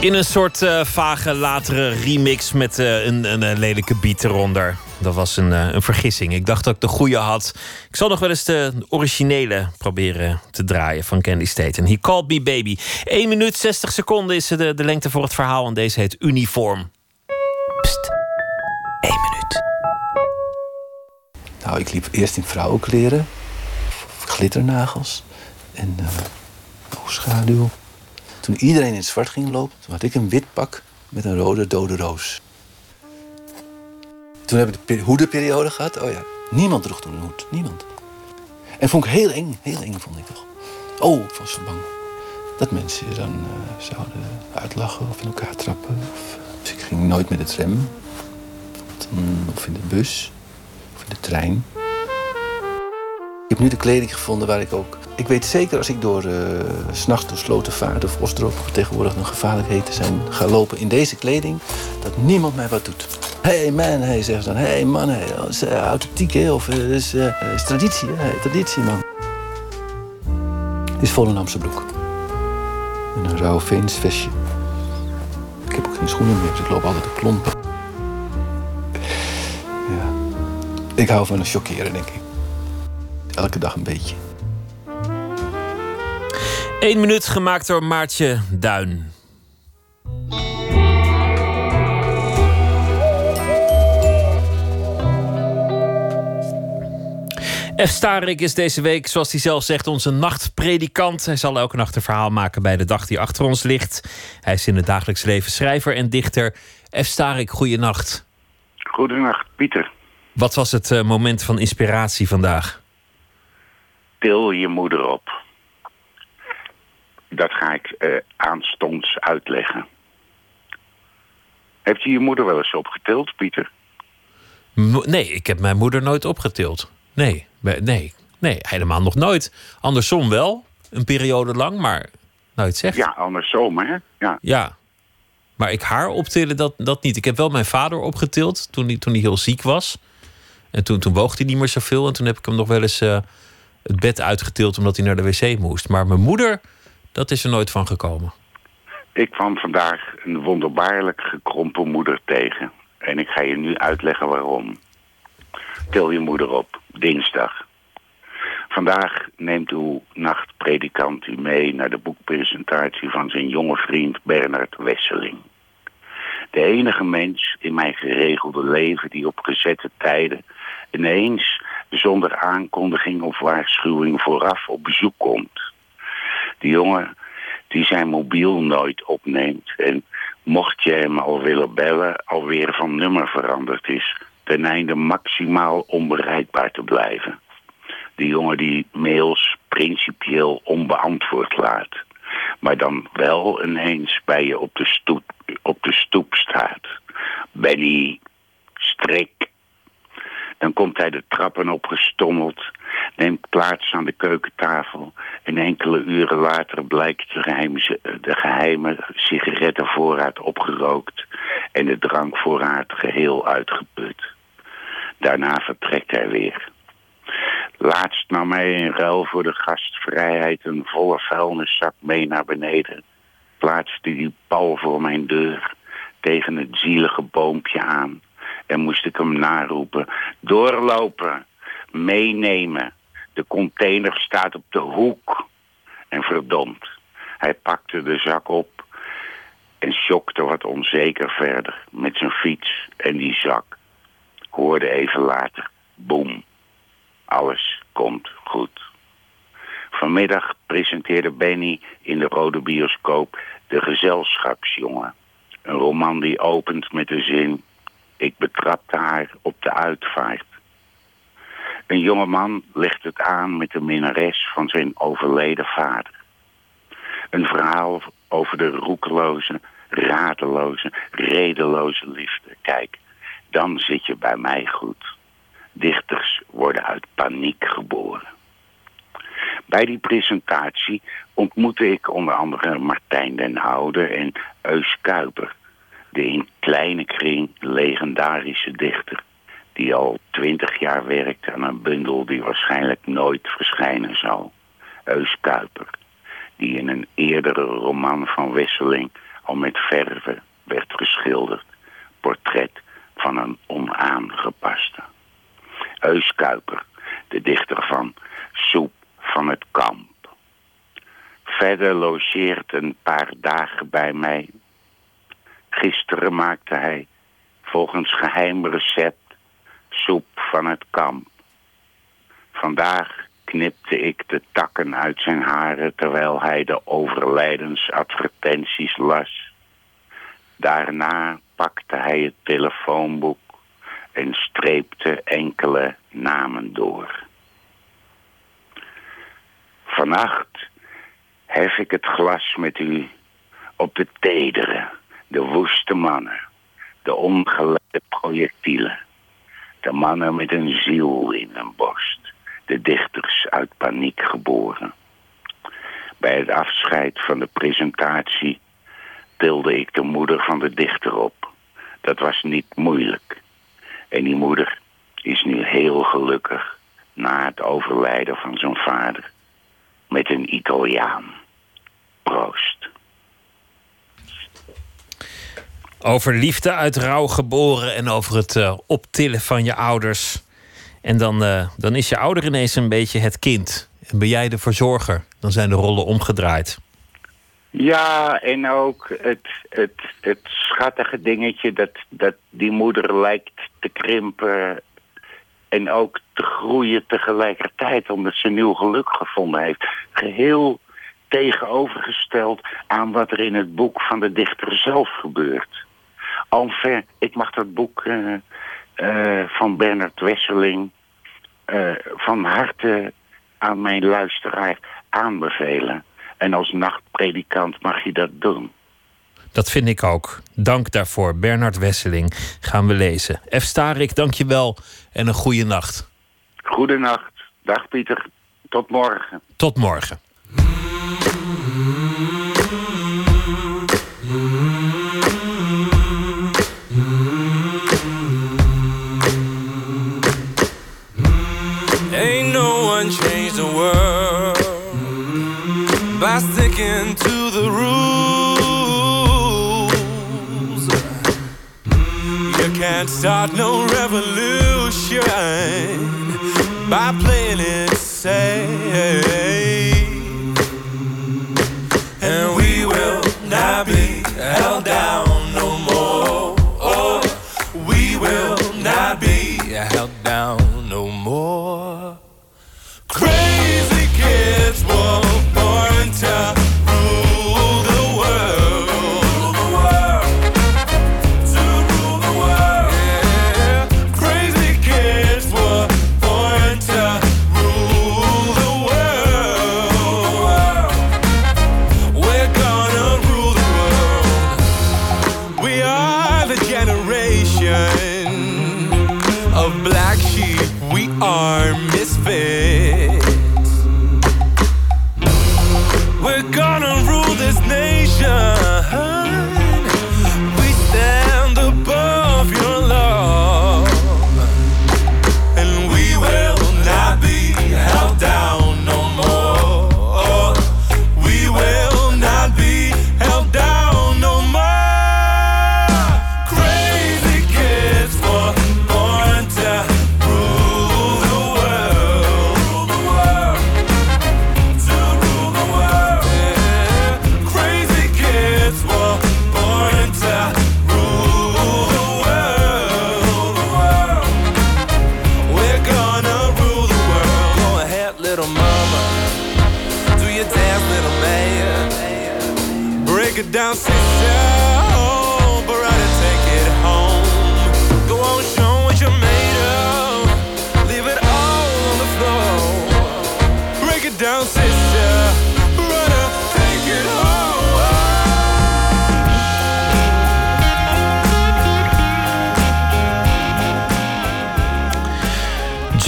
In een soort eh, vage latere remix met eh, een, een, eh, lelijke beat eronder. Dat was een, eh, een vergissing. Ik dacht dat ik de goede had. Ik zal nog wel eens de originele proberen te draaien van Candy State. En He Called Me Baby. 1 minuut 60 seconden is de, de lengte voor het verhaal. En deze heet Uniform. Nou, ik liep eerst in vrouwenkleren, glitternagels en oogschaduw, Toen iedereen in het zwart ging lopen, toen had ik een wit pak met een rode dode roos. Toen heb ik de pe- hoedenperiode gehad. Oh ja, niemand droeg toen een hoed. Niemand. En vond ik heel eng. Heel eng vond ik toch. Oh, ik was zo bang. Dat mensen je dan eh, zouden uitlachen of in elkaar trappen. Of, dus ik ging nooit met de tram. Of in de bus. Of in de trein. Ik heb nu de kleding gevonden waar ik ook... Ik weet zeker als ik door, s s'nachts door Slotenvaart of Ostrop... tegenwoordig nog gevaarlijk heet te zijn, ga lopen in deze kleding... dat niemand mij wat doet. Hey man, hey, zeggen ze dan. Hey man, hey, dat is eh, authentiek? Of dat is, traditie, hè? Traditie, man. Dit is Volendamse broek. En een rauw veensvestje. Ik heb ook geen schoenen meer, dus ik loop altijd te klompen. Ja. Ik hou van een chockeren, denk ik. Elke dag een beetje. Eén minuut gemaakt door Maartje Duin. F. Starik is deze week, zoals hij zelf zegt, onze nachtpredikant. Hij zal elke nacht een verhaal maken bij de dag die achter ons ligt. Hij is in het dagelijks leven schrijver en dichter. F. Starik, goeienacht. Goedenacht, Pieter. Wat was het eh, moment van inspiratie vandaag? Til je moeder op. Dat ga ik eh, aanstonds uitleggen. Heeft je je moeder wel eens opgetild, Pieter? Mo- nee, ik heb mijn moeder nooit opgetild. Nee, nee, nee, helemaal nog nooit. Andersom wel, een periode lang, maar nooit zegt. Ja, andersom, hè? Ja. Ja. Maar ik haar optillen, dat, dat niet. Ik heb wel mijn vader opgetild toen hij, toen hij heel ziek was. En toen, toen woog hij niet meer zoveel. En toen heb ik hem nog wel eens eh, het bed uitgetild omdat hij naar de wc moest. Maar mijn moeder, dat is er nooit van gekomen. Ik kwam vandaag een wonderbaarlijk gekrompen moeder tegen. En ik ga je nu uitleggen waarom. Til je moeder op, dinsdag. Vandaag neemt uw nachtpredikant u mee naar de boekpresentatie van zijn jonge vriend Bernard Wesseling. De enige mens in mijn geregelde leven die op gezette tijden ineens zonder aankondiging of waarschuwing vooraf op bezoek komt. Die jongen die zijn mobiel nooit opneemt en mocht je hem al willen bellen, alweer van nummer veranderd is, ten einde maximaal onbereikbaar te blijven. Die jongen die mails principieel onbeantwoord laat, maar dan wel ineens bij je op de stoep, op de stoep staat. Strik. Dan komt hij de trappen opgestommeld, neemt plaats aan de keukentafel en enkele uren later blijkt de geheime, de geheime sigarettenvoorraad opgerookt en de drankvoorraad geheel uitgeput. Daarna vertrekt hij weer. Laatst nam hij in ruil voor de gastvrijheid een volle vuilniszak mee naar beneden. Plaatste die pal voor mijn deur tegen het zielige boompje aan. En moest ik hem naroepen. Doorlopen, meenemen. De container staat op de hoek. En verdomd, hij pakte de zak op en sjokte wat onzeker verder met zijn fiets en die zak. Hoorde even later, boem, alles komt goed. Vanmiddag presenteerde Benny in de Rode Bioscoop De Gezelschapsjongen. Een roman die opent met de zin... Ik betrapte haar op de uitvaart. Een jonge man legt het aan met de minnares van zijn overleden vader. Een verhaal over de roekeloze, radeloze, redeloze liefde. Kijk, dan zit je bij mij goed. Dichters worden uit paniek geboren. Bij die presentatie ontmoette ik onder andere Martijn den Houde en Eus Kuiper. De in kleine kring legendarische dichter. Die al twintig jaar werkt aan een bundel die waarschijnlijk nooit verschijnen zal. Eus Kuiper. Die in een eerdere roman van Wesseling al met verven werd geschilderd. Portret van een onaangepaste. Eus Kuiper, de dichter van Soep van het Kamp. Verder logeert een paar dagen bij mij. Gisteren maakte hij volgens geheim recept soep van het kamp. Vandaag knipte ik de takken uit zijn haren terwijl hij de overlijdensadvertenties las. Daarna pakte hij het telefoonboek en streepte enkele namen door. Vannacht hef ik het glas met u op de tedere, de woeste mannen, de ongeleide projectielen, de mannen met een ziel in hun borst, de dichters uit paniek geboren. Bij het afscheid van de presentatie tilde ik de moeder van de dichter op. Dat was niet moeilijk. En die moeder is nu heel gelukkig na het overlijden van zijn vader. Met een Italiaan. Proost. Over liefde uit rouw geboren en over het eh, optillen van je ouders. En dan, eh, dan is je ouder ineens een beetje het kind. En ben jij de verzorger. Dan zijn de rollen omgedraaid. Ja, en ook het, het, het schattige dingetje dat, dat die moeder lijkt te krimpen en ook te groeien tegelijkertijd, omdat ze nieuw geluk gevonden heeft. Geheel tegenovergesteld aan wat er in het boek van de dichter zelf gebeurt. Enfin, ik mag dat boek eh, eh, van Bernard Wesseling eh, van harte aan mijn luisteraar aanbevelen. En als nachtpredikant mag je dat doen. Dat vind ik ook. Dank daarvoor. Bernard Wesseling gaan we lezen. F. Starik, dank je wel en een goede nacht. Goedenacht. Dag Pieter. Tot morgen. Tot morgen. World by sticking to the rules. You can't start no revolution by playing it safe. And we will not be held down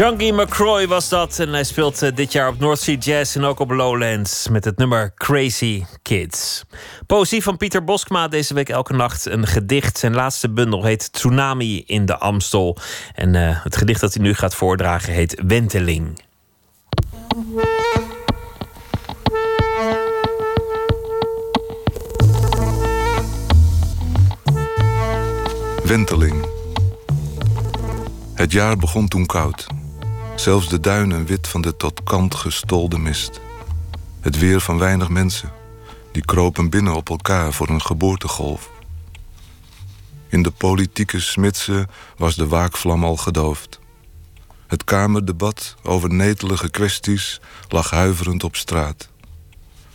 Junkie McCroy was dat. En hij speelt eh, dit jaar op North Sea Jazz en ook op Lowlands met het nummer Crazy Kids. Poëzie van Pieter Boskma deze week elke nacht een gedicht. Zijn laatste bundel heet Tsunami in de Amstel. En eh, het gedicht dat hij nu gaat voordragen heet Wenteling. Wenteling. Het jaar begon toen koud. Zelfs de duinen wit van de tot kant gestolde mist. Het weer van weinig mensen. Die kropen binnen op elkaar voor een geboortegolf. In de politieke smidse was de waakvlam al gedoofd. Het kamerdebat over netelige kwesties lag huiverend op straat.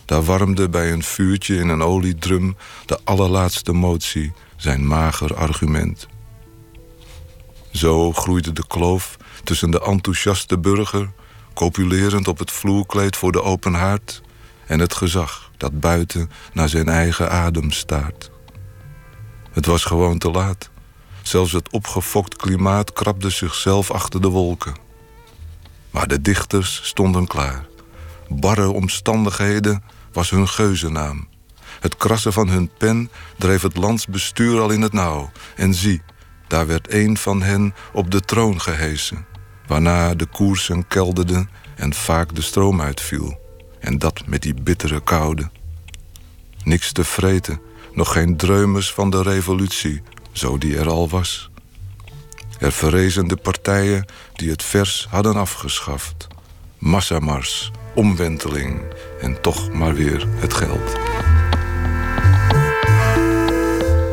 Daar warmde bij een vuurtje in een oliedrum de allerlaatste motie zijn mager argument. Zo groeide de kloof tussen de enthousiaste burger, copulerend op het vloerkleed voor de open haard, en het gezag dat buiten naar zijn eigen adem staart. Het was gewoon te laat. Zelfs het opgefokt klimaat krabde zichzelf achter de wolken. Maar de dichters stonden klaar. Barre omstandigheden was hun geuzennaam. Het krassen van hun pen dreef het landsbestuur al in het nauw. En zie, daar werd een van hen op de troon gehesen. Waarna de koersen kelderden en vaak de stroom uitviel. En dat met die bittere koude. Niks te vreten, nog geen dreumers van de revolutie, zo die er al was. Er verrezen de partijen die het vers hadden afgeschaft. Massamars, omwenteling en toch maar weer het geld.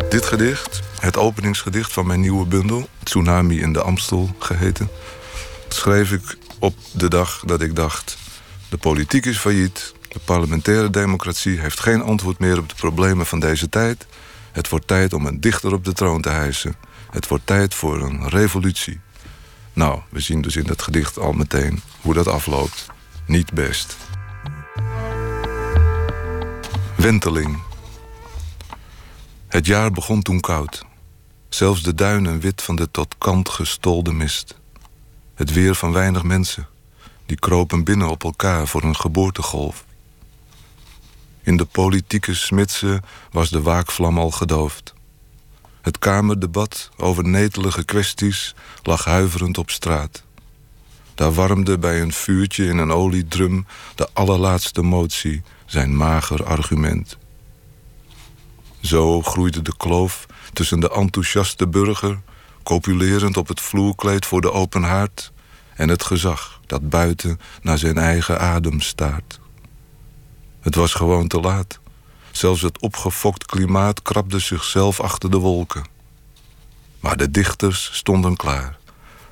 Dit gedicht, het openingsgedicht van mijn nieuwe bundel... Tsunami in de Amstel geheten... schreef ik op de dag dat ik dacht... de politiek is failliet, de parlementaire democratie... heeft geen antwoord meer op de problemen van deze tijd... Het wordt tijd om een dichter op de troon te hijsen. Het wordt tijd voor een revolutie. Nou, we zien dus in dat gedicht al meteen hoe dat afloopt. Niet best. Wenteling. Het jaar begon toen koud. Zelfs de duinen wit van de tot kant gestolde mist. Het weer van weinig mensen. Die kropen binnen op elkaar voor een geboortegolf. In de politieke smidse was de waakvlam al gedoofd. Het kamerdebat over netelige kwesties lag huiverend op straat. Daar warmde bij een vuurtje in een oliedrum de allerlaatste motie zijn mager argument. Zo groeide de kloof tussen de enthousiaste burger, copulerend op het vloerkleed voor de open haard, en het gezag dat buiten naar zijn eigen adem staart. Het was gewoon te laat. Zelfs het opgefokt klimaat krabde zichzelf achter de wolken. Maar de dichters stonden klaar.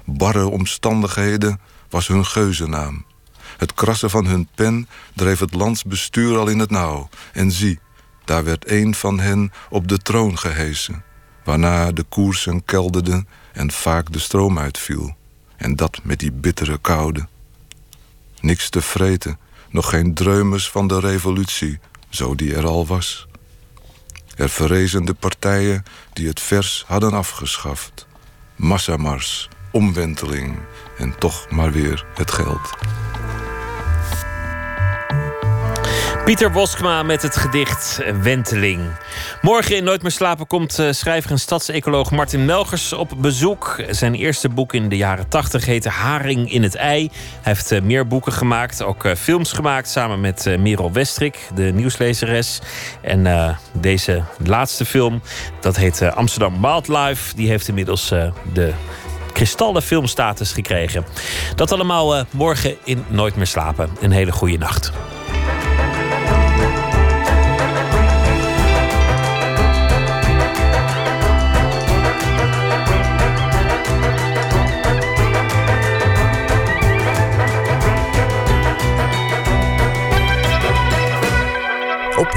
Barre omstandigheden was hun geuzennaam. Het krassen van hun pen dreef het landsbestuur al in het nauw. En zie, daar werd een van hen op de troon gehesen. Waarna de koersen kelderden en vaak de stroom uitviel. En dat met die bittere koude. Niks te vreten, nog geen dreumers van de revolutie, zo die er al was. Er verrezen de partijen die het vers hadden afgeschaft. Massamars, omwenteling en toch maar weer het geld. Pieter Boskma met het gedicht Wenteling. Morgen in Nooit meer slapen komt eh, schrijver en stadsecoloog Martin Melgers op bezoek. Zijn eerste boek in de jaren 80 heette Haring in het ei. Hij heeft eh, meer boeken gemaakt, ook eh, films gemaakt... samen met Merel Westrik, de nieuwslezeres. En deze laatste film, dat heet Amsterdam Wildlife... die heeft inmiddels de kristallen filmstatus gekregen. Dat allemaal morgen in Nooit meer slapen. Een hele goede nacht.